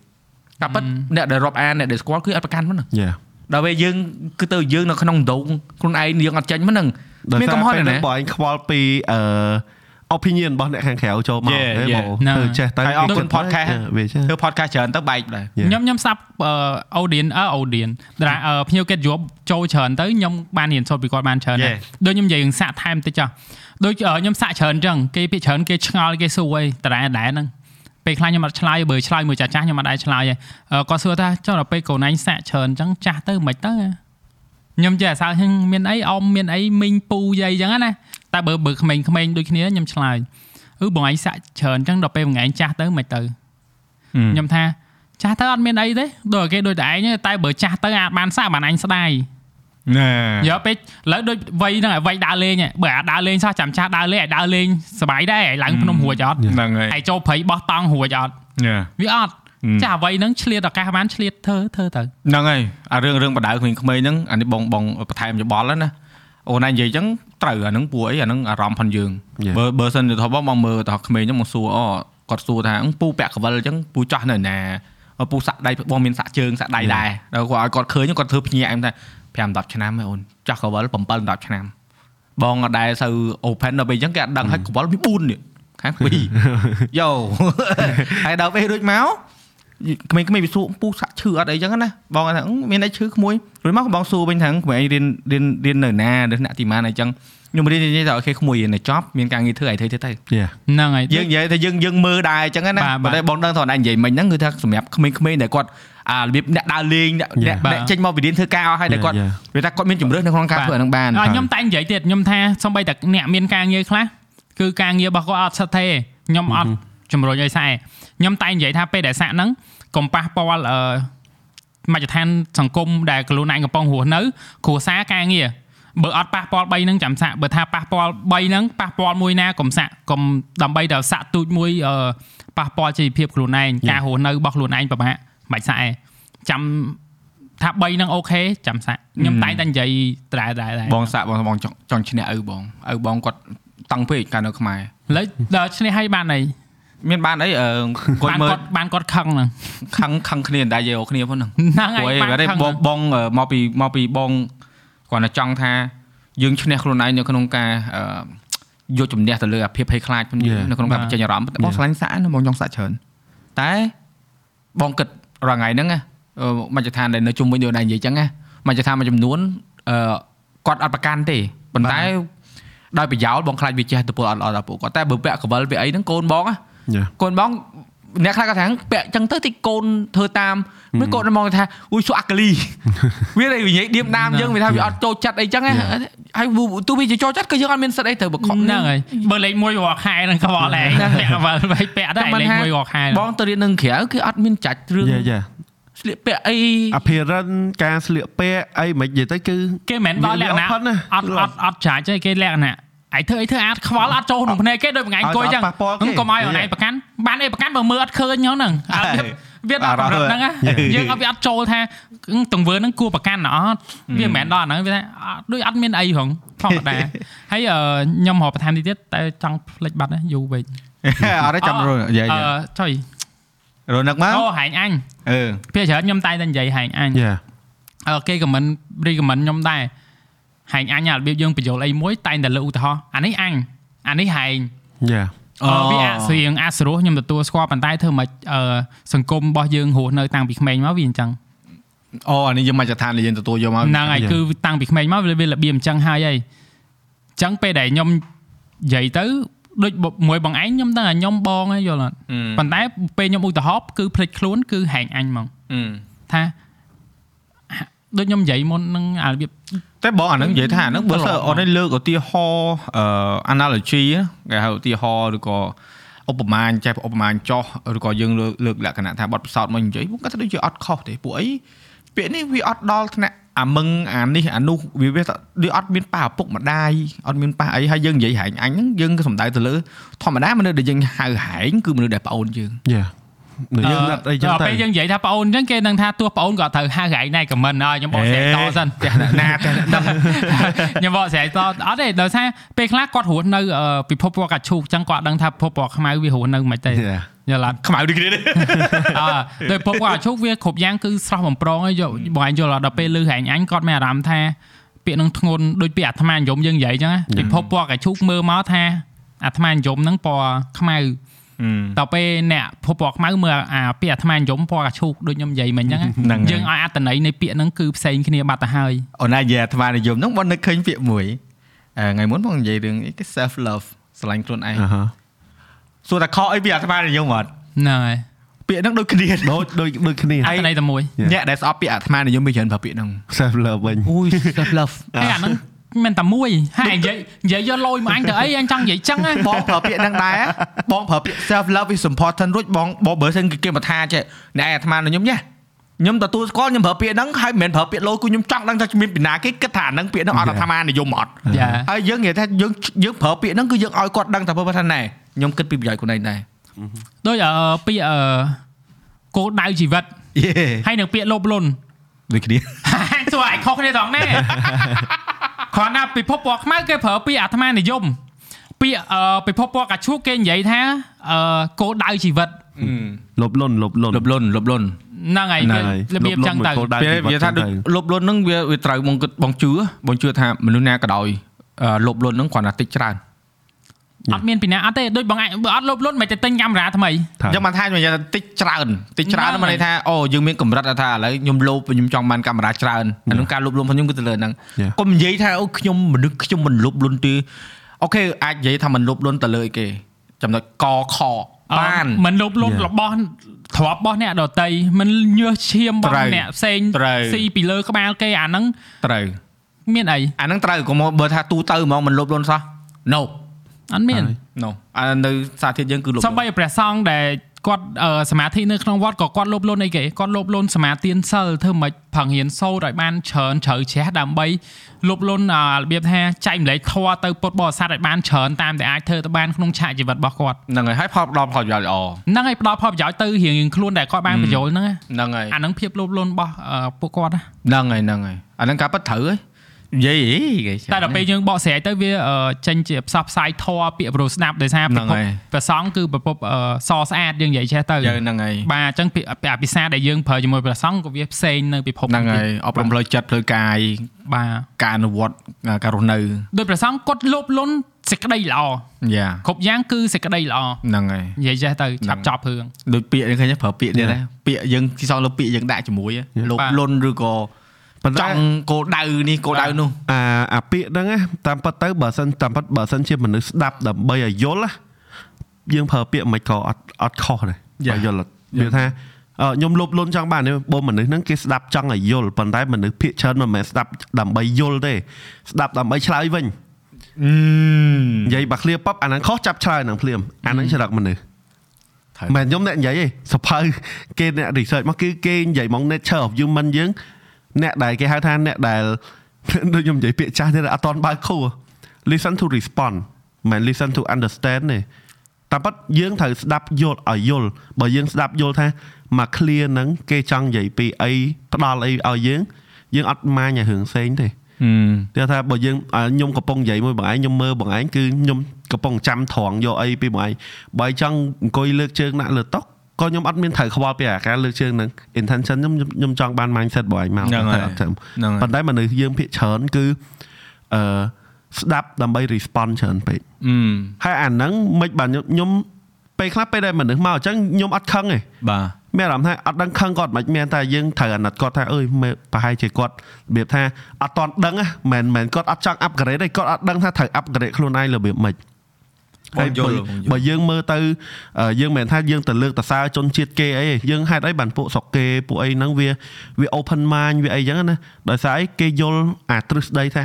តែប៉ិតអ្នកដែលរាប់អានអ្នកដែលស្គាល់គឺអត់ប្រកាន់មិនហ្នឹង
យ៉ា
ដល់ពេលយើងគឺទៅយើងនៅក្នុងដងខ្លួនឯងយើងអត់ចាញ់មិនហ្នឹងមានកំហុសទេណា
បើអញខ្វល់ពីអឺ opinion របស់អ្នកខាងក្រៅចូលមក
Yeah,
ហេ
yeah.
មក
ហ្នឹង
ធ្វើចេះទៅ
ហើយអរគុណ podcast
វាចេះ
ធ្វើ podcast ច្រើនទៅបែកដែរ
Yeah.
ខ្ញុំខ្ញុំសាប់អឺ audience អឺ audience ដែលអឺភ្ញៀវកិត្តិយសចូលច្រើនទៅខ្ញុំបានរៀនសូត្រពីគាត់បានច្រើនដែរ
Yeah.
ដូចខ្ញុំនិយាយរឿងសាក់ថែមតិចចុះដូចអឺខ្ញុំសាក់ច្រើនអញ្ចឹងគេពាក្យច្រើនគេឆ្ងល់គេសួរអីតដែរដែរហ្នឹង ពេលខ្លះខ្ញុំអត់ឆ្លើយបើឆ្លើយមួយចាស់ចាស់ខ្ញុំអត់ដែរឆ្លើយទេអឺគាត់សួរថាចុះដល់ពេលកូនឯងសាក់ច្រើនអញ្ចឹងចាស់ទៅមិនទៅខ្ញុំចេះអាសាហឹងមានអីអមមានអីមីងពូយាយអញ្ចឹងណាតែបើបើក្មេងៗដូចគ្នាខ្ញុំឆ្លើយអឺបងឯងសាក់ច្រើនអញ្ចឹងដល់ពេលបងឯងចាស់ទៅមិនទៅខ្ញុំថាចាស់ទៅអត់មានអីទេដូចគេដូចតែឯងទេតែបើចាស់ទៅអាចបានសាក់បានអញស្ដាយ
ណែ
យកពេកឥឡូវដូចវ័យហ្នឹងឲ្យវ័យដើរលេងហ៎បើអាដើរលេងសោះចាំចាស់ដើរលេងឲ្យដើរលេងសบายដែរឲ្យឡើងភ្នំរួចអត់
ហ្នឹងហើយ
ឲ្យចូលព្រៃបោះតង់រួចអត់
ញ៉ា
វាអត់ចាស់វ័យហ្នឹងឆ្លៀតឱកាសបានឆ្លៀតធ្វើធ្វើទៅ
ហ្នឹងហើយអារឿងរឿងបដៅក្មេងៗហ្នឹងអានេះបងបងបន្ថែមយោបល់ណាអូនឯងនិយាយអញ្ចឹងត្រូវអាហ្នឹងពួកអីអាហ្នឹងអារម្មណ៍ផងយើង
Yeah.
បើបើសិនទៅថាបងមើលទៅក្មេងហ្នឹងមកសួរអូគាត់សួរថាអឺពូពាក់កវិលអញ្ចឹងពូចាស់នៅណាអឺពូសាក់ដៃបងមានសាក់ជើងសាក់ដៃដែរដល់គាត់ឲ្យគាត់ឃើញគាត់ធ្វើភ្ញាក់emថា 5 10ឆ្នាំហើយអូនចាស់កវិល7 10ឆ្នាំបងអត់ដែរសូវ open ដល់ពេលអញ្ចឹងគេអត់ដឹងហើយកវិលមាន4នេះខាងពីរយោហើយដល់ពេលរួចមកក្មេងៗវាសួរពូសាក់ឈឺអត់អីចឹងណាបងគាត់ថាអឺមានអីឈឺក្មួយរួចមកបងសួរវិញថាក្មេងរៀនរៀនរៀននៅណានៅថ្នាក់ទីម៉ានអីចឹងខ្ញុំរៀននិយាយថាអូខេក្មួយរៀននៅចប់មានការងារធ្វើឲ្យធ្វើទៅទៅ
Yeah.
ហ្នឹងហើយ
យើងនិយាយថាយើងយើងមើលដែរអញ្ចឹងណា
បាទបាទ
តែបងដឹងថាណៃនិយាយមិញហ្នឹងគឺថាសម្រាប់ក្មេងៗដែលគាត់ អារបៀបអ្នកដើរលេងអ្នក
Yeah.
អ្នក
បាទ
អ្នកចេញមកពីរៀនធ្វើការអស់ហើយដែលគាត់
Yeah,
វាថាគាត់មានជំរឿននៅក្នុងការធ្វើអាហ្នឹងបាន
អ่ะខ្ញុំតែងនិយាយទៀតខ្ញុំថាសំបីតែអ្នកមានការងារខ្លះគឺការងាររបស់គាត់អត់ស្ថិតទេខ្ញុំអត់ជំរុញឲ្យសាក់ទេខ្ញុំតែងនិយាយថាពេលដែលសាក់ហ្នឹងកុំប៉ះពាល់អឺមជ្ឈដ្ឋានសង្គមដែលខ្លួនឯងកំពុងរស់នៅគ្រួសារការងារបើអត់ប៉ះពាល់3ហ្នឹងចាំសាក់បើថាប៉ះពាល់3ហ្នឹងប៉ះពាល់មួយណាកុំសាក់កុំដើម្បីតែសាក់ទូចមួយអឺប៉ះពាល់ជីវភាពខ្លួនឯងការរស់នៅរបស់ខ្លួនឯងពិបាកមិន បាច់សាក់ទេចាំថា3ហ្នឹងអូខេចាំសាក់ខ្ញុំតែងតែនិយាយដែរដែរដែរ
បងសាក់បងបងចង់ចង់ឈ្នះឪបងឪបងគាត់តឹងពេកកាលនៅខ្មែរ
ឥឡូវដល់ឈ្នះឲ្យបានអី
មានបានអីអឺគាត់
បាន
មើល
គាត់បានគាត់ខឹងហ្នឹង
ខឹងខឹងគ្នាដែរយកគ្នាផងហ្នឹង
ហ្នឹងហើ
ព្រោះ
យ
អី
បាន
បែរ
ខឹង
បងបងអឺមកពីមកពីបងគាត់តែចង់ថាយើងឈ្នះខ្លួនឯងនៅក្នុងការអឺយកជំនះទៅលើអាភាពភ័យខ្លាចផងយើង
Yeah.
នៅក្នុងការបញ្ចេញអារម្មណ៍តែបង
Yeah.
ឆ្លាញ់សាក់ណាបងចង់សាក់ច្រើនតែបងគិត រាល់ថ្ងៃហ្នឹងណាអឺមជ្ឈដ្ឋានដែលនៅជុំវិញដូចដែរនិយាយចឹងណាមជ្ឈដ្ឋានមួយចំនួនអឺគាត់អត់ប្រកាន់ទេប៉ុន្តែដោយប្រយោលបងខ្លាចវាចេះទៅពលអត់ល្អដល់ពួកគាត់តែបើពាក់កវិលពាក់អីហ្នឹងកូនបងណា
Yeah.
កូនបង អ្នកខ្លះគាត់ថាពាក់ចឹងទៅតិចកូនធ្វើតាមមិនកូនមកថាអ៊ុយសួរអាកាលីវាតែនិយាយឌៀមដាមយើងវាថាវាអត់ចូលចិត្តអីចឹងហ៎ហើយទោះវាជាចូលចិត្តក៏យើងអត់មានសិទ្ធអីទៅបកខំ
ហ្នឹងហើយបើលេខ1រាល់ខែហ្នឹងក៏បងដែរពាក់បើវែកពាក់ទៅឯងលេខ1រាល់ខែ
បងទៅរៀននឹងក្រៅគឺអត់មានចាច់រឿង
Yeah, yeah.
ស្លៀកពាក់អី
appearance ការស្លៀកពាក់អីមិននិយាយទៅគឺ
គេមិនមែនដល់លក្ខណៈ
វា open ណា
អត់អត់អត់ចាច់ទេគេលក្ខណៈ ឯងធ្វើអីធ្វើអាចខ្វល់អត់ចូលក្នុងភ្នែកគេដូចមួយថ្ងៃអង្គុយចឹង
ឲ្យតែប៉ះពាល់គេ
ហ្នឹងកុំឲ្យអូនឯងប្រកាន់បានអីប្រកាន់បើមើលអត់ឃើញហ្នឹងហ្នឹងអាវាវាដល់កម្រិតហ្នឹងណាយើងអត់វាអត់ចូលថាទង្វើហ្នឹងគួរប្រកាន់អត់វាមិនមែនដល់ហ្នឹងវាថាអត់ដូចអត់មានអីហងធម្មតាហើយអឺខ្ញុំរកបន្ថែមតិចទៀតតែចង់ផ្លេចបាត់ណាយូរពេក
អត់ទេចាំរយយាយ
អឺចុយ
រនឹកមក
អូហែងអញ
អឺ
ភាគច្រើនខ្ញុំតែងតែនិយាយហែងអញ
Yeah.
អឺគេខមមិនរីខមមិនខ្ញុំដែរ ហែងអញអារបៀបយើងបញ្យល់អីមួយតែងតែលើកឧទាហរណ៍អានេះអញអានេះហែង
Yeah.
អឺវាអាចស្រៀងអាចស្រួសខ្ញុំទទួលស្គាល់ប៉ុន្តែធ្វើមិនអឺសង្គមរបស់យើងរស់នៅតាំងពីក្មេងមកវាអញ្ចឹង
អូអានេះយើងមកចឋានដែលយើងទទួលយកមក
ហ្នឹងហើយ
Yeah.
គឺតាំងពីក្មេងមកវាវារបៀបអញ្ចឹងហើយហើយអញ្ចឹងពេលដែលខ្ញុំនិយាយទៅដូចមួយបងឯងខ្ញុំដឹងថាខ្ញុំបងហ្នឹងយល់អត់ប៉ុន្តែពេលខ្ញុំឧទាហរណ៍គឺភ្លេចខ្លួនគឺហែងអញហ្មងថាដូចខ្ញុំនិយាយមុនហ្នឹងអារបៀប
តែបងអាហ្នឹងនិយាយថាអាហ្នឹងបើសិនអូនឯងលើកឧទាហរណ៍អឺ analogy គេហៅឧទាហរណ៍ឬក៏ឧបមាចេះឧបមាចោះឬក៏យើងលើកលើកលក្ខណៈថាបទពិសោធន៍មកនិយាយ僕គាត់ថាដូចជាអត់ខុសទេពួកអីពាក្យនេះវាអត់ដល់ថ្នាក់អាមឹងអានេះអានោះវាវាថាដូចអត់មានប៉ះឪពុកម្ដាយអត់មានប៉ះអីហើយយើងនិយាយហែងអញហ្នឹងយើងក៏សំដៅទៅលើធម្មតាមនុស្សដែលយើងហៅហែងគឺមនុស្សដែលប្អូនយើង
Yeah. នៅ យើងណាត់អីចឹង
ដល់
ទៅ
ពេលយើងនិយាយថាប្អូនអញ្ចឹងគេនឹងថាទោះប្អូនក៏ត្រូវហៅហែងដែរខមមិនអើខ្ញុំបកស្រាយតសិន
ផ្ទះអ្នកណាផ្ទះអ្នកដឹង
ខ្ញុំបកស្រាយតអត់ទេដោយសារពេលខ្លះគាត់រស់នៅអឺពិភពពណ៌កាឈូកអញ្ចឹងគាត់ដឹងថាពិភពពណ៌ខ្មៅវារស់នៅមិនទេ
Yeah.
យល់អត់
ខ្មៅដូចគ្នាទេ
អើដោយពិភពពណ៌កាឈូកវាគ្រប់យ៉ាងគឺស្រស់បំប្រងហើយយកបងឯងយល់អត់ដល់ពេលលឺហែងអញគាត់មានអារម្មណ៍ថាពាក្យនឹងធ្ងន់ដូចពាក្យអាត្មានិយមយើងនិយាយអញ្ចឹងណាពិភពពណ៌កាឈូកមើលមកថាអាត្មានិយមហ្នឹងពណ៌ខ្មៅ ដល់ពេលអ្នកភពពណ៌ខ្មៅមើលអាពាក្យអាត្មានិយមពណ៌កាឈូកដូចខ្ញុំនិយាយមិញហ្នឹង
ហ្នឹងហើយ
យើងឲ្យអត្តន័យនៃពាក្យហ្នឹងគឺផ្សេងគ្នាបាត់ទៅហើយ
អូនណានិយាយអាត្មានិយមហ្នឹងបងនឹកឃើញពាក្យមួយអឺថ្ងៃមុនបងនិយាយរឿងអីគេ self love ស្រឡាញ់ខ្លួនឯង
អាហា
សួរតែខកអីពីអាត្មានិយមអត់
ហ្នឹងហើយ
ពាក្យហ្នឹងដូចគ្នា
ដូចដូចដូចគ្នា
អត្តន័យតែមួយ
អ្នកដែលស្អប់ពាក្យអាត្មានិយមវាច្រើនប្រើពាក្យហ្នឹង
self love វិញ
អូយ self love
ហើយអាហ្នឹង មិនតែមួយហើយនិយាយនិយាយយកលយមកអញទៅអីអញចង់និយាយចឹងណា
បងប្រើពាក្យហ្នឹងដែរបងប្រើពាក្យ self love is important រួចបងបងបើសិនគេគេមកថាចេះអ្នកឯងអាត្មានិយមញ៉េខ្ញុំទទួលស្គាល់ខ្ញុំប្រើពាក្យហ្នឹងហើយមិនមែនប្រើពាក្យលោគឺខ្ញុំចង់ដឹងថាមានពីណាគេគិតថាអាហ្នឹងពាក្យហ្នឹងអត់អាត្មានិយមអត់
យ៉ា
ហើយយើងនិយាយថាយើងយើងប្រើពាក្យហ្នឹងគឺយើងឲ្យគាត់ដឹងថាបើថាណែខ្ញុំគិតពីប្រយោជន៍ខ្លួនឯងដែរ
ដូចអឺពាក្យអឺគោលដៅជីវិត
យេ
ហើយនឹងពាក្យលោភលន់
ដូចគ្នា
ហាញសួរឲ្យខុសគ្នាត្រង់ណា គ្រាន់តែពិភពពណ៌ខ្មៅគេប្រើពាក្យអាត្មានិយមពាក្យអឺពិភពពណ៌កាឈូកគេនិយាយថាអឺគោលដៅជីវិត
លបលន់លបលន់
លុបលុនលុបលុន
ហ្នឹងហើយ
ហ្នឹងហើយ
របៀបចឹងទៅ
លបលន់មួយគោលដៅ
ពេលវាថាដូចលុបលុនហ្នឹងវាវាត្រូវបងគិតបងជឿបងជឿថាមនុស្សណាក៏ដោយអឺលុបលុនហ្នឹងគ្រាន់តែតិចច្រើន
អត់មានពីណាអត់ទេដូចបងឯងបើអត់លោភលន់មិនទៅទិញកាមេរ៉ាថ្មី
ថា
អញ្ចឹងបានថាខ្ញុំនិយាយថាតិចច្រើនតិចច្រើន
ហ្នឹង
ហ្នឹងមានន័យថាអូយើងមានកម្រិតថាឥឡូវខ្ញុំលោបខ្ញុំចង់បានកាមេរ៉ាច្រើនអានឹងការលុបលុនរបស់ខ្ញុំគឺទៅលើហ្នឹង
Yeah.
កុំនិយាយថាអូខ្ញុំមនុស្សខ្ញុំមិនលុបលុនទេអូខេអាចនិយាយថាមិនលុបលុនទៅលើអីគេចំណុចកខបាន
មិនលោភលន់
Yeah.
របស់ទ្របរបស់អ្នកដតីមិនញើសឈាមរបស់
ត្រូវ
អ្នកផ្សេង
ត្រូវ
ស៊ីពីលើក្បាលគេអាហ្នឹង
ត្រូវ
មានអី
អាហ្នឹងត្រូវកុំបើថាទូទៅហ្មងមិនលុបលុនសោះ no
អត់មាន
ហើយ
no អានៅសាធារយើងគឺលុបលុន
សំបីព្រះសង្ឃដែលគាត់អឺសមាធិនៅក្នុងវត្តក៏គាត់លោភលន់អីគេគាត់លោភលន់សមាទានសិលធ្វើម៉េចប្រឹងរៀនសូត្រឲ្យបានច្រើនជ្រៅជ្រះដើម្បីលោភលន់អារបៀបថាចែកម្លែកធម៌ទៅពុទ្ធបរិស័ទឲ្យបានច្រើនតាមតែអាចធ្វើទៅបានក្នុងឆាកជីវិតរបស់គាត់
ហ្នឹងហើយហើយផលផ្ដល់ផលប្រយោជន៍ល្អ
ហ្នឹងហើយផ្ដល់ផលប្រយោជន៍ទៅរៀងៗខ្លួនដែលគាត់បានបញ្យល់ហ្នឹងណា
ហ្នឹងហើយ
អាហ្នឹងភាពលោភលន់របស់អឺពួកគាត់ណា
ហ្នឹងហើយហ្នឹងហើយអាហ្នឹងការប៉ັດត្រូវហ៎ និយាយអីគេចាំ
តែដល់ពេលយើងបកស្រាយទៅវាអឺចេញជាផ្សព្វផ្សាយធម៌ពាក្យប្រូស្ដាប់ដោយសារ
ហ្នឹង
ប្រភព
ហើយ
ព្រះសង្ឃគឺប្រភពអឺសស្អាតយើងនិយាយចេះទៅ
យើងហ្នឹងហើយ
បាទអញ្ចឹងពាក្យអាភាសាដែលយើងប្រើជាមួយព្រះសង្ឃក៏វាផ្សេងនៅពិភព
ហ្នឹងហើយអប់រំផ្លូវចិត្តផ្លូវកាយ
បាទ
ការអនុវត្តការរស់នៅ
ដោយព្រះសង្ឃគាត់លោភលន់សេចក្តីល្អ
យ៉ា
គ្រប់យ៉ាងគឺសេចក្តីល្អ
ហ្នឹងហើយ
និយាយចេះទៅ
ហ្នឹង
ឆាប់ចប់រឿង
ដូចពាក្យនេះឃើញទេប្រើពាក្យទៀតដែរពាក្យយើងទីសងលើពាក្យយើងដាក់ជាមួយហ៎លោប
បាទ
លន់ឬក៏
ប៉ុន្ចតែ
ង់គោលដៅនេះគោលដៅនោះ
អាអាពាក្យហ្នឹងណាតាមពិតទៅបើសិនតាមពិតបើសិនជាមនុស្សស្ដាប់ដើម្បីឲ្យយល់ណាយើងប្រើពាក្យមិនក៏អត់អត់ខុសដែរ
Yeah.
បើយល់អត់វាថាអឺខ្ញុំលុបលន់ចង់បានទេបើមនុស្សហ្នឹងគេស្ដាប់ចង់ឲ្យយល់ប៉ុន្តែមនុស្សភាគច្រើនមិនមែនស្ដាប់ដើម្បីយល់ទេស្ដាប់ដើម្បីឆ្លើយវិញ
អឺ
និយាយបើឃ្លាប៉បអាហ្នឹងខុសចាប់ឆ្លើយហ្នឹងភ្លាមអាហ្នឹងច្រឹកមនុស្ស
ត្រូវ
មិនខ្ញុំអ្នកនិយាយទេសភៅគេអ្នក research មកគឺគេនិយាយមក nature of human យើង អ្នកដែលគេហៅថាអ្នកដែលដូចខ្ញុំនិយាយពាក្យចាស់ទៀតអត់តន់បើកខួរ listen to respond មិន listen to understand ទេតែប៉ាត់យើងត្រូវស្ដាប់យល់ឲ្យយល់បើយើងស្ដាប់យល់ថាមក clear ហ្នឹងគេចង់និយាយពីអីផ្ដល់អីឲ្យយើងយើងអត់ម៉ាញឲ្យរឿងផ្សេងទេ
ហឹម
គេថាបើយើងអាខ្ញុំកំពុងនិយាយមួយបងឯងខ្ញុំមើលបងឯងគឺខ្ញុំកំពុងចាំត្រង់យកអីពីបងឯងបើឯងចង់អង្គុយលើកជើងដាក់លើតុ ក៏ខ្ញុំអត់មានត្រូវខ្វល់ពីអាការលើកជើងហ្នឹង intention ខ្ញុំខ្ញុំចង់បាន mindset បងឯងមក
ហ្នឹងហើយ
តែអត់ចាំ
ហ្នឹងហើយ
ប៉ុន្តែមនុស្សយើងភាកច្រើនគឺអឺស្ដាប់ដើម្បី respond ច្រើនពេក
អឺ
ហើយអាហ្នឹងមិនបានខ្ញុំខ្ញុំពេលខ្លះពេលដែលមនុស្សមកអញ្ចឹងខ្ញុំអត់ខឹងទេ
បាទ
មានអារម្មណ៍ថាអត់ដឹងខឹងគាត់មិនមែនតែយើងត្រូវអាណិតគាត់ថាអើយមើលប្រហែលជាគាត់របៀបថាអត់តន់ដឹងណាមិនមែនគាត់អត់ចង់ upgrade ទេគាត់អត់ដឹងថាត្រូវ upgrade ខ្លួនឯងរបៀបម៉េច
បងយល់
បើយើងមើលទៅអឺយើងមិនមែនថាយើងទៅលើកតសើជនជាតិគេអីទេយើងហេតុអីបានពួកស្រុកគេពួកអីហ្នឹងវាវា open mind វាអីចឹងណាដោយសារអីគេយល់អាទ្រឹស្ដីថា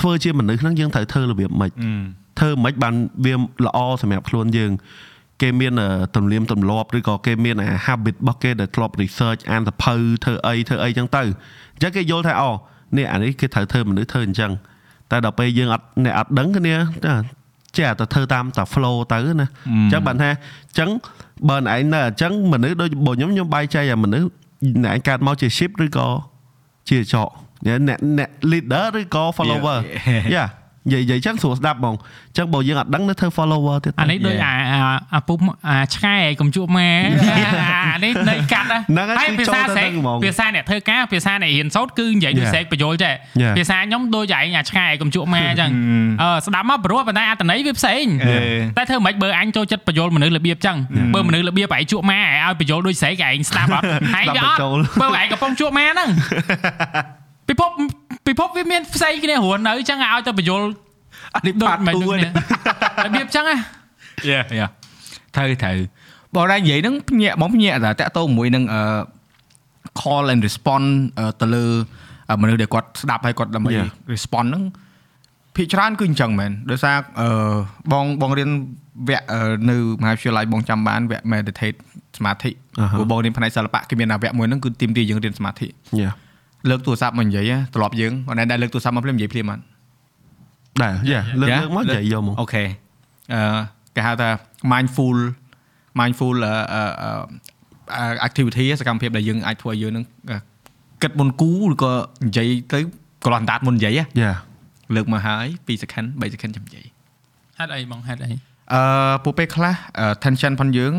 ធ្វើជាមនុស្សហ្នឹងយើងត្រូវធ្វើរបៀបម៉េច
អឺ
ធ្វើមិនបានវាល្អសម្រាប់ខ្លួនយើងគេមានអឺទំនៀមទម្លាប់ឬក៏គេមានអា habit របស់គេដែលធ្លាប់ research អានសភៅធ្វើអីធ្វើអីចឹងទៅអញ្ចឹងគេយល់ថាអូនេះអានេះគេត្រូវធ្វើមនុស្សធ្វើអញ្ចឹងតែដល់ពេលយើងអត់អ្នកអត់ដឹងគ្នា ចាចេះតែធ្វើតាមតា flow ទៅណាអញ្ចឹងបានថាអញ្ចឹងបើអ្នកឯងនៅអញ្ចឹងមនុស្សដូចបើខ្ញុំខ្ញុំបាយចែកអាមនុស្សអ្នកឯងកើតមកជា ship ឬក៏ជាចកអ្នកអ្នកអ្នក leader ឬក៏ follower យ៉ា និយាយនិយាយចឹងស្រួលស្ដាប់ហ្មងអញ្ចឹងបើយើងអត់ដឹងនៅធ្វើ follower ទៀត
អានេះដូចអាអាអាពុំអាឆ្កែកំជក់ម៉ែអានេះនៃកាត់ណា
ហ្នឹងហើយ
ហើយ
គឺ
ភា
ចូល
សា
ទៅ
ស្រេ
ហ្នឹង
ក
ហ្មង
ភាសាអ្នកធ្វើការភាសាអ្នករៀនសូត្រគឺនិយាយដូច
Yeah.
ស្រេកបញ្យលចេះ
Yeah.
ភាសាខ្ញុំដូចឯងអាឆ្កែកំជក់ម៉ែអញ្ចឹងអឺស្ដាប់មកព្រោះប៉ុន្តែអត្តន័យវាផ្សេង
អេ
តែធ្វើមិនបើអញចូលចិត្តបញ្យលមនុស្សរបៀបចឹងបើមនុស្សរបៀបឯងជក់ម៉ែឯងឲ្យបញ្យលដូចស្រេកឯងស្ដាប់អត់ហើយ
ស្ដា
វា
ប់
អត់
បញ្ចូល
បើឯងកំពុងជក់ម៉ែហ្នឹងពិភព ពិភពវាមានផ្សេងគ្នារស់នៅចឹងឲ្យទៅបញ្យល
អានេះ
ដូច
បាត់
មិន
ទូ
ដូច
នេះ
គ្នារបៀបចឹងណា
យ៉ាយ៉ាត្រូវត្រូវបងដែរនិយាយហ្នឹងភ្ញាក់បងភ្ញាក់តែតាក់ទងជាមួយនឹងអឺ call and response អឺទៅលើអឺមនុស្សដែលគាត់ស្ដាប់ហើយគាត់ដើម្បី
Yeah.
response ហ្នឹងភាគច្រើនគឺអញ្ចឹងមែនដោយសារអឺបងបងរៀនវគ្គអឺនៅមហាវិទ្យាល័យបងចាំបានវគ្គ meditate សមាធិ
អាហា
ព្រោះបងរៀនផ្នែកសិល្បៈគេមានអាវគ្គមួយហ្នឹងគឺទីមទីយើងរៀនសមាធិ
យ៉ា
លើកទូរស័ព្ទមកនិយាយណាត្រឡប់យើងគាត់ណែដែលលើកទូរស័ព្ទមកភ្លាមនិយាយភ្លាមអត់
ដែរយ៉ាលើក
Yeah.
លើកមកនិយាយយកមក
អូខេអឺគេហៅថា mindful mindful អឺអឺអឺ activity សកម្មភាពដែលយើងអាចធ្វើឲ្យយើងនឹងអឺគិតមុនគូឬក៏និយាយទៅកន្លោះអណ្ដាតមុននិយាយណា
យ៉ា
លើកមកហើយ2 second 3 second ចាំនិយាយ
ហេតុអីបងហេតុអី
អឺពួកពេលខ្លះអឺ tension ផងយើង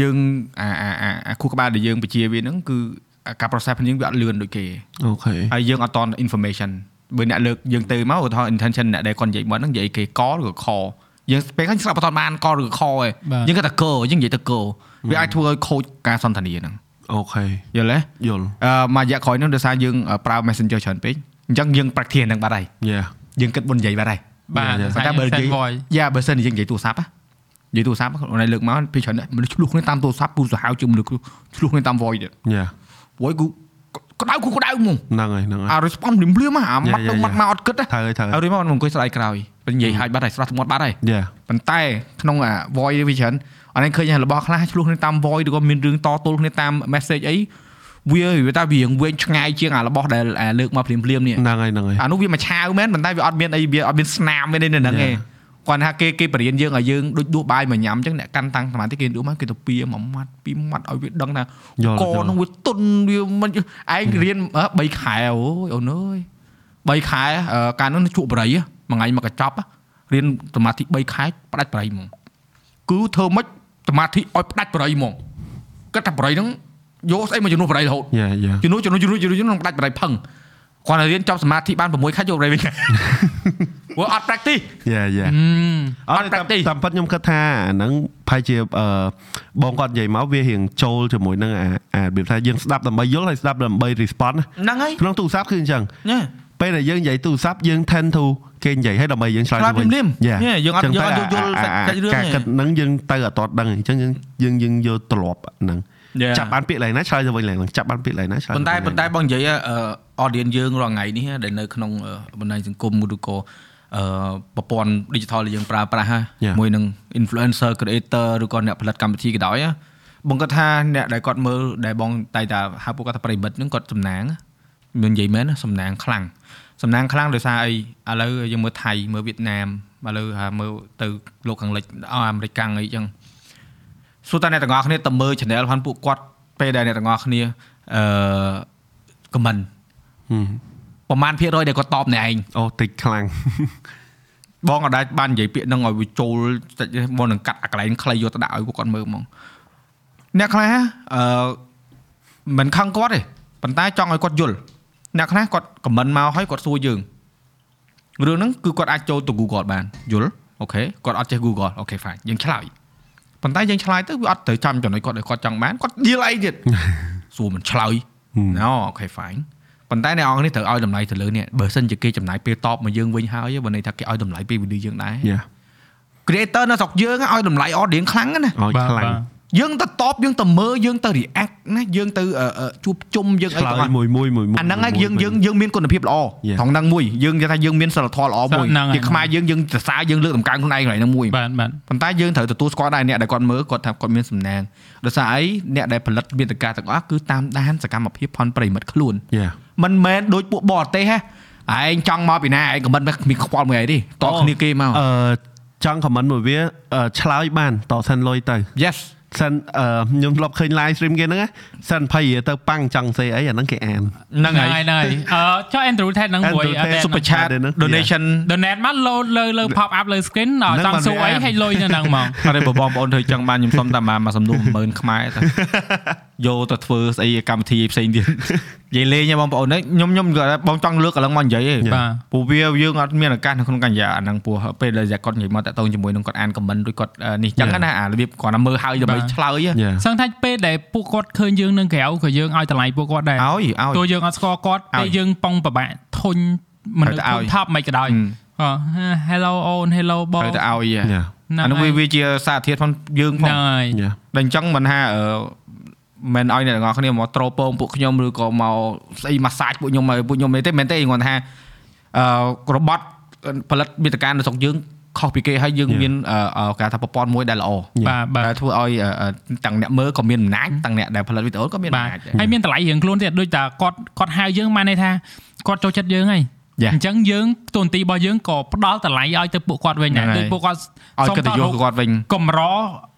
យើងអាអាអាអាខួរក្បាលដែលយើងបញ្ជាវាហ្នឹងគឺអា ការ process ផងយើងវាអត់លឿនដូចគេ
អូខេ
ហើយយើងអត់តន់ information បើអ្នកលើកយើងទៅមកឧទាហរណ៍ intention អ្នកដែលគាត់និយាយមកហ្នឹងនិយាយគេកឬក៏ខយើងពេលខ្លះស្រាប់អត់តន់បានកឬក៏ខឯង
បាទ
យើងគាត់តែកយើងនិយាយទៅកវាអាចធ្វើឲ្យខូចការសន្ទនាហ្នឹង
អូខេ
យល់ទេ
យល់
អឺមួយរយៈក្រោយហ្នឹងដោយសារយើងប្រើ Messenger ច្រើនពេកអញ្ចឹងយើង practice ហ្នឹងបាត់ហើយ
យ៉ា
យើងគិតមុននិយាយបាត់ហើយ
បាទ
Yeah, yeah.
ប៉ុន្តែបើនិយាយ
voice
យ៉ាបើសិនជាយើងនិយាយទូរស័ព្ទណានិយាយទូរស័ព្ទអូនឯងលើកមកពីច្រើនអ្នកមនុស្សឆ្លុះគ្នាតាមទូរស័ព្ទពូសាហាវជាងមនុស្សឆ្លុះគ្នាតាម voice ទៀត
យ៉ា
voice គឺក្តៅគឺក្តៅហ្មង
ហ្នឹងហើយហ្នឹងហើយ
អា response ភ្លាមភ្លាមៗអាម៉ាត់ទៅ
Yeah, yeah,
ម៉ាត់មកអត់គិតណា
ត្រូវហើយត្រូវ
ហើយរៀនមកអង្គុយស្ដាយក្រោយពេលនិយាយហាច់បាត់ហើយស្រស់ថ្មាត់បាត់ហើយ
យ៉ា
ប៉ុន្តែក្នុងអា voice វាច្រើនអត់ឯងឃើញរបស់ខ្លះឆ្លោះគ្នាតាម voice ឬក៏មានរឿងតទល់គ្នាតាម message អីវាវាថាវាវែងឆ្ងាយជាងអារបស់ដែលអាលើកមកភ្លាមភ្លាមៗនេះ
ហ្នឹងហើយហ្នឹងហើយ
អានោះវាមួយឆាវមែនប៉ុន្តែវាអត់មានអីវាអត់មានស្នាមទេនៅហ្នឹងទេ
Yeah.
គាត់ថាគេគេបរៀនយើងឲ្យយើងដូចដួសបាយមកញ៉ាំអញ្ចឹងអ្នកកាន់តាំងសមាធិគេដួសមកគេទៅពៀមួយម៉ាត់ពីរម៉ាត់ឲ្យវាដឹងថា
យល់
ក
យល់
នោះវាទុនវាមិនឯងរៀនអឺ3ខែអូយអូនអើយ3ខែអឺកាលនោះជក់បរិយមួយថ្ងៃមកកញ្ចប់រៀនសមាធិ3ខែផ្ដាច់បរិយហ្មងគឺធ្វើម៉េចសមាធិឲ្យផ្ដាច់បរិយហ្មងគិតថាបរិយហ្នឹងយកស្អីមកជំនួសបរិយរហូត
យ៉ាយ៉ា
ជំនួសជំនួសជំនួសជំនួសជំនួសផ្ដាច់បរិយផឹងគាត់ឲ្យរៀនចប់សមាធិបាន6ខែយកបរិយវិញ ព្រោះអត់ practice
យ៉ាយ៉ា
អត់ practice
តាមពិតខ្ញុំគិតថាអាហ្នឹងប្រហែលជាអឺបងគាត់និយាយមកវារៀងចូលជាមួយនឹងអាអារបៀបថាយើងស្ដាប់ដើម្បីយល់ហើយស្ដាប់ដើម្បី respond ណា
ហ្នឹងហើយ
ក្នុងទូរស័ព្ទគឺអញ្ចឹង
ញ៉េ
ពេលដែលយើងនិយាយទូរស័ព្ទយើង tend to គេនិយាយឲ្យដើម្បីយើងឆ្លើយ
ឆ្លើយភ្លាមៗ
យ៉ា
Yeah, យើងអត់
ចឹង
យើងអត់
ទៅ
យល់
អា
សាច់
អា
សាច់រឿង
ការ
ទេ
គិតហ្នឹងយើងទៅអត់តតដឹងអញ្ចឹងយើងយើងយើងយកទ្រលាប់ហ្នឹង
Yeah.
ចាប់បានពាក្យឡើងណាឆ្លើយទៅវិញឡើងហ្នឹងចាប់បានពាក្យឡើងណាឆ្លើយ
ប៉ុន្តែ
ទៅវិញ
ប៉ុន្តែបងនិយាយអឺ audience យើងរាល់ថ្ងៃនេះដែលនៅក្នុងអឺបណ្ដាញសង្គមឬក៏ អឺប្រព័ន្ធ digital ដែលយើងប្រើប្រាស់មួយនឹង influencer creator ឬក៏អ្នកផលិតកម្មវិធីក៏ដោយបងគាត់ថាអ្នកដែលគាត់មើលដែលបងតែតាហៅពួកគាត់ថាប្រិមិត្តនឹងគាត់សំណាងមាននិយាយមែនសំណាងខ្លាំងសំណាងខ្លាំងដោយសារអីឥឡូវយើងមើលថៃមើលវៀតណាមឥឡូវមើលទៅលោកខាងលិចអាមេរិកកាំងអីចឹងសួរតើអ្នកទាំងអស់គ្នាតើមើល channel របស់ពួកគាត់ពេលដែលអ្នកទាំងអស់គ្នាអឺ comment ប្រហែលភាគរយដែលគាត់តបអ្នកឯង
អូតិចខ្លាំង
បងអត់ដែរបាននិយាយពាក្យហ្នឹងឲ្យវាចូលតិចទេបងនឹងកាត់អាកន្លែងខ្លីយកទៅដាក់ឲ្យពួកគាត់មើលហ្មងអ្នកខ្លះអឺមិនខឹងគាត់ទេប៉ុន្តែចង់ឲ្យគាត់យល់អ្នកខ្លះគាត់ comment មកឲ្យគាត់សួរយើងរឿងហ្នឹងគឺគាត់អាចចូលទៅ Google បានយល់ OK គាត់អត់ចេះ Google OK fine យើងឆ្លើយប៉ុន្តែយើងឆ្លើយទៅវាអត់ត្រូវចាំចំណុចគាត់ដែលគាត់ចង់បានគាត់ដៀលអីទៀតសួរមិនឆ្លើយអូអូខេ fine ប៉ុន្តែអ្នកអង្គនេះត្រូវឲ្យតម្លៃទៅលើនេះបើសិនជាគេចំណាយពេលតបមកយើងវិញហើយបើន័យថាគេឲ្យតម្លៃពេលវីដេអូយើងដែរ
យ៉ា
creator នៅស្រុកយើងឲ្យតម្លៃ audience ខ្លាំងណាស់ណា
ឲ្យខ្លាំង
យើងទៅតបយើងទៅមើលយើងទៅ react ណាយើងទៅអឺអឺជួបជុំយើងអី
ឆ្លើ
ទាំងអ
យ
ស់
មួយមួយមួយមួយ
អាហ្នឹងហើយយើងយើងយើងមានគុណភាពល្អ
Yeah.
ត្រង់ហ្នឹងមួយយើងនិយាយថាយើងមានសិលធម៌ល្អមួយ
ហ្នឹងហើយ
ជាខ្មែរយើងយើងសរសើរយើងលើកតម្កើងខ្លួនឯងកន្លែងហ្នឹងមួយ
បាទបាទ
ប៉ុន្តែយើងត្រូវទទួលស្គាល់ដែរអ្នកដែលគាត់មើលគាត់ថាគាត់មានសំណាងដោយសារអីអ្នកដែលផលិតមាតិកាទាំងអស់គឺតាមដានសកម្មភាពផនប្រិមិត្តខ្លួន
យ៉ា
មិនមែនដូចពួកបរទេសហ៎ឯងចង់មកពីណាឯងក៏មិនមានខ្វល់មួយអីទេតគ្នាគេមក
អឺចង់ comment មួយវាអឺឆ្លើយបានតសិនលុយទៅ
yes
សិនអឺខ្ញុំធ្លាប់ឃើញ live stream គេហ្នឹងណាសិនភ័យទៅប៉ាំងចង់សេអីអាហ្នឹងគេអាន
ហ្នឹង
ហ្នឹង
ហើយ
ហើយហ្នឹងហើយអឺចុះ Andrew Tate ហ្នឹងមួយ
Andrew Tate
Tate
super chat
ហ្នឹង
donation
donate មក load លើលើ pop up លើ screen ដល់ចង់សួរអីឲ្យលុយនៅហ្នឹងហ្មង
អត់ទេបើបងប្អូនធ្វើចឹងបានខ្ញុំសុំតែមកមកសំណួរ10000ខ្មែរទៅយកទៅធ្វើស្អីកម្មវិធីផ្សេងទៀតនិយាយលេងហ៎បងប្អូនខ្ញុំខ្ញុំគាត់បងចង់លើកកន្លងមកនិយាយឯង
បាទ
ព្រោះវាយើងអត់មានឱកាសនៅក្នុងកញ្ញាអាហ្នឹងព្រោះពេលដែលគាត់និយាយមកតាក់ទងជាមួយនឹងគាត់អានខមមិនឬគាត់នេះចឹងណាអារបៀបគាត់ណាមើលហើយដើម្បីឆ្លើយ
Yeah.
សឹងថាពេលដែលពួកគាត់ឃើញយើងនៅក្រៅក៏យើងឲ្យតម្លៃពួកគាត់ដែរ
ឲ្យឲ្យ
ទោះយើងអត់ស្គាល់គាត់
ឲ្យ
ពេលយើងប៉ងប្របាក់ធុញមនុស្ស
ត្រូវតែឲ្យ
ធុញថប់មិនក៏ដោយ
ហឹម
អឺ hello អូន hello បង
ត្រូវតែឲ្យ
យ៉ា
ហ្នឹង
អានោះវា
ហើយ
វាជាសារធាតុផងយើងផង
ហ្នឹងហើយ
យ៉ា
តែអញ្ចឹងមិនថាអឺ មិនឲ្យអ្នកទាំងអស់គ្នាមកត្រូពងពួកខ្ញុំឬក៏មកស្អីម៉ាសាចពួកខ្ញុំឲ្យពួកខ្ញុំទេមែនទេគាត់ថាអឺរបត់ផលិតមាតិកានៅស្រុកយើងខុសពីគេហើយយើងមានអឺគេហៅថាប្រព័ន្ធមួយដែលល្អ
បាទបាទ
ដែលធ្វើឲ្យអឺទាំងអ្នកមើលក៏មានអំណាចទាំងអ្នកដែលផលិតវីដេអូក៏មានអំ
បាទ
ណាចដែរ
ហើយមានតម្លៃរៀងខ្លួនទៀតដូចតែគាត់គាត់ហៅយើងបានន័យថាគាត់ចូលចិត្តយើងហើយ
Yeah.
អញ្ចឹងយើងទូនទីរបស់យើងក៏ផ្ដល់តម្លៃឲ្យទៅពួកគាត់វិញដែរ
ហ្នឹងហើយ
ដូចពួកគាត់
ឲ្យកិត្តិយសគាត់វិញ
កម្រ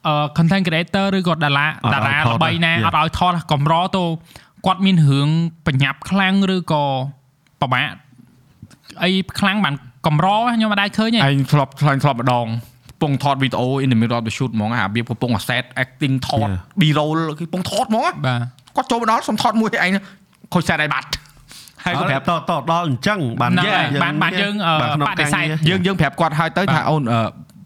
អឺ content creator ឬក៏តារា
អត់
តារា
ឲ្យថត
ល្បីណា
Yeah.
អត់ឲ្យថតកម្រទៅគាត់មានរឿងបញ្ញាប់ខ្លាំងឬក៏ប្របាក់អីខ្លាំងបានកម្រខ្ញុំមិនដែរឃើញទេ
ឯងធ្លាប់ឆ្លាញ់ធ្លាប់ម្ដងកំពុងថតវីដេអូ in the middle of the shoot ហ្មងអារបៀបកំពុង set acting ថត
Yeah.
B roll គឺកំពុងថតហ្មង
បាទ
គាត់ចូលមកដល់សុំថតមួយឲ្យឯងខូច set ឲ្យបាត់ ហើយគាត់ប្រាប់
តតដល់អញ្ចឹងបាន
ហ្នឹងហើយ
យើង
បានបានយើងអឺ
បាទក្នុង
បដិសេធ
ការងារ
យើងយើងប្រាប់គាត់ឲ្យទៅថាអូនអឺ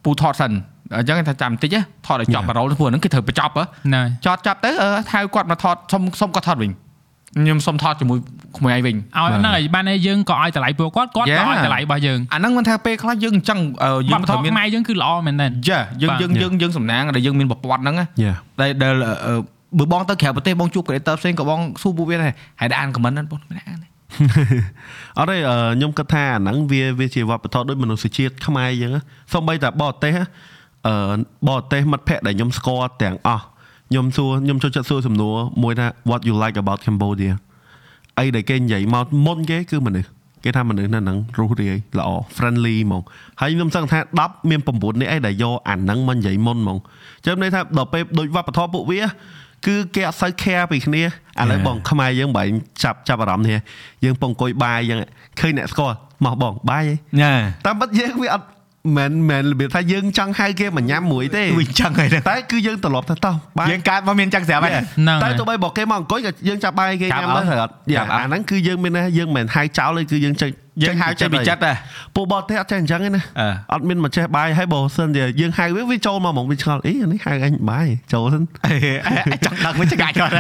ពូថតសិនអញ្ចឹងថាចាំបន្តិចណាថតឲ្យចប់
Yeah.
បារ៉ូលព្រោះហ្នឹងគឺត្រូវបញ្ចប់ហ៎
ហ្នឹងហើយ
ចតចាប់ទៅអឺហៅគាត់មកថតសុំសុំគាត់ថតវិញខ្ញុំសុំថតជាមួយក្មួយឯងវិញ
ឲ្យហ្នឹងហើយបានតែយើងក៏ឲ្យតម្លៃពួកគាត់គាត់ក៏
Yeah.
ឲ្យតម្លៃរបស់យើង
អាហ្នឹងមិនថាពេលខ្លះយើងអញ្ចឹងអឺយើង
វប្បធ
ត្រូវ
ម៌
មាន
ខ្មែរយើងគឺល្អមែនទែន
ចាយើង
បាទ
យើងយើងយើងសំណាងដែលយើងមានប្រព័ន្ធហ្នឹងណា
យ៉ា
ដែលដែលអឺបើបងទៅក្រៅប្រទេសបងជួប creator ផ្សេងក៏បងសួរពួកវាដែរហើយដែរអាន comment ហ្នឹងបងមិនអានទេ
អត់ទេអឺខ្ញុំគិតថាអាហ្នឹងវាវាជាវប្បធម៌ដូចមនុស្សជាតិខ្មែរអញ្ចឹងណាសូម្បីតែបរទេសណាអឺបរទេសមិត្តភ័ក្តិដែលខ្ញុំស្គាល់ទាំងអស់ខ្ញុំសួរខ្ញុំចូលចិត្តសួរសំណួរមួយថា what you like about Cambodia អីដែលគេនិយាយមកមុនគេគឺមនុស្សគេថាមនុស្សនៅហ្នឹងរស់រាយល្អ friendly ហ្មងហើយខ្ញុំសឹងថា10មាន9នេះអីដែលយកអាហ្នឹងមកនិយាយមុនហ្មងចឹងន័យថាដល់ពេលដូចវប្បធម៌ពួកវា គឺគេអត់សូវ care ពីគ្នាឥឡូវបងខ្មែរយើងបើចាប់ចាប់អារម្មណ៍នេះយើងពងអង្គុយបាយយ៉ាងឃើញអ្នកស្គាល់មកបងបាយឯង
ញ៉ា
តាមពិតយើងវាអត់ មិនមិនរបៀបថាយើងចង់ហៅគេមកញ៉ាំមួយទេ
វាអញ្ចឹងហើយណា
តែគឺយើងត្រឡប់ទៅតោះបាយ
យើងកើតមកមានអញ្ចឹងស្រាប់ហើយ
ហ្នឹង
តែ
ហើយ
ទោះបីបើគេមកអង្គុយក៏យើងចាប់បាយគេ
ចាប់
ញ៉ាំដែរ
អត់
ត្រូវអត់យ៉ា
ចាប់អត់
អាហ្នឹងគឺយើងមានថាយើងមិនមែនហៅចោលទេគឺយើងចេញ
យើងហៅចេញពីចិត្តដែរ
ពួកបរទេសអត់ចេះអញ្ចឹងទេណា
អឺ
អត់មានមកចេះបាយហើយបើសិនជាយើងហៅវាវាចូលមកហ្មងវាឆ្ងល់អីអានេះហៅអញបាយចូលសិន
ចង់ដឹងវិញចង្កាច់គាត់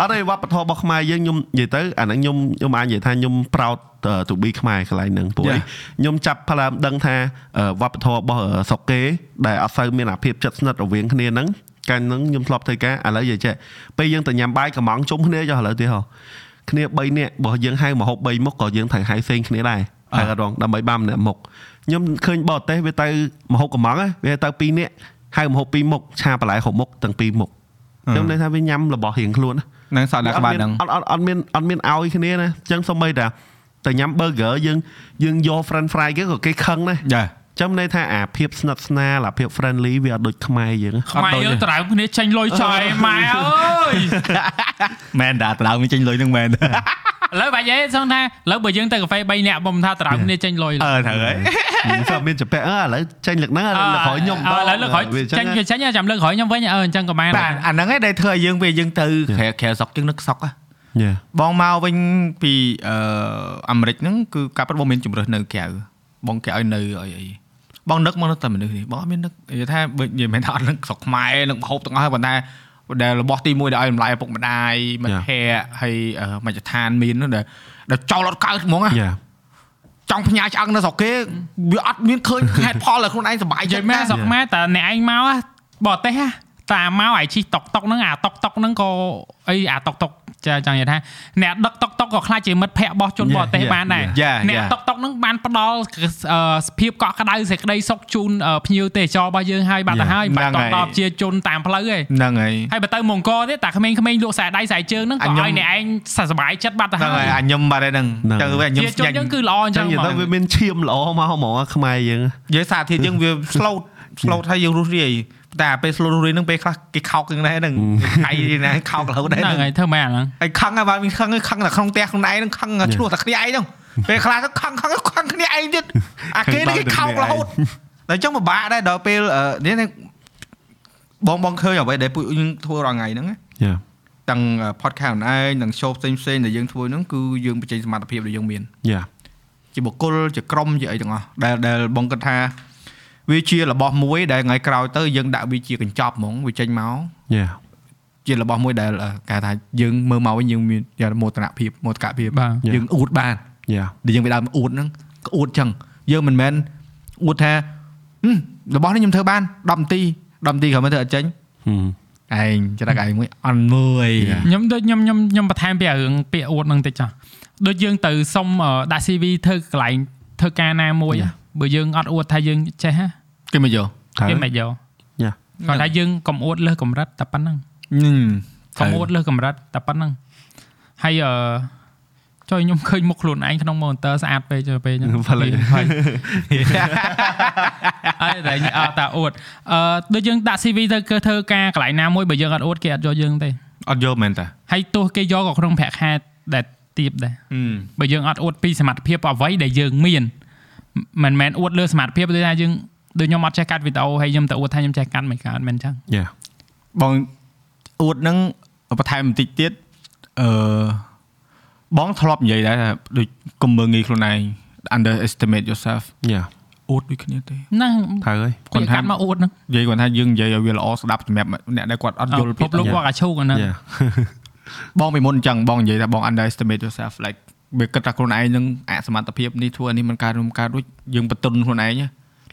អត់ទេវប្បធម៌របស់ខ្មែរយើងខ្ញុំនិយាយទៅអាហ្នឹងខ្ញុំខ្ញុំអាចនិយាយថាខ្ញុំ proud ទូប៊ីខ្មែរកន្លែងហ្នឹងព្រោះ
Yeah.
ខ្ញុំចាប់ផ្ដើមដឹងថាអឺវប្បធម៌របស់អឺស្រុកគេ ដែលអត់សូវមានអាភាពជិតស្និទ្ធរវាងគ្នាហ្នឹងកាលហ្នឹងខ្ញុំធ្លាប់ធ្វើការឥឡូវនិយាយចេះពេលយើងទៅញ៉ាំបាយកំងជុំគ្នាចុះឥឡូវទៀតហ៎គ្នា3នាក់បើយើងហៅមកហូប3មុខក៏យើងត្រូវហៅផ្សេងគ្នាដែរហើយអត់រងដើម្បីបានម្នាក់មុខខ្ញុំឃើញបរទេសវាទៅមកហូបកំងហ៎វាទៅ2នាក់ហៅមកហូប2មុខឆាបន្លែហូបមុខទាំង2មុខខ្ញុំន័យថាវាញ៉ាំរបស់រៀងខ្លួនណា
នឹងសតដាក់ក្បាលហ្នឹង
អត់អត់អត់មានអត់មានឲ្យគ្នាណាអញ្ចឹងសូម្បីតែ តែញ៉ាំ burger យើងយើងយក friend fry គេក៏គេខឹងដែរ
ចា
ចាំន័យថាអាភាពស្និទ្ធស្នាលអាភាព friendly វាអត់ដូចខ្មែរយើង
ខ្មែរយើងត្រើមគ្នាចេញលុយចោលឯម៉ែអើយ
មែនតាដៅមានចេញលុយហ្នឹងមែន
ឥឡូវបាច់ឯងសឹងថាឥឡូវបើយើងទៅកាហ្វេ3នាក់បំថាត្រើមគ្នាចេញលុយ
អឺត្រូវហើយ
ខ្ញុំមានចពាក់អើឥឡូវចេញលើកហ្នឹងឥឡូវលើកក្រោយខ្ញុំ
ឥឡូវលើកក្រោយ
វាអញ្ចឹ
ចេញ
ង
គេចេញចាំលើកក្រោយខ្ញុំវិញអឺអញ្ចឹងក៏បាន
បាទអាហ្នឹងឯងដែលធ្វើឲ្យយើងពេលយើងទៅក្រៅក្រៅស្រុកយើងនឹកស្រុកហ៎
យ៉ា
បងមកវិញពីអឺអាមេរិកហ្នឹងគឺការពិតបងមានជំរើសនៅក្រៅបងគេឲ្យនៅអីអីបងនឹកមកនៅតែមនុស្សនេះបងអត់មាននឹកនិយាយថាបើនិយាយមិនថាអត់នឹកស្រុកខ្មែរនឹកហូបទាំងអស់ហើយប៉ុន្តែដែលរបស់ទី1ដែលឲ្យតម្លៃឪពុកម្ដាយមិត្តភ័ក្តិហើយអឺមជ្ឈដ្ឋានមាននោះដែលដែលចោលអត់កើតហ្មងណា
យ៉ា
ចង់ផ្ញើឆ្អឹងនៅស្រុកគេវាអត់មានឃើញហេតុផលឲ្យខ្លួនឯងសុបាយ
និយា
ចិត្ត
យមែន
ណា
ស្រុកខ្មែរតែអ្នកឯងមកបរទេសតាមកឲ្យជិះតុកតុកហ្នឹងអាតុកតុកហ្នឹងក៏អីអាតុកតុក ចាចង់និយាយថាអ្នកដឹកតុកតុកក៏ខ្លាចជាមិត្តភ័ក្តិរបស់ជនបរទេសបានដែរ
យ៉ា
អ្នក
យ៉ា
តុកតុកហ្នឹងបានផ្ដល់អឺសភាពកក់ក្ដៅសេចក្តីសុខជូនអឺភ្ញៀវទេសចររបស់យើងហើយបាត់ទៅហើយបាត់តដល់ជាជនតាមផ្លូវឯង
ហ្នឹងហើយ
ហើយបើទៅមង្គលទៀតតាក្មេងៗលក់ខ្សែដៃខ្សែជើងហ្នឹង
អ
ក៏
ញខ្ញុំ
ឲ្យអ្នកឯងសប្បាយចិត្តបាត់ទៅ
ហ្នឹង
ហើ
ហើយ
យ
អាខ្ញុំបាត់ហើយហ្នឹង
ហ្នឹង
ទៅវិញខ្ញុំ
ជាជនយើងគឺល្អអញ្ចឹចឹ
ង
ង
និយាយ
ហ្ម
ទៅ
ង
វាមានឈាមល្អមកហ្មងខ្មែរយើង
និយាយសារធាតុយើងវា float float ហើយយើងរស់រាយ តែអាពេល slow read ហ្នឹងពេលខ្លះគេខោកហ្នឹងដែរហ្នឹងថៃណាខោករហូតដែរ
ហ្នឹង
ហ្នឹង
ហើយធ្វើម៉េចអាហ្នឹង
ហើយខឹងហើយបាទមានខឹងហើយខឹងតែក្នុងផ្ទះខ្លួនឯងហ្នឹងខឹងឆ្លោះតែគ្នាឯងហ្នឹងពេលខ្លះទៅខឹងខឹងខឹងគ្នាឯងទៀតអាគេនេះគេខោករហូតតែអញ្ចឹងពិបាកដែរដល់ពេលអឺនេះបងបងឃើញអ្វីដែលពួកយើងធ្វើរាល់ថ្ងៃហ្នឹងណា
យ៉ា
ទាំង podcast ខ្លួនឯងទាំង show ផ្សេងផ្សេងៗដែលយើងធ្វើហ្នឹងគឺយើងបញ្ចេញសមត្ថភាពដែលយើងមាន
យ៉ា
ជាបុគ្គលជាក្រុមជាអីទាំងអស់ដែលដែលបងគិតថា វាជារបស់មួយដែលថ្ងៃក្រោយទៅយើងដាក់វាជាកញ្ចប់ហ្មងវាចេញមក
យ៉ា
ជារបស់មួយដែលអឺគេថាយើងមើលមកវិញយើងមានយ៉ាងមោទនភាពមោទកភាព
បាទ
យើងអួតបាន
យ៉ា
ដែលយើងវាដើមអួតហ្នឹងក៏អួតចឹងយើងមិនមែនអួតថាហឹមរបស់នេះខ្ញុំធ្វើបាន10នាទី10នាទីក្រោយមកធ្វើអត់ចេញ
ហឹម
ឯងច្រឹកឯងមួយអន់មួយ
Yeah.
ខ្ញុំដូចខ្ញុំខ្ញុំខ្ញុំបន្ថែមពីរឿងពាក្យអួតហ្នឹងតិចចុះដូចយើងទៅសុំអឺដាក់ CV ធ្វើកន្លែងធ្វើការណាមួយហ៎ បើយើងអត់អួតថាយើងចេះហ៎
គេមកយក
ត្រូវ
គេមិនយក
យ៉ា
គាត់ថាយើងកុំអួតលើសកម្រិតតែប៉ុណ្្នឹង
ញឹម
កុំអួតលើសកម្រិតតែប៉ុណ្្នឹងហើយអឺចុយខ្ញុំឃើញមុខខ្លួនឯងក្នុង monitor ស្អាតពេកចុះពេលហ្នឹង
ភលិ
ហើយហើយតែអត់តាអួតអឺដូចយើងដាក់ CV ទៅគឺធ្វើការកន្លែងណាមួយបើយើងអត់អួតគេអត់យកយើងទេ
អត់យកមែនតា
ហើយទោះគេយកក៏ក្នុងប្រាក់ខែដែលទៀបដែរ
ហឹម
បើយើងអត់អួតពីសមត្ថភាពអ្វីដែលយើងមាន មិនមែនអួតលើសមត្ថភាពដូចថាយើងដូចខ្ញុំអត់ចេះកាត់វីដេអូហើយខ្ញុំទៅអួតថាខ្ញុំចេះកាត់មិនកើតមិនអញ្ចឹង
យ៉ា
បងអួតហ្នឹងបន្ថែមបន្តិចទៀតអឺបងធ្លាប់និយាយដែរថាដូចកុំមើលងាយខ្លួនឯង underestimate yourself
យ៉ា
អួតដូចគ្នាទេ
ហ្នឹង
ត្រូវហើយ
គាត់កាត់មកអួតហ្នឹង
និយាយគាត់ថាយើងនិយាយឲ្យវាល្អស្ដាប់សម្រាប់អ្នកដែលគាត់អត់យល់
ពិភពលោកគាត់អាឈូកអាហ្នឹង
យ៉ា
បងពីមុនអញ្ចឹងបងនិយាយថាបង underestimate yourself like វាគិតថាខ្លួនឯងនឹងអសមត្ថភាពនេះធ្វើនេះមិនកើតនោះមិនកើតដូចយើងបន្ទន់ខ្លួនឯង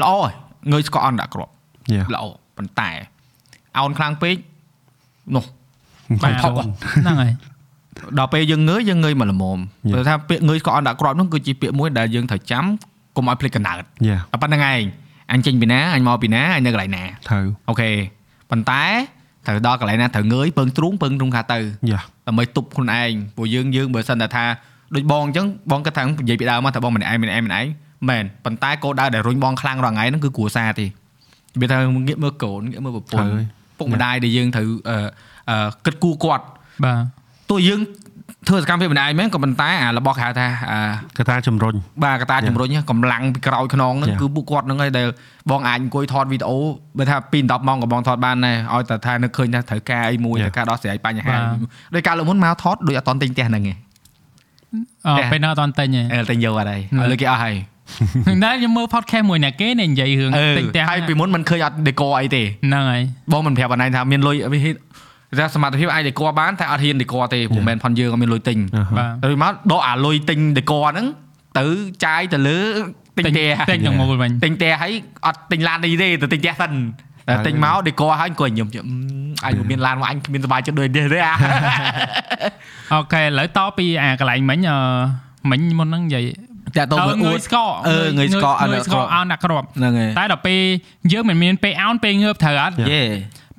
ល្អហើយងើយស្កអន់ដាក់គ្រាប់
យ៉ា
ល្អប៉ុន្តែអោនខ្លាំងពេកនោះ
បាទ
ផុក
ហ្នឹងហើយ
ដល់ពេលយើងងើយយើងងើយមកល្មម
Yeah.
ព្រោះថាពាក្យងើយស្កអន់ដាក់គ្រាប់នោះគឺជាពាក្យមួយដែលយើងត្រូវចាំកុំឲ្យភ្លេចកណ្ដាល
យ៉ា
តែប៉ុណ្្នឹងឯងអញចេញពីណាអញមកពីណាអញនៅកន្លែងណា
ត្រូវ
អូខេប៉ុន្តែត្រូវដល់កន្លែងណាត្រូវងើយពឹងទ្រូងពឹងទ្រូងខាទៅ
យ៉ា
ដើម្បីទប់ខ្លួនឯងព្រោះយើងយើងបើសិនតែថា ដូចបងអញ្ចឹងបងគិតថានិយាយពីដើមមកថាបងម្នាក់ឯងម្នាក់ឯងម្នាក់ឯងមែនប៉ុន្តែគោលដៅដែលរុញបងខ្លាំងរាល់ថ្ងៃហ្នឹងគឺគ្រួសារទេវាថាងាកមើលកូនងាកមើលប្រពន្ធពុកម្ដាយដែលយើងត្រូវអឺអឺគិតគូរគាត់
បាទ
ទោះយើងធ្វើសកម្មភាពម្នាក់ឯងមែនក៏ប៉ុន្តែអារបស់គេហៅថាអា
កថាជំរុញ
បាទកតាជំរុញហ្នឹងកម្លាំងពីក្រោយខ្នងហ្នឹង
Yeah.
គឺពួកគាត់ហ្នឹងហើយដែលបងអាចអង្គុយថតវីដេអូបើថា2 10ម៉ោងក៏បងថតបានដែរឲ្យតែថានឹកឃើញថាត្រូវការអីមួយ
Yeah.
ត្រូវការដោះស្រាយបញ្ហា
បាទ
ដោយការលើកមុនមកថតដូចអត់តន់ទិញផ្ទះហ្នឹងឯង
អ
តែ
ពេលនៅអត់តាន់ទិញទេ
អឺទិញយកអត់ហើយឲ្យលើកគេអស់ហើយ
តែខ្ញុំមើល podcast មួយអ្នកគេនេះនិយាយរឿង
អឺ
ទិញផ្ទះ
ហើយពីមុនមិនឃើញអត់ decor អីទេ
ហ្នឹងហើយ
បងមិនប្រាប់អនឡាញថាមានលុយវាថាសមត្ថភាពអាច decor បានតែអត់ហ៊ាន decor ទេព្រោះ
Yeah.
មិនមែនផនយើងអត់មានលុយទិញ
បាទ
ទៅមកដកអាលុយទិញ decor ហ្នឹងទៅចាយទៅលើទិញផ្ទះ
ទិញទាំងមូលវិញ
ទិញផ្ទះហើយអត់ទិញឡាននេះទេទៅទិញផ្ទះសិន តែទិញមក decor ហើយអង្គុយញឹមញឹមអញមានឡានមកអញគ្មានសុបាយចិត្តដូចនេះទេអា
អូខេឥឡូវតពីអាកន្លែងមិញអឺមិញមុនហ្នឹងនិយាយ
តែទៅមើលអួ
ងើ
ត
យស្កក
អឺងើយស្កកអត់
ងើយស្កក
ដាក់គ្រាប់
អោនដាក់គ្រាប់
ហ្នឹងហើយ
តែដល់ពេលយើងមិនមានពេលអោនពេលងើបត្រូវអត់
យេ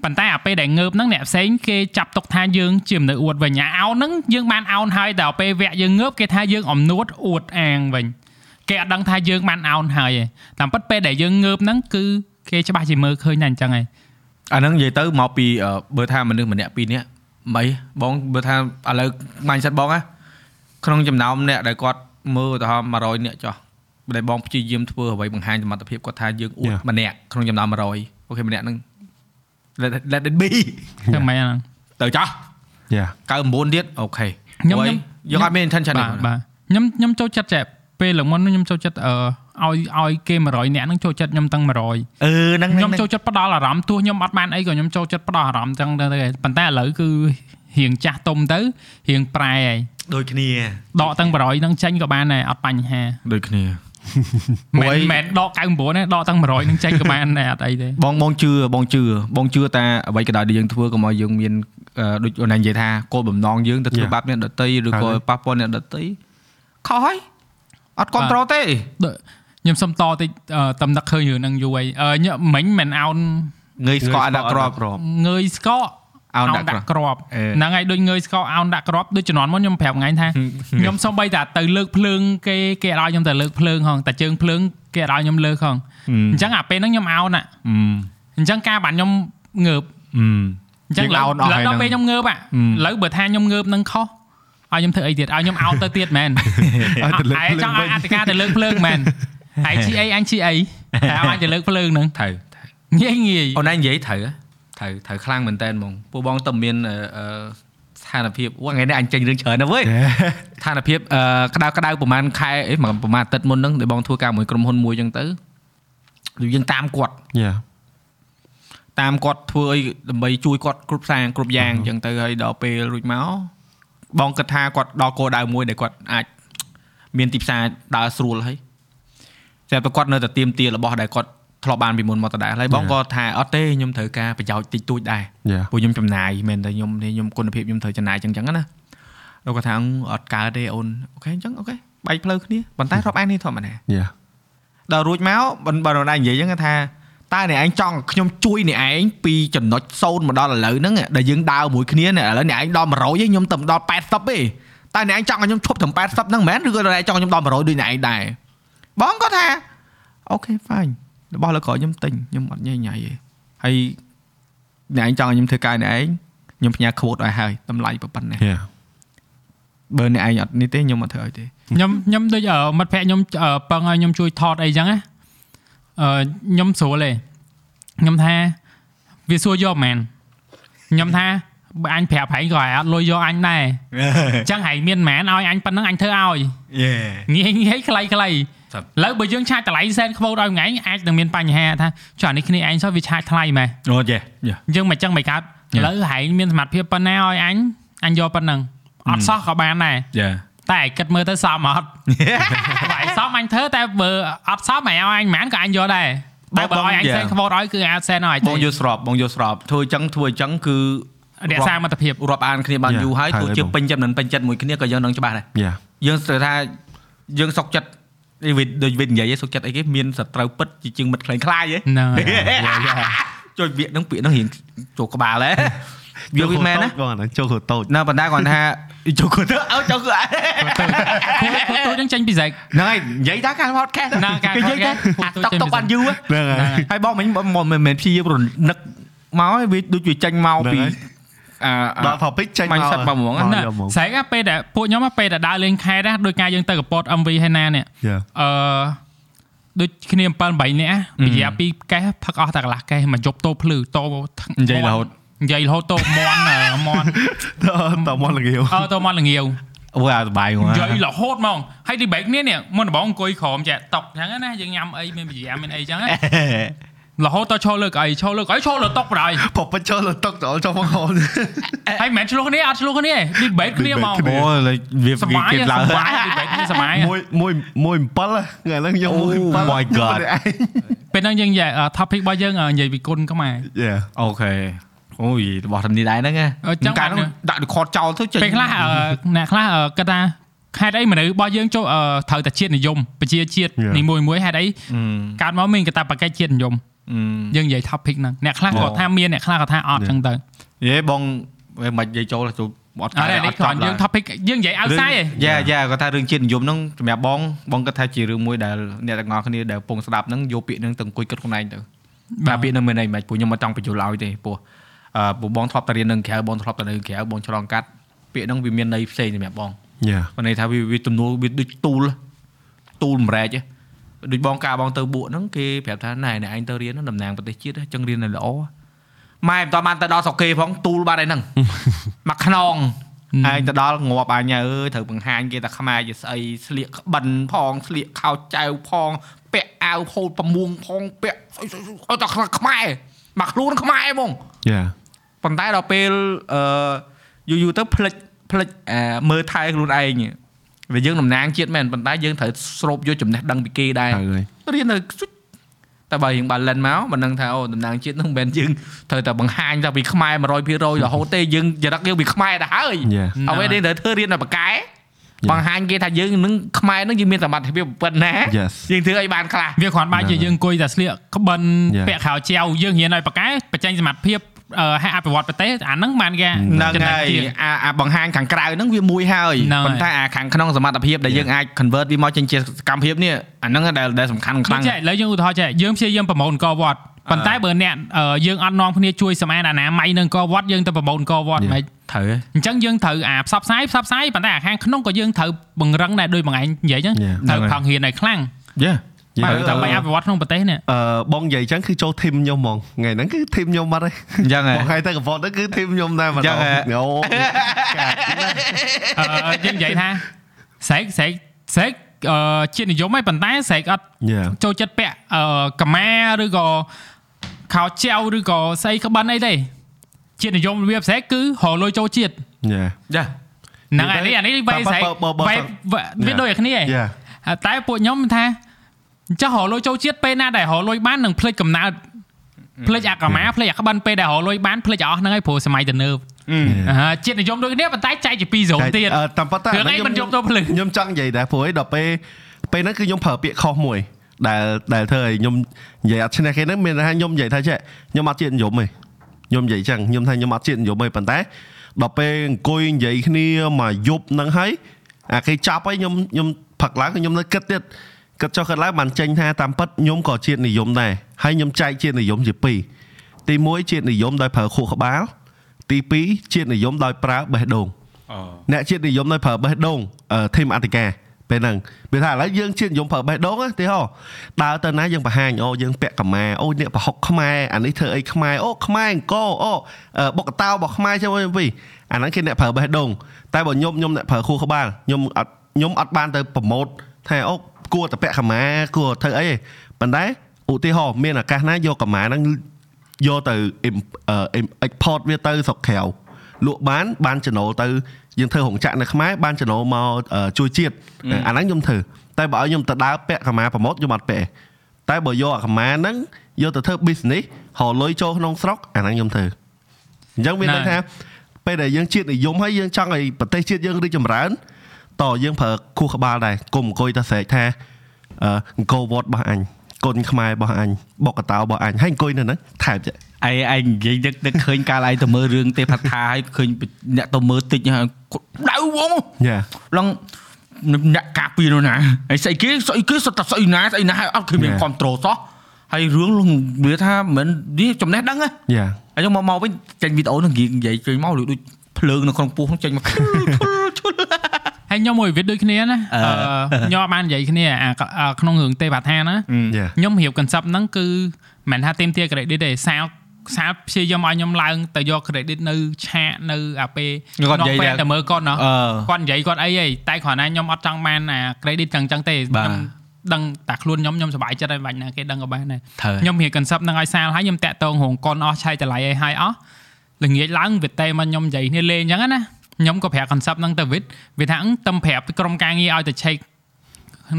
ប៉ុន្តែអាពេលដែលងើបហ្នឹងអ្នកផ្សេងគេចាប់ទុកថាយើងជាមនុស្សអួតវិញអាអោនហ្នឹងយើងបានអោនហើយតែដល់ពេលវគ្គយើងងើបគេថាយើងអំនួតអួតអាងវិញគេអត់ដឹងថាយើងបានអោនហើយឯងតាមពិតពេលដែលយើងងើបហ្នឹងគឺ គេច្បាស់ជាមើលឃើញតែអញ្ចឹងឯង
អាហ្នឹងនិយាយទៅមកពីអឺបើថាមនុស្សម្នាក់ពីរនាក់មិនបងបើថាឥឡូវ mindset បងណាក្នុងចំណោមអ្នកដែលគាត់មើលឧទាហរណ៍100នាក់ចុះដែលបងព្យាយាមធ្វើអ្វីបង្ហាញសមត្ថភាពគាត់ថាយើងអួត
Yeah.
ម្នាក់ក្នុងចំណោម100អូខេម្នាក់ហ្នឹង let let it be
ធ្វើម៉េចអាហ្នឹង
ទៅចោះ
យ៉ា
99ទៀតអូខេ
ខ្ញុំ
ព្រោះ
ខ្ញុំ
យើងអត់មាន intention ទេ
បាទបាទខ្ញុំខ្ញុំចូលចិត្តចេះពេលឡើងមុនខ្ញុំចូលចិត្តអឺ ឲ្យឲ្យគេ100នាក់ហ្នឹងចូលចិត្តខ្ញុំទាំង100
អឺហ្នឹង
ខ្ញុំចូលចិត្តផ្ដល់អារម្មណ៍ទោះខ្ញុំអត់បានអីក៏ខ្ញុំចូលចិត្តផ្ដល់អារម្មណ៍ចឹងទៅទេប៉ុន្តែឥឡូវគឺរៀងចាស់ទុំទៅរៀងប្រែហើយ
ដូចគ្នា
ដកទាំង100ហ្នឹងចេញក៏បានដែរអត់បញ្ហា
ដូចគ្នា
មិន
ព្រោះអី
មែនដក99ទេដកទាំង100ហ្នឹងចេញក៏បានដែរអត់អីទេ
បងបងជឿបងជឿបងជឿតែអ្វីក៏ដោយដែលយើងធ្វើកុំឲ្យយើងមានអឺដូចអូនឯងនិយាយថាគោលបំណងយើងទៅធ្វើ
Yeah.
បាបអ្នកដតីឬក៏
ហើយ
ប៉ះពាល់អ្នកដតីខុសហើយអត់គ្រប់ត្រូលទេ
ដូច ខ្ញុំសុំតតិចអឺតំណឹកឃើញរឿងហ្នឹងយូរហើយអឺញ៉ាំមិញមិនអោន
ងើយស្កកអត់ដាក់ក្រប
ក្រប
ងើយស្កក
អោន
អោន
ដាក់
ដាក់
ក្រប
ក្រប
អឺ
ហ្នឹងហើយដូចងើយស្កកអោនដាក់ក្របដូចជំនាន់មុនខ្ញុំប្រាប់ថ្ងៃថាខ្ញុំសំបីតាទៅលើកភ្លើងគេគេអត់ឲ្យខ្ញុំទៅលើកភ្លើងហងតែជើងភ្លើងគេអត់ឲ្យខ្ញុំលើកហងអញ្ចឹងអាពេលហ្នឹងខ្ញុំអោនណា
អឺ
អញ្ចឹងការបានខ្ញុំងើប
អឺ
អញ្ចឹង
យើង
ឡើយ
out អស់
ឡើ
ហើយ
យដល់
ហ្នឹង
ពេលខ្ញុំងើបអា
អឺ
ឥឡូវបើថាខ្ញុំងើបនឹងខុសឲ្យខ្ញុំធ្វើអីទៀតឲ្យខ្ញុំអោតទៅទៀតមែន
ឲ្យទៅលើក
ហើយ
ភ្លើ
ច
ង
ង់ឲ្យ
វិញ
អធិការទៅលើកភ្លើងមែន ហើយជីអីអញជីអីតែឲ្យអញទៅលើកភ្លើងហ្នឹង
ត្រូវ
ងាយងាយ
អូនឯងនិយាយត្រូវហ៎ត្រូវត្រូវខ្លាំងមែនតើហ្មងពួកបងតើមានអឺអឺស្ថានភាពអូថ្ងៃនេះអញចេញរឿងច្រើនណាស់វើយស្ថានភាពអឺក្តៅក្តៅប្រហែលខែអីប្រហែលអាទិត្យមុនហ្នឹងដែលបងធ្វើការមួយក្រុមហ៊ុនមួយអញ្ចឹងទៅដូចយើងតាមគាត់
យ៉ា
តាមគាត់ធ្វើអីដើម្បីជួយគាត់គ្រប់សាងគ្រប់យ៉ាងអញ្ចឹងទៅហើយដល់ពេលរួចមកបងគិតថាគាត់ដល់គោលដៅមួយដែលគាត់អាចមានទីផ្សារដើរស្រួលហើយ តែប្រគាត់នៅតែទៀមទារបស់ដែលគាត់ធ្លាប់បានពីមុនមកដដែលហើយបងក៏ថាអត់ទេខ្ញុំត្រូវការប្រយោជន៍តិចតួចដែរ
យ៉ា
ព្រោះខ្ញុំចំណាយមែនតែខ្ញុំខ្ញុំគុណភាពខ្ញុំត្រូវចំណាយអញ្ចឹងអញ្ចឹងណាលោកគាត់ថាអត់កើតទេអូនអូខេអញ្ចឹងអូខេបែកផ្លូវគ្នាប៉ុន្តែរាប់អាននេះធម្មតា
យ៉ា
ដល់រួចមកបើបើនរណានិយាយអញ្ចឹងគាត់ថាតើអ្នកឯងចង់ខ្ញុំជួយអ្នកឯងពីចំណុច0មកដល់ឥឡូវហ្នឹងដែលយើងដើរមួយគ្នានេះឥឡូវអ្នកឯងដល់100ឯងខ្ញុំទៅដល់80ទេតែអ្នកឯងចង់ឲ្យខ្ញុំឈប់ត្រឹម80ហ្នឹងមែនឬក៏អ្នកឯងចង់ឲ្យខ្ញុំដល់100ដូចអ្នកឯងដែរ បងគាត់ថាអូខេ fine របស់លើក្រោយខ្ញុំទិញខ្ញុំអត់ញ៉ៃញ៉ៃទេហើយអ្នកឯងចង់ឲ្យខ្ញុំធ្វើការអ្នកឯងខ្ញុំផ្ញើ quote ឲ្យហើយតម្លៃប៉ុណ្ណេះបើអ្នកឯងអត់នេះទេខ្ញុំអត់ធ្វើឲ្យទេ
ខ្ញុំខ្ញុំដូចមិត្តភក្តិខ្ញុំប៉ឹងឲ្យខ្ញុំជួយថតអីចឹងណាអឺខ្ញុំស្រួលទេខ្ញុំថាវាសួរយកមែនខ្ញុំថាបើអញប្រាប់ហែងក៏អត់លុយយកអញដែរអញ្ចឹងហែងមានមែនឲ្យអញប៉ុណ្ណឹងអញធ្វើឲ្យងាយងាយខ្លីខ្លី ឥឡូវបើយើងឆាតតម្លៃសែនខ្វោតឲ្យថ្ងៃអាចនឹងមានបញ្ហាថាចុះអានេះគ្នាឯងសោះវាឆាតថ្លៃមែន
អូយេយេ
អញ្ចឹងមិនចឹងមិនកើតឥ
Yeah.
ឡូវហែងមានសមត្ថភាពប៉ុណ្ណាឲ្យអញអញយកប៉ុណ្ណឹងអត់សោះក៏បានដែរ
យេ
តែឯងគិតមើលទៅសមអត់បើឯងសមអញធ្វើតែបើអត់សមឯងឲ្យអញហ្មងក៏អញយកដែរតែបើឲ្យអញសែនខ្វោតឲ្យគឺអាចសែនឲ្យ
បងយល់ស្របបងយល់ស្របធ្វើអញ្ចឹងធ្វើអញ្ចឹងគឺ
រក្សាមិត្តភាព
រាប់អានគ្នាបាន
Yeah,
យូរហើយ
ហើយ
ទោះជា
បង
ពេញចិត្តមិនពេញចិត្តមួយគ្នាក៏យើងនឹងច្បាស់ដែរ
យ៉ា
យើងស្ទើរថាយើងសុកចិត្ត នេះវាដូចវានិយាយឯងសុកចិត្តអីគេមានសត្រូវពិតជាជាងមិត្តខ្លែងខ្លាយឯង
ហ្នឹងហើយ
ជួយវាហ្នឹងពាក្យហ្នឹងរៀងចូលក្បាលហ៎វាវាមែនណា
បងអាហ្នឹងចូលខូតូច
នៅប៉ុន្តែគាត់ថាចូលគាត់ទៅអើចូលគាត់
គូទូចនឹងចេញពីស្រេច
ហ្នឹងហើយនិយាយថាការ podcast
ណាការ
គេនិយាយថា
podcast
តុកតុកបានយូរហ៎
ហ្នឹងហើយ
ហើយបងមិញមិនមិនមែនព្យាយាមរនឹកមកឲ្យវាដូចវាចេញមកពី
ហ្នឹងហើយ
អា
ដល់ topic ចេញមក
mindset មកហ្មង
មក
ណា
យកហ្មង
ស្រេចណាពេលដែលពួកខ្ញុំណាពេលដែលដើរលេងខេត្តណាដោយការយើងទៅកពត MV ហើយណានេះ
យ៉ា
អឺដូចគ្នា7 8នាក់ណារយៈពីកេះផឹកអស់តែកន្លះកេះមកយប់តោភ្លឺតោ
និយាយរហូត
និយាយរហូតតោមន់អឺមន់
តមកលងាវ
អឺតោមន់ល្ងាវ
អូអាសុបាយហ្មង
និយាយរហូតហ្មងហើយទីបែកគ្នានេះមុនដំបូងអង្គុយក្រោមចាក់តុកអញ្ចឹងណាយើងញ៉ាំអីមានបរិយាមានអីអញ្ចឹងណា រហូតតឈរលើកអីឈរលើកអីឈរលើតុកបណ្ដោយ
ពពចូលទៅតុកចូលចូលមកហូន
ហើយមិនមែនឆ្លោះគ្នាអត់ឆ្លោះគ្នាទីបែកគ្នាហ្មង
គ្នា
អូលេវា
សមាយ
គេ
ស
ឡើង
មាយទីបែកគ្នាសមាយ
មួយមួយមួយ7ថ្ងៃហ្នឹងខ្ញុំមួយ
Oh
7
my God
ពេលហ្នឹងយើងនិយាយ topic របស់យើងនិយាយពីគុណខ្មែរ
យ៉ា
អូខេអូយរបស់ធំនេះដែរហ្នឹងណា
អឺចឹង
កាល
បាន
ហ្នឹងដាក់ record ចោលទៅចេញ
ពេលខ្លះអឺអ្នកខ្លះអឺគាត់ថាហេតុអីមនុស្សរបស់យើងចូលអឺត្រូវតែជាតិនិយមប្រជាជាតិ
Yeah.
នីមួយមួយហេតុអី
អឺ
កើតមកមានកតាបកិច្ចជាតិនិយម
អឺ
យើងនិយាយ topic ហ្នឹងអ្នកខ្លះគាត់ថាមានអ្នកខ្លះគាត់ថាអត់ចឹងទៅ
យេបងវាមិននិយាយចូលចូលអត់
អត់ទេនេះគ្រាន់យើង topic យើងនិយាយ outside ឯង
យ៉ាយ៉ាគាត់ថារឿងជាតិនិយមហ្នឹងសម្រាប់បងបងគាត់ថាជារឿងមួយដែលអ្នកទាំងអស់គ្នាដែលពងស្ដាប់ហ្នឹងយកពាក្យហ្នឹងទៅអង្គុយគិតខ្លួនឯងទៅបាទពាក្យហ្នឹងមានន័យមិនព្រោះខ្ញុំមិនចង់បញ្យល់ឲ្យទេព្រោះអឺព្រោះបងធ្លាប់តែរៀននឹងក្រៅបងធ្លាប់តែនៅក្រៅបងឆ្លងកាត់ពាក្យហ្នឹងវាមានន័យផ្សេងសម្រាប់បង
យ៉ា
បើន័យថាវាវាទំនួលវាដូចទូលទូលម្រែកឯង ដូចបងការបងទៅបួកហ្នឹងគេប្រាប់ថាណែអ្នកឯងទៅរៀនហ្នឹងតំណាងប្រទេសជាតិអញ្ចឹងរៀននៅល្អម៉ែមិនតបានទៅដល់ស្រុកគេផងទូលបាត់ឯហ្នឹងមកខ្នងឯងទៅដល់ងាប់អញអើយត្រូវបង្ហាញគេថាខ្មែរជាស្អីស្លៀកក្បិនផងស្លៀកខោចៅផងពាក់អាវហូតប្រមួងផងពាក់ស្អីស្អីស្អីឲ្យតែខ្មែរមកខ្លួនខ្មែរហ្មង
យ៉ា
ប៉ុន្តែដល់ពេលអឺយូរយូរទៅផ្លិចផ្លិចអាមើលថែខ្លួនឯង វាយើងតំណាងជាតិមែនប៉ុន្តែយើងត្រូវស្រូបយកចំណេះដឹងពីគេដែរ
ហើយ
រៀននៅស៊ុចតែបើយើងបានលិនមកមិនដឹងថាអូតំណាងជាតិនឹងមិនមែនយើងត្រូវតែបង្ហាញថាពីខ្មែរ100%រហូតទេយើងចរិតយើងពីខ្មែរទៅហើយ
យ៉ា
អ្វីដែលត្រូវធ្វើរៀននៅបកែបង្ហាញគេថាយើងនឹងខ្មែរនឹងយើងមានសមត្ថភាពប៉ុណ្ណា
Yes
យើងធ្វើឲ្យបានខ្លះ
វាគ្រាន់បើជាយើងអង្គុយតែស្លៀកក្បិន
Yeah.
ពាក់ខោចៅយើងរៀនឲ្យប៉ាកែបញ្ចេញសមត្ថភាព អឺឲ្យអភិវឌ្ឍប្រទេសអាហ្នឹងបានគេ
ហ្នឹង
ចំណេះ
ហើយ
ជាតិ
អាអាបង្ហាញខាងក្រៅហ្នឹងវាមួយហើយ
ហ្នឹងហើយ
ប៉ុន្តែអាខាងក្នុងសមត្ថភាពដែលយើងអាច convert វាមកចេញជាសកម្មភាពនេះអាហ្នឹងដែលដែលសំខាន់ខ្ដូលាំង
ច្នេះឥឡូវយើងឧទាហរណ៍ចេះយើងព្យាយាមប្រមូលអង្គរវត្តប៉ុន្តែបើអ្នកអឺយើងអត់នាំគ្នាជួយសម្អាតអនាម័យនឹងកវត្តយើងទៅប្រមូនកវត្ត
Yeah.
មិន
ត្រូវហ៎
អញ្ចឹងយើងត្រូវអាផ្សព្វផ្សាយផ្សព្វផ្សាយប៉ុន្តែអាខាងក្នុងក៏យើងត្រូវបង្រឹងដែរដោយបងឯងនិយាយចឹង
Yeah.
ត្រូវ
ហ្នឹងហើយ
ខំរៀនឲ្យខ្លាំង
យេ
បាទ
Yeah.
ដើម្បីអភិវឌ្ឍក្នុងប្រទេសនេះ
អឺបងនិយាយចឹងគឺចូលធីមខ្ញុំហ្មងថ្ងៃហ្នឹងគឺធីមខ្ញុំបាត់ហើយ
អញ្ចឹងហ៎
បងថ្ងៃទៅកវត្តហ្នឹងគឺធីមខ្ញុំដែរម្ដ
ចឹ
ង
ងហ៎
អូកាត់
អឺយើងនិយាយថាស្រែកស្រែកស្រែកអឺជាតិនិយមហើយប៉ុន្តែស្រែកអត់
យ៉ា
ចូលចិត្តពាក់អឺកាម៉ាឬក៏ខោចៅឬក៏ស្អីក្បិនអីទេជាតិនិយមរបៀបស្រែកគឺរលុយចូលជាតិ
យ៉ា
យ៉ា
ហ្នឹងហើយនេះអានេះវៃស្រែក
បើបើបើ
វៃវាដូចគ្នាឯង
យ៉ា
តែពួកខ្ញុំថា ចុះរលុយចូលជាតិពេលណាដែលរលុយបាននឹងភ្លេចកំណើតភ្លេចអាកាម៉ាភ្លេចអាក្បិនពេលដែលរលុយបានភ្លេចអស់ហ្នឹងហើយព្រោះសម័យទៅនើបអាហាជាតិនិយមដូចគ្នាប៉ុន្តែចែកជាពីរហ្សូនទៀត
អឺតាមប៉ុន្តែ
រឿងអីមិនយកទៅភ្លឺ
ខ្ញុំចង់និយាយដែរព្រោះអីដល់ពេលពេលហ្នឹងគឺខ្ញុំប្រើពាក្យខុសមួយដែលដែលធ្វើឲ្យខ្ញុំនិយាយអត់ឈ្នះគេហ្នឹងមានន័យថាខ្ញុំនិយាយថាចេះខ្ញុំអត់ជាតិនិយមទេខ្ញុំនិយាយចឹងខ្ញុំថាខ្ញុំអត់ជាតិនិយមទេប៉ុន្តែដល់ពេលអង្គុយនិយាយគ្នាមកយប់ហ្នឹងហើយអាគេចាប់ហើយខ្ញុំខ្ញុំផឹកឡើងខ្ញុំនៅគិតទៀត គិតចុះគិតឡើងបានចេញថាតាមពិតខ្ញុំក៏ជាតិនិយមដែរហើយខ្ញុំចែកជាតិនិយមជាពីរទី1ជាតិនិយមដោយប្រើខួរក្បាល ទី2ជាតិនិយមដោយប្រើបេះដូង
អូ
អ្នកជាតិនិយមនៅប្រើបេះដូងអឺធីមអតិកាពេលហ្នឹងវាថាឥឡូវយើងជាតិនិយមប្រើបេះដូងណាទេហោដើរទៅណាយើងបង្ហាញអូយើងពាក់កម្មាអូនេះប្រហុកខ្មែរអានេះធ្វើអីខ្មែរអូខ្មែរអង្គរអូអឺបុកកតៅរបស់ខ្មែរចាំវិញពីអាហ្នឹងគេអ្នកប្រើបេះដូងតែបើខ្ញុំខ្ញុំអ្នកប្រើខួរក្បាលខ្ញុំអត់ខ្ញុំអត់បានទៅប្រម៉ូតថាអូ គួរតែពាក់កម្មាគួរធ្វើអីទេប៉ុន្តែឧទាហរណ៍មានឱកាសណាយកកម្មាហ្នឹងយកទៅ im- អឺ export វាទៅស្រុកក្រៅលក់បានបានចំណូលទៅយើងធ្វើរោងចក្រនៅខ្មែរបានចំណូលមកអឺជួយជាតិអាហ្នឹងខ្ញុំធ្វើតែបើឲ្យខ្ញុំទៅដើរពាក់កម្មាប្រម៉ូតខ្ញុំអត់ពាក់តែបើយកអាកម្មាហ្នឹងយកទៅធ្វើ business រកលុយចូលក្នុងស្រុកអាហ្នឹងខ្ញុំធ្វើអញ្ចឹងមានន័យថាពេលដែលយើងជាតិនិយមហើយយើងចង់ឲ្យប្រទេសជាតិយើងរីកចម្រើន តយើងប្រើខួរក្បាលដែរកុំអង្គុយតែស្រែកថាអឺអង្គរវត្តរបស់អញគុណខ្មែររបស់អញបុកកតៅរបស់អញហើយអង្គុយនៅហ្នឹងថែបចេះ
ឯងឯងនិយាយដឹកដឹកឃើញកាលឯងទៅមើលរឿងទេផាត់ថាឲ្យឃើញអ្នកទៅមើលតិចហើយគាត់ដៅវង
យ៉ា
ឡងអ្នកការពារនោះណាហើយស្អីគេស្អីគេសុទ្ធតែស្អីណាស្អីណាហើយអត់ឃើញមាន
Yeah.
គ្រប់ត្រូលសោះហើយរឿងវាថាមិននេះចំណេះដឹងហ៎
យ៉ា
ហើយខ្ញុំមកមកវិញចេញវីដេអូនឹងនិយាយចេញមកដូចភ្លើងនៅក្នុងពោះហ្នឹងចេញមក
ហើយខ្ញុំមួយវិតដូចគ្នាណា
អឺ
អឺខ្ញុំអត់បាននិយាយគ្នាអាអាក្នុងរឿងទេវថាណា
យ៉ា
ខ្ញុំរៀប concept ហ្នឹងគឺមិនមែនថាទៀមទា credit ទេសាលសាលព្យាយាមឲ្យខ្ញុំឡើងទៅយក credit នៅឆាកនៅអាពេល
គាត់និយាយ
ពេល
ថា
តែមើលគាត់ណោះ
អឺ
គាត់និយាយគាត់អីហីតែគ្រាន់តែខ្ញុំអត់ចង់បានអា credit ចឹងចឹងទេ
បាទ
ខ្ញុំដឹងតែខ្លួនខ្ញុំខ្ញុំសប្បាយចិត្តហើយបាច់ណាគេដឹងក៏បានដែរ
ត្រូវ
ខ្ញុំរៀប concept ហ្នឹងឲ្យសាលហើយខ្ញុំតាក់តងរងកុនអស់ឆៃតម្លៃឲ្យហើយអស់ល្ងាចឡើងវាតែមកខ្ញុំនិយាយគ្នាលេងចឹងណា ខ្ញុំក៏ប្រាប់ concept ហ្នឹងទៅវិតវាថាអឹងតំប្រាប់ក្រុមការងារឲ្យទៅ check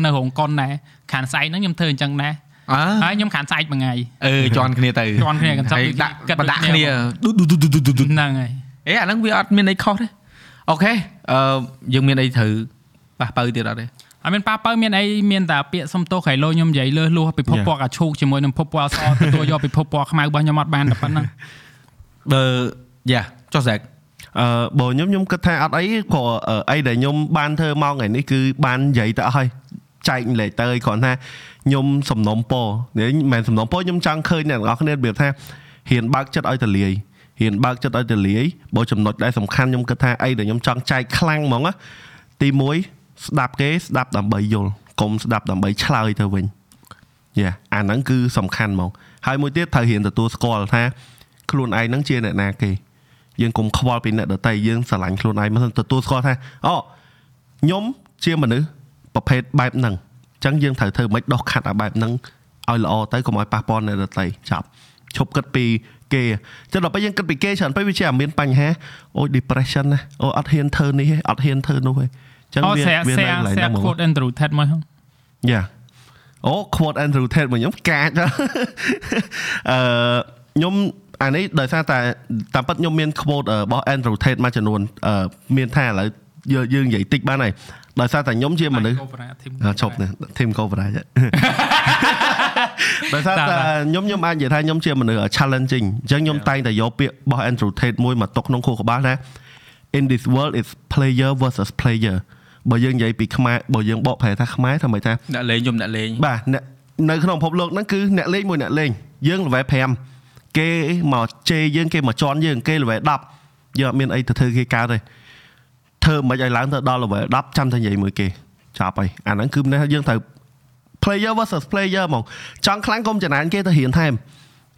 នៅរោងកុនដែរខានស្អែកហ្នឹងខ្ញុំធ្វើអញ្ចឹងដែរ
អើ
ហើយខ្ញុំខានស្អែកមួយថ្ងៃ
អឺជន់គ្នាទៅ
ជន់គ្នា concept
ហើយ
ដូច
ដាក់
គិត
បដាក់
ដូចគ្នា
គ្នាឌូឌូឌូឌូឌូឌូ
ហ្នឹងហើយ
អេអាហ្នឹងវាអត់មានអីខុសទេអូខេអឺយើងមានអីត្រូវប៉ះបើទៀតអត់ទេ
អត់មានប៉ាបើមានអីមានតែពាក្យសុំទោសក្រៃលោខ្ញុំនិយាយលើសលួសពិភព
Yeah.
ពណ៌កាឈូកជាមួយនឹងពិភពពណ៌អសទទួលយកពិភពពណ៌ខ្មៅរបស់ខ្ញុំអត់បានតែប៉ុណ្ណឹង
បើយ៉ាចុះហ្សាក់
អឺបើខ្ញុំខ្ញុំគិតថាអត់អីព្រោះអឺអីដែលខ្ញុំបានធ្វើមកថ្ងៃនេះគឺបាននិយាយទៅអស់ហើយចែកលេខទៅគ្រាន់ថាខ្ញុំសំណុំពរនេះមិនមែនសំណុំពរខ្ញុំចង់ឃើញអ្នកទាំងអស់គ្នារបៀបថាហ៊ានបើកចិត្តឲ្យតលាយហ៊ានបើកចិត្តឲ្យតលាយបើចំណុចដែលសំខាន់ខ្ញុំគិតថាអីដែលខ្ញុំចង់ចែកខ្លាំងហ្មងណាទី1ស្ដាប់គេស្ដាប់ដើម្បីយល់កុំស្ដាប់ដើម្បីឆ្លើយទៅវិញយ៉ាអាហ្នឹងគឺសំខាន់ហ្មងហើយមួយទៀតត្រូវហ៊ានទទួលស្គាល់ថាខ្លួនឯងហ្នឹងជាអ្នកណាគេ យើងកុំខ្វល់ពីអ្នកដតីយើងស្រឡាញ់ខ្លួនឯងមិនទទួលស្គាល់ថាអូខ្ញុំជាមនុស្សប្រភេទបែបហ្នឹងអញ្ចឹងយើងត្រូវធ្វើមិនដោះខាត់អាបែបហ្នឹងឲ្យល្អទៅកុំឲ្យប៉ះពាល់អ្នកដតីចាប់ឈប់គិតពីគេចឹងដល់ពេលយើងគិតពីគេច្រើនពេកវាជាអាមានបញ្ហាអូយ depression ណាអូអត់ហ៊ានធ្វើនេះទេអត់ហ៊ានធ្វើនោះទេអញ្ចឹង
អូ
វា
share
វានៅ
share
កន្លែងហ្នឹង
share
ហ្មង
quote Andrew Tate មកហ្នឹង
យ៉ាអូ quote Andrew Tate មកខ្ញុំកាចអឺខ្ញុំ អានេះដោយសារតែតាមពិតខ្ញុំមាន quote របស់ Andrew Tate មួយចំនួនអឺមានថាឥឡូវយើងយើងនិយាយតិចបានហើយដោយសារតែខ្ញុំជាមនុស្សអ่าឈប់នេះ team coverage ដោយសារតែខ្ញុំខ្ញុំអាចនិយាយថាខ្ញុំជាមនុស្ស challenging អញ្ចឹងខ្ញុំតែងតែយកពាក្យរបស់ Andrew Tate មួយមកទុកក្នុងខួរក្បាលថា in this world is player versus player បើយើងនិយាយពីខ្មែរបើយើងបកប្រែថាខ្មែរថាម៉េចថា
អ្នកលេងខ្ញុំអ្នកលេង
បាទអ្នកនៅក្នុងពិភពលោកហ្នឹងគឺអ្នកលេងមួយអ្នកលេងយើង level 5 គេមកជេរយើងគេមកជន់យើងគេ level 10យើងអត់មានអីទៅធ្វើគេកើតទេធ្វើមិនឲ្យឡើងទៅដល់ level 10ចាំតែនិយាយមួយគេចាប់ហើយអាហ្នឹងគឺមិនថាយើងត្រូវ player versus player ហ្មងចង់ខ្លាំងកុំចំណានគេទៅរៀនថែម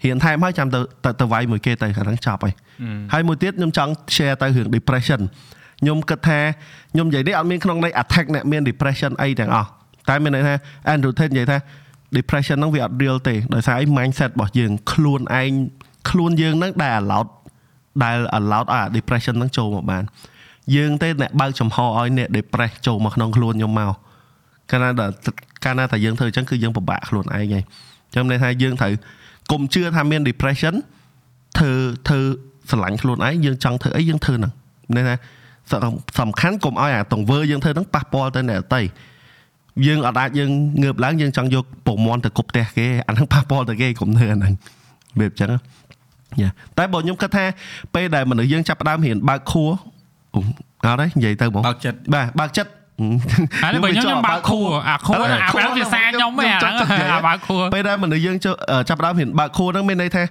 រៀនថែមហើយចាំទៅទៅទៅវាយមួយគេទៅអាហ្នឹងចាប់ហើយហើយមួយទៀតខ្ញុំចង់ share ទៅរឿង depression ខ្ញុំគិតថាខ្ញុំនិយាយនេះអត់មានក្នុងន័យ attack អ្នកមាន depression អីទាំងអស់តែមានន័យថា Andrew Tate និយាយថា depression ហ្នឹងវាអត់ real ទេដោយសារអី mindset របស់យើងខ្លួនឯងខ្លួនយើងហ្នឹងដែល allowed ដែល allowed ឲ្យ depression ហ្នឹងចូលមកបានយើងទេអ្នកបើកចំហឲ្យអ្នក depress ចូលមកក្នុងខ្លួនខ្ញុំមកកាលណាដែលកាលណាតែយើងធ្វើអញ្ចឹងគឺយើងពិបាកខ្លួនឯងហើយចាំន័យថាយើងត្រូវកុំជឿថាមាន depression ធ្វើធ្វើស្រឡាញ់ខ្លួនឯងយើងចង់ធ្វើអីយើងធ្វើហ្នឹងន័យថាសំខាន់កុំឲ្យអាទង្វើយើងធ្វើហ្នឹងប៉ះពាល់ទៅអ្នកដទៃ យើងអត់អាចយើងងើបឡើងយើងចង់យកពងមន់ទៅគប់ផ្ទះគេអាហ្នឹងប៉ះពាល់ទៅគេកុំធ្វើអាហ្នឹងវាអញ្ចឹងយ៉ាតែបើខ្ញុំគិតថាពេលដែលមនុស្សយើងចាប់ផ្ដើមរៀនបើកខួរអត់ទេនិយាយទៅបង
បើកចិត្ត
បាទបើកចិត្ត
ហើយបើខ្ញុំខ្ញុំបើកខួរអាខួរអាខួរភាសាខ្ញុំឯងអាហ្នឹងអាបើកខួរ
ពេលដែលមនុស្សយើងចូលចាប់ផ្ដើមរៀនបើកខួរហ្នឹងមានន័យថា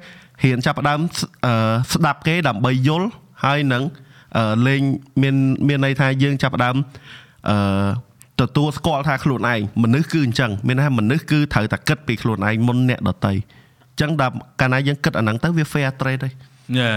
រៀនចាប់ផ្ដើមអឺស្ដាប់គេដើម្បីយល់ហើយនឹងអឺលេងមានមានន័យថាយើងចាប់ផ្ដើមអឺ ទទួលស្គាល់ថាខ្លួនឯងមនុស្សគឺអញ្ចឹងមានន័យថាមនុស្សគឺត្រូវតែគិតពីខ្លួនឯងមុនអ្នកដតីអញ្ចឹងដល់កាលណាយើងគិតអាហ្នឹងទៅវា fair trade ទេ
យេ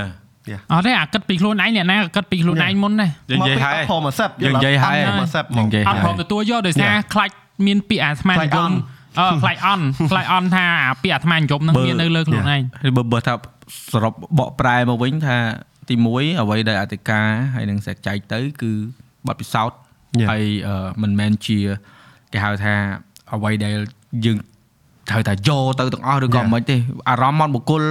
អត់ទេអាគិតពីខ្លួនឯងអ្នកណាក៏គិតពីខ្លួនឯងមុនដែរ
យើងនិយាយហើយ
ព្រម accept
យើងនិយាយហើយ
accept
យើងនិយាយ
អត់ព្រមទទួលយកដោយសារ
Yeah.
ខ្លាចមានពាក្យអាស្មាន
ខ្លាច
និយម
អន់
អឺខ្លាចអន់ខ្លាចអន់ថាអាពាក្យអាស្មាននិយមហ្នឹង
បើ
មាននៅលើខ្លួនឯង
ហើយបើបើថាសរុបបកប្រែមកវិញថាទី1អ្វីដែលអធិការហើយនឹងសេចចែកទៅគឺបទពិសោធន៍
Yeah.
ហើយអឺមិនមែនជាគេហៅថាអ្វីដែលយើងត្រូវតែយកទៅទាំងអស់ឬក៏
Yeah.
មិនទេអារម្មណ៍មកបុគ្គល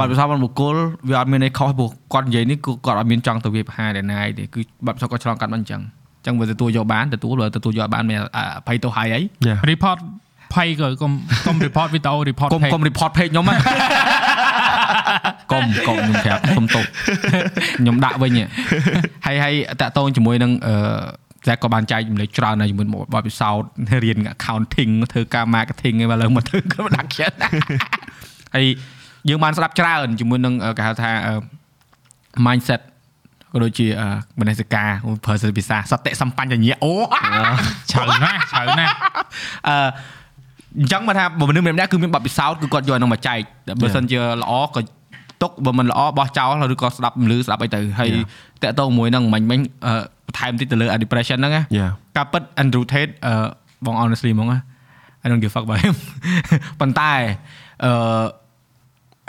បទពិសោធន៍របស់បុគ្គលវាអត់មានអីខុសព្រោះគាត់និយាយនេះគឺគាត់អត់មានចង់ទៅវាប្រហារតែណាយទេគឺបទពិសោធន៍គាត់ឆ្លងកាត់មកអញ្ចឹងអញ្ចឹងវាទទួលយកបានទទួលបើទទួលយកអត់បានមានអភ័យទោសហើយអី
Yeah.
report ភ័យក៏កុំកុំ report វីដេអូ report
កុំ
page
កុំ report page ខ្ញុំហ្នឹងកុំកុំខ្ញុំប្រាប់ខ្ញុំទុកខ្ញុំដាក់វិញហ៎ហើយហើយតាក់ទងជាមួយនឹងអឺ តែក៏បានចែកចម្លែកច្រើនហើយជាមួយបទពិសោធន៍រៀន accounting ធ្វើការ marketing ឯងមកលើមកធ្វើ production ហើយយើងបានស្ដាប់ច្រើនជាមួយនឹងអឺគេហៅថាអឺ mindset ក៏ដូចជាអឺមនសិការប្រើភាសាសតិសម្បញ្ញៈអូ
ជ្រៅណាស់ជ្រៅណាស់
អឺអញ្ចឹងមកថាបើមនុស្សម្នាក់ៗគឺមានបទពិសោធន៍គឺគាត់យកអានោះមកចែកតែបើសិនជាល្អក៏ទុកបើមិនល្អបោះចោលឬក៏ស្ដាប់មលឺស្ដាប់អីទៅហើយតកតងមួយហ្នឹងមិញមិញអឺ បន្ថែមតិចទៅលើ depression ហ្នឹងណា
Yeah.
ការពិត Andrew Tate អឺបង honestly ហ្មងណា I don't give fuck about him ប៉ុន្តែអឺ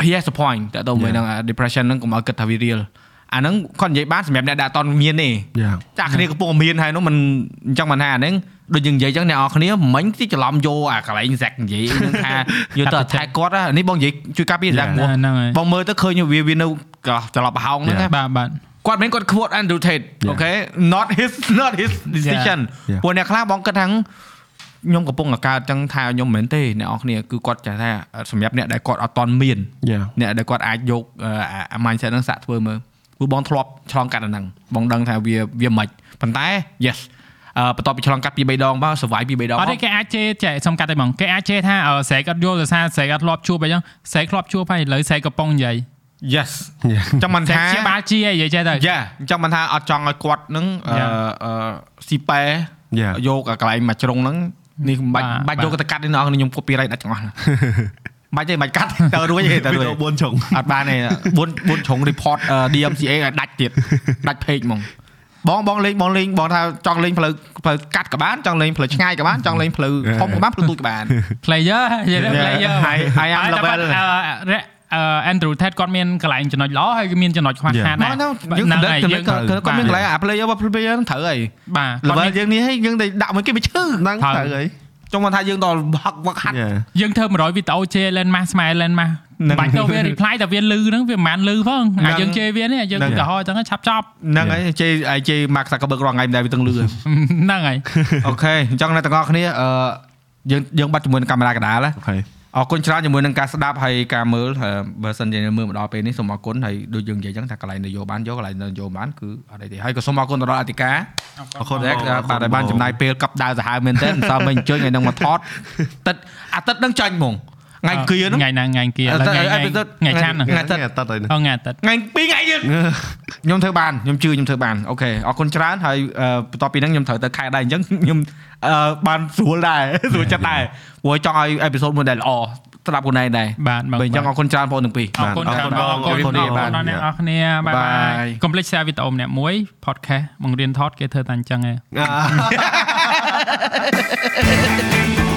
he has a point តើតើមួយហ្នឹង depression ហ្នឹងកុំឲ្យគិតថាវា real អាហ្នឹងគាត់និយាយបានសម្រាប់អ្នកដែលអត់តមានទេ
Yeah.
ចាក់គ្នាកំពុងមានហើយនោះมันអញ្ចឹងមិនថាអាហ្នឹងដូចយើងនិយាយអញ្ចឹងអ្នកនរគ្នាមិញទីច្រឡំយកអាកន្លែង Zack និយាយហ្នឹងថាយកទៅ attack គាត់ណានេះបងនិយាយជួយការពារ Zack មក
ហ្នឹងហើយ
បងមើលទៅឃើញវាវានៅកន្លោះត្រឡប់ប្រហោងហ្នឹងណា
បាទបាទ
គាត់មិនគាត់ quote Andrew Tate អូខេ not his not his decision
Yeah.
ពួកអ្នកខ្លះបងគិតថាខ្ញុំកំពុងតែកើតចឹងថាខ្ញុំមិនមែនទេអ្នកនរគ្នាគឺគាត់ចាថាសម្រាប់អ្នកដែលគាត់អត់តន់មាន
Yeah.
អ្នកដែលគាត់អាចយកអឺអា mindset ហ្នឹងសាក់ធ្វើមើលព្រោះបងធ្លាប់ឆ្លងកាត់អាហ្នឹងបងដឹងថាវាវាមិនប៉ុន្តែ yes អឺបន្ទាប់ពីឆ្លងកាត់ពី3ដងមក survive ពី3ដង
អត់
មក
ទេគេអាចជេរចែកសំកាត់តែហ្មងគេអាចជេរថាអឺស្រែកអត់យល់ដោយសារស្រែកអត់ធ្លាប់ជួបអីចឹងស្រែកធ្លាប់ជួបហើយឥឡូវស្រែកកំពុងនិយាយ
yes
Yeah.
ចង់មិន
ស្រែក
ថា
ជាបាលជានិយាយចេះទៅ
យ៉ាអញ្ចឹងមិនថាអត់ចង់ឲ្យគាត់នឹងអឺ
Yeah.
អឺស៊ីប៉ែ
Yeah.
យកអាកន្លែងមួយជ្រុងហ្នឹងនេះមិនបាច់
បាទ
បាច់
បាទ
យកទៅកាត់ទេអ្នកនរខ្ញុំ copyright ដាច់ទាំងអស់ណាបាច់ទេបាច់កាត់ទៅរួចទេទៅរួច
វីដេអូ4ចុង
អត់បានទេ4 4ជ្រុង report អឺ DMCA ឲ្យដាច់ទៀតដាច់ page ហ្មងបងបងលេងបងលេងបងថាចង់លេងផ្លូវផ្លូវកាត់ក៏បានចង់លេងផ្លូវឆ្ងាយក៏បានចង់លេងផ្លូវធំក៏បានផ្លូវទូចក៏បាន
player និយាយទៅ
Yeah.
player
I- I am
ហើយតែ
level
បាត់អឺរ៉ាអឺ Andrew Tate គាត់មានកន្លែងចំណុចល្អហើយក៏មានចំណុចខ្វះខាត
មក
ដែរ
ទៅយើង
ហ្នឹង
គិត
ហើយ
គិត
យើង
គាត់គាត់មានកន្លែងអា player របស់ player ហ្នឹងត្រូវហើយ
បាទគាត់
level
មាន
យើងនេះហើយយើងទៅដាក់មួយគេវាឈឺ
ហ្នឹង
ត្រូវ
ទៅអី
ចង់មកថាយើងដល់ហឹកវឹកហាត់
Yeah.
យើងធ្វើ100វីដេអូជេរ Len Mas ស្មែ Len Mas
ហ្នឹង
បាច់ទៅវា reply តែវាលឺហ្នឹងវាមិនបានលឺផង
ហ្នឹង
អាយើងជេរវានេះយើង
ហ្នឹង
ទៅហោអញ្ចឹងឆាប់ចប់
ហ្នឹងហើយជេរឲ្យជេរ Mark Zuckerberg រាល់ថ្ងៃមិនដែលវាទាំងលឺ
ហ្នឹងហើយ
អូខេអញ្ចឹងអ្នកទាំងអស់គ្នាអឺយើងយើងបាត់ជាមួយនឹងកាមេរ៉ាកណ្ដាលណា
អូខេ
អរគុណច្រើនជាមួយនឹងការស្ដាប់ហើយការមើលហើយបើសិនជាមើលមកដល់ពេលនេះសូមអរគុណហើយដូចយើងនិយាយអញ្ចឹងថាកន្លែងនយោបានយកកន្លែងនយោបានគឺអត់អីទេហើយក៏សូមអរគុណទៅដល់អធិការ
អរគុណ
ដែល
បងអរគុណ
បាទដែលបាន
បង
ចំណាយពេលកັບដើរសាហាវមែនទែនមិនសមមិនអញ្ជើញឲ្យនឹងមកថតទឹកអាទិត្យនឹងចាញ់ហ្មង ថ្ងៃគៀហ្នឹង
ថ្ងៃណាថ្ងៃគៀឥឡូវថ្ងៃ
អឺ
ថ្ងៃ
episode
ថ្ងៃច័ន្ទហ្នឹង
ថ្ងៃ
ថ្ងៃអាទិត្យហើយ
អូថ្ងៃអាទិត្យ
ថ្ងៃពីរថ្ងៃទៀតខ្ញុំធ្វើបានខ្ញុំជឿខ្ញុំធ្វើបានអូខេអរគុណច្រើនហើយអឺបន្ទាប់ពីហ្នឹងខ្ញុំត្រូវទៅខែដែរអញ្ចឹងខ្ញុំអឺបានស្រួលដែរស្រួលចិត្តដែរព្រោះចង់ឲ្យអេពីសូតមួយដែលល្អស្ដាប់ខ្លួនឯងដែរ
បាទបាទ
បើអញ្ចឹងអរគុណច្រើនបងទាំងពីរ
អរគុណច្រើនបងអរគុណ
អរគុណ
អរគុណ
បាទ
ដល់អ្នកនរគ្នាបាយបា
បាយ
យកុំភ្លេច share វីដេអូម្នាក់មួយ podcast បង្រៀនថតគេធ្វើតែអញ្ចឹងឯង
អា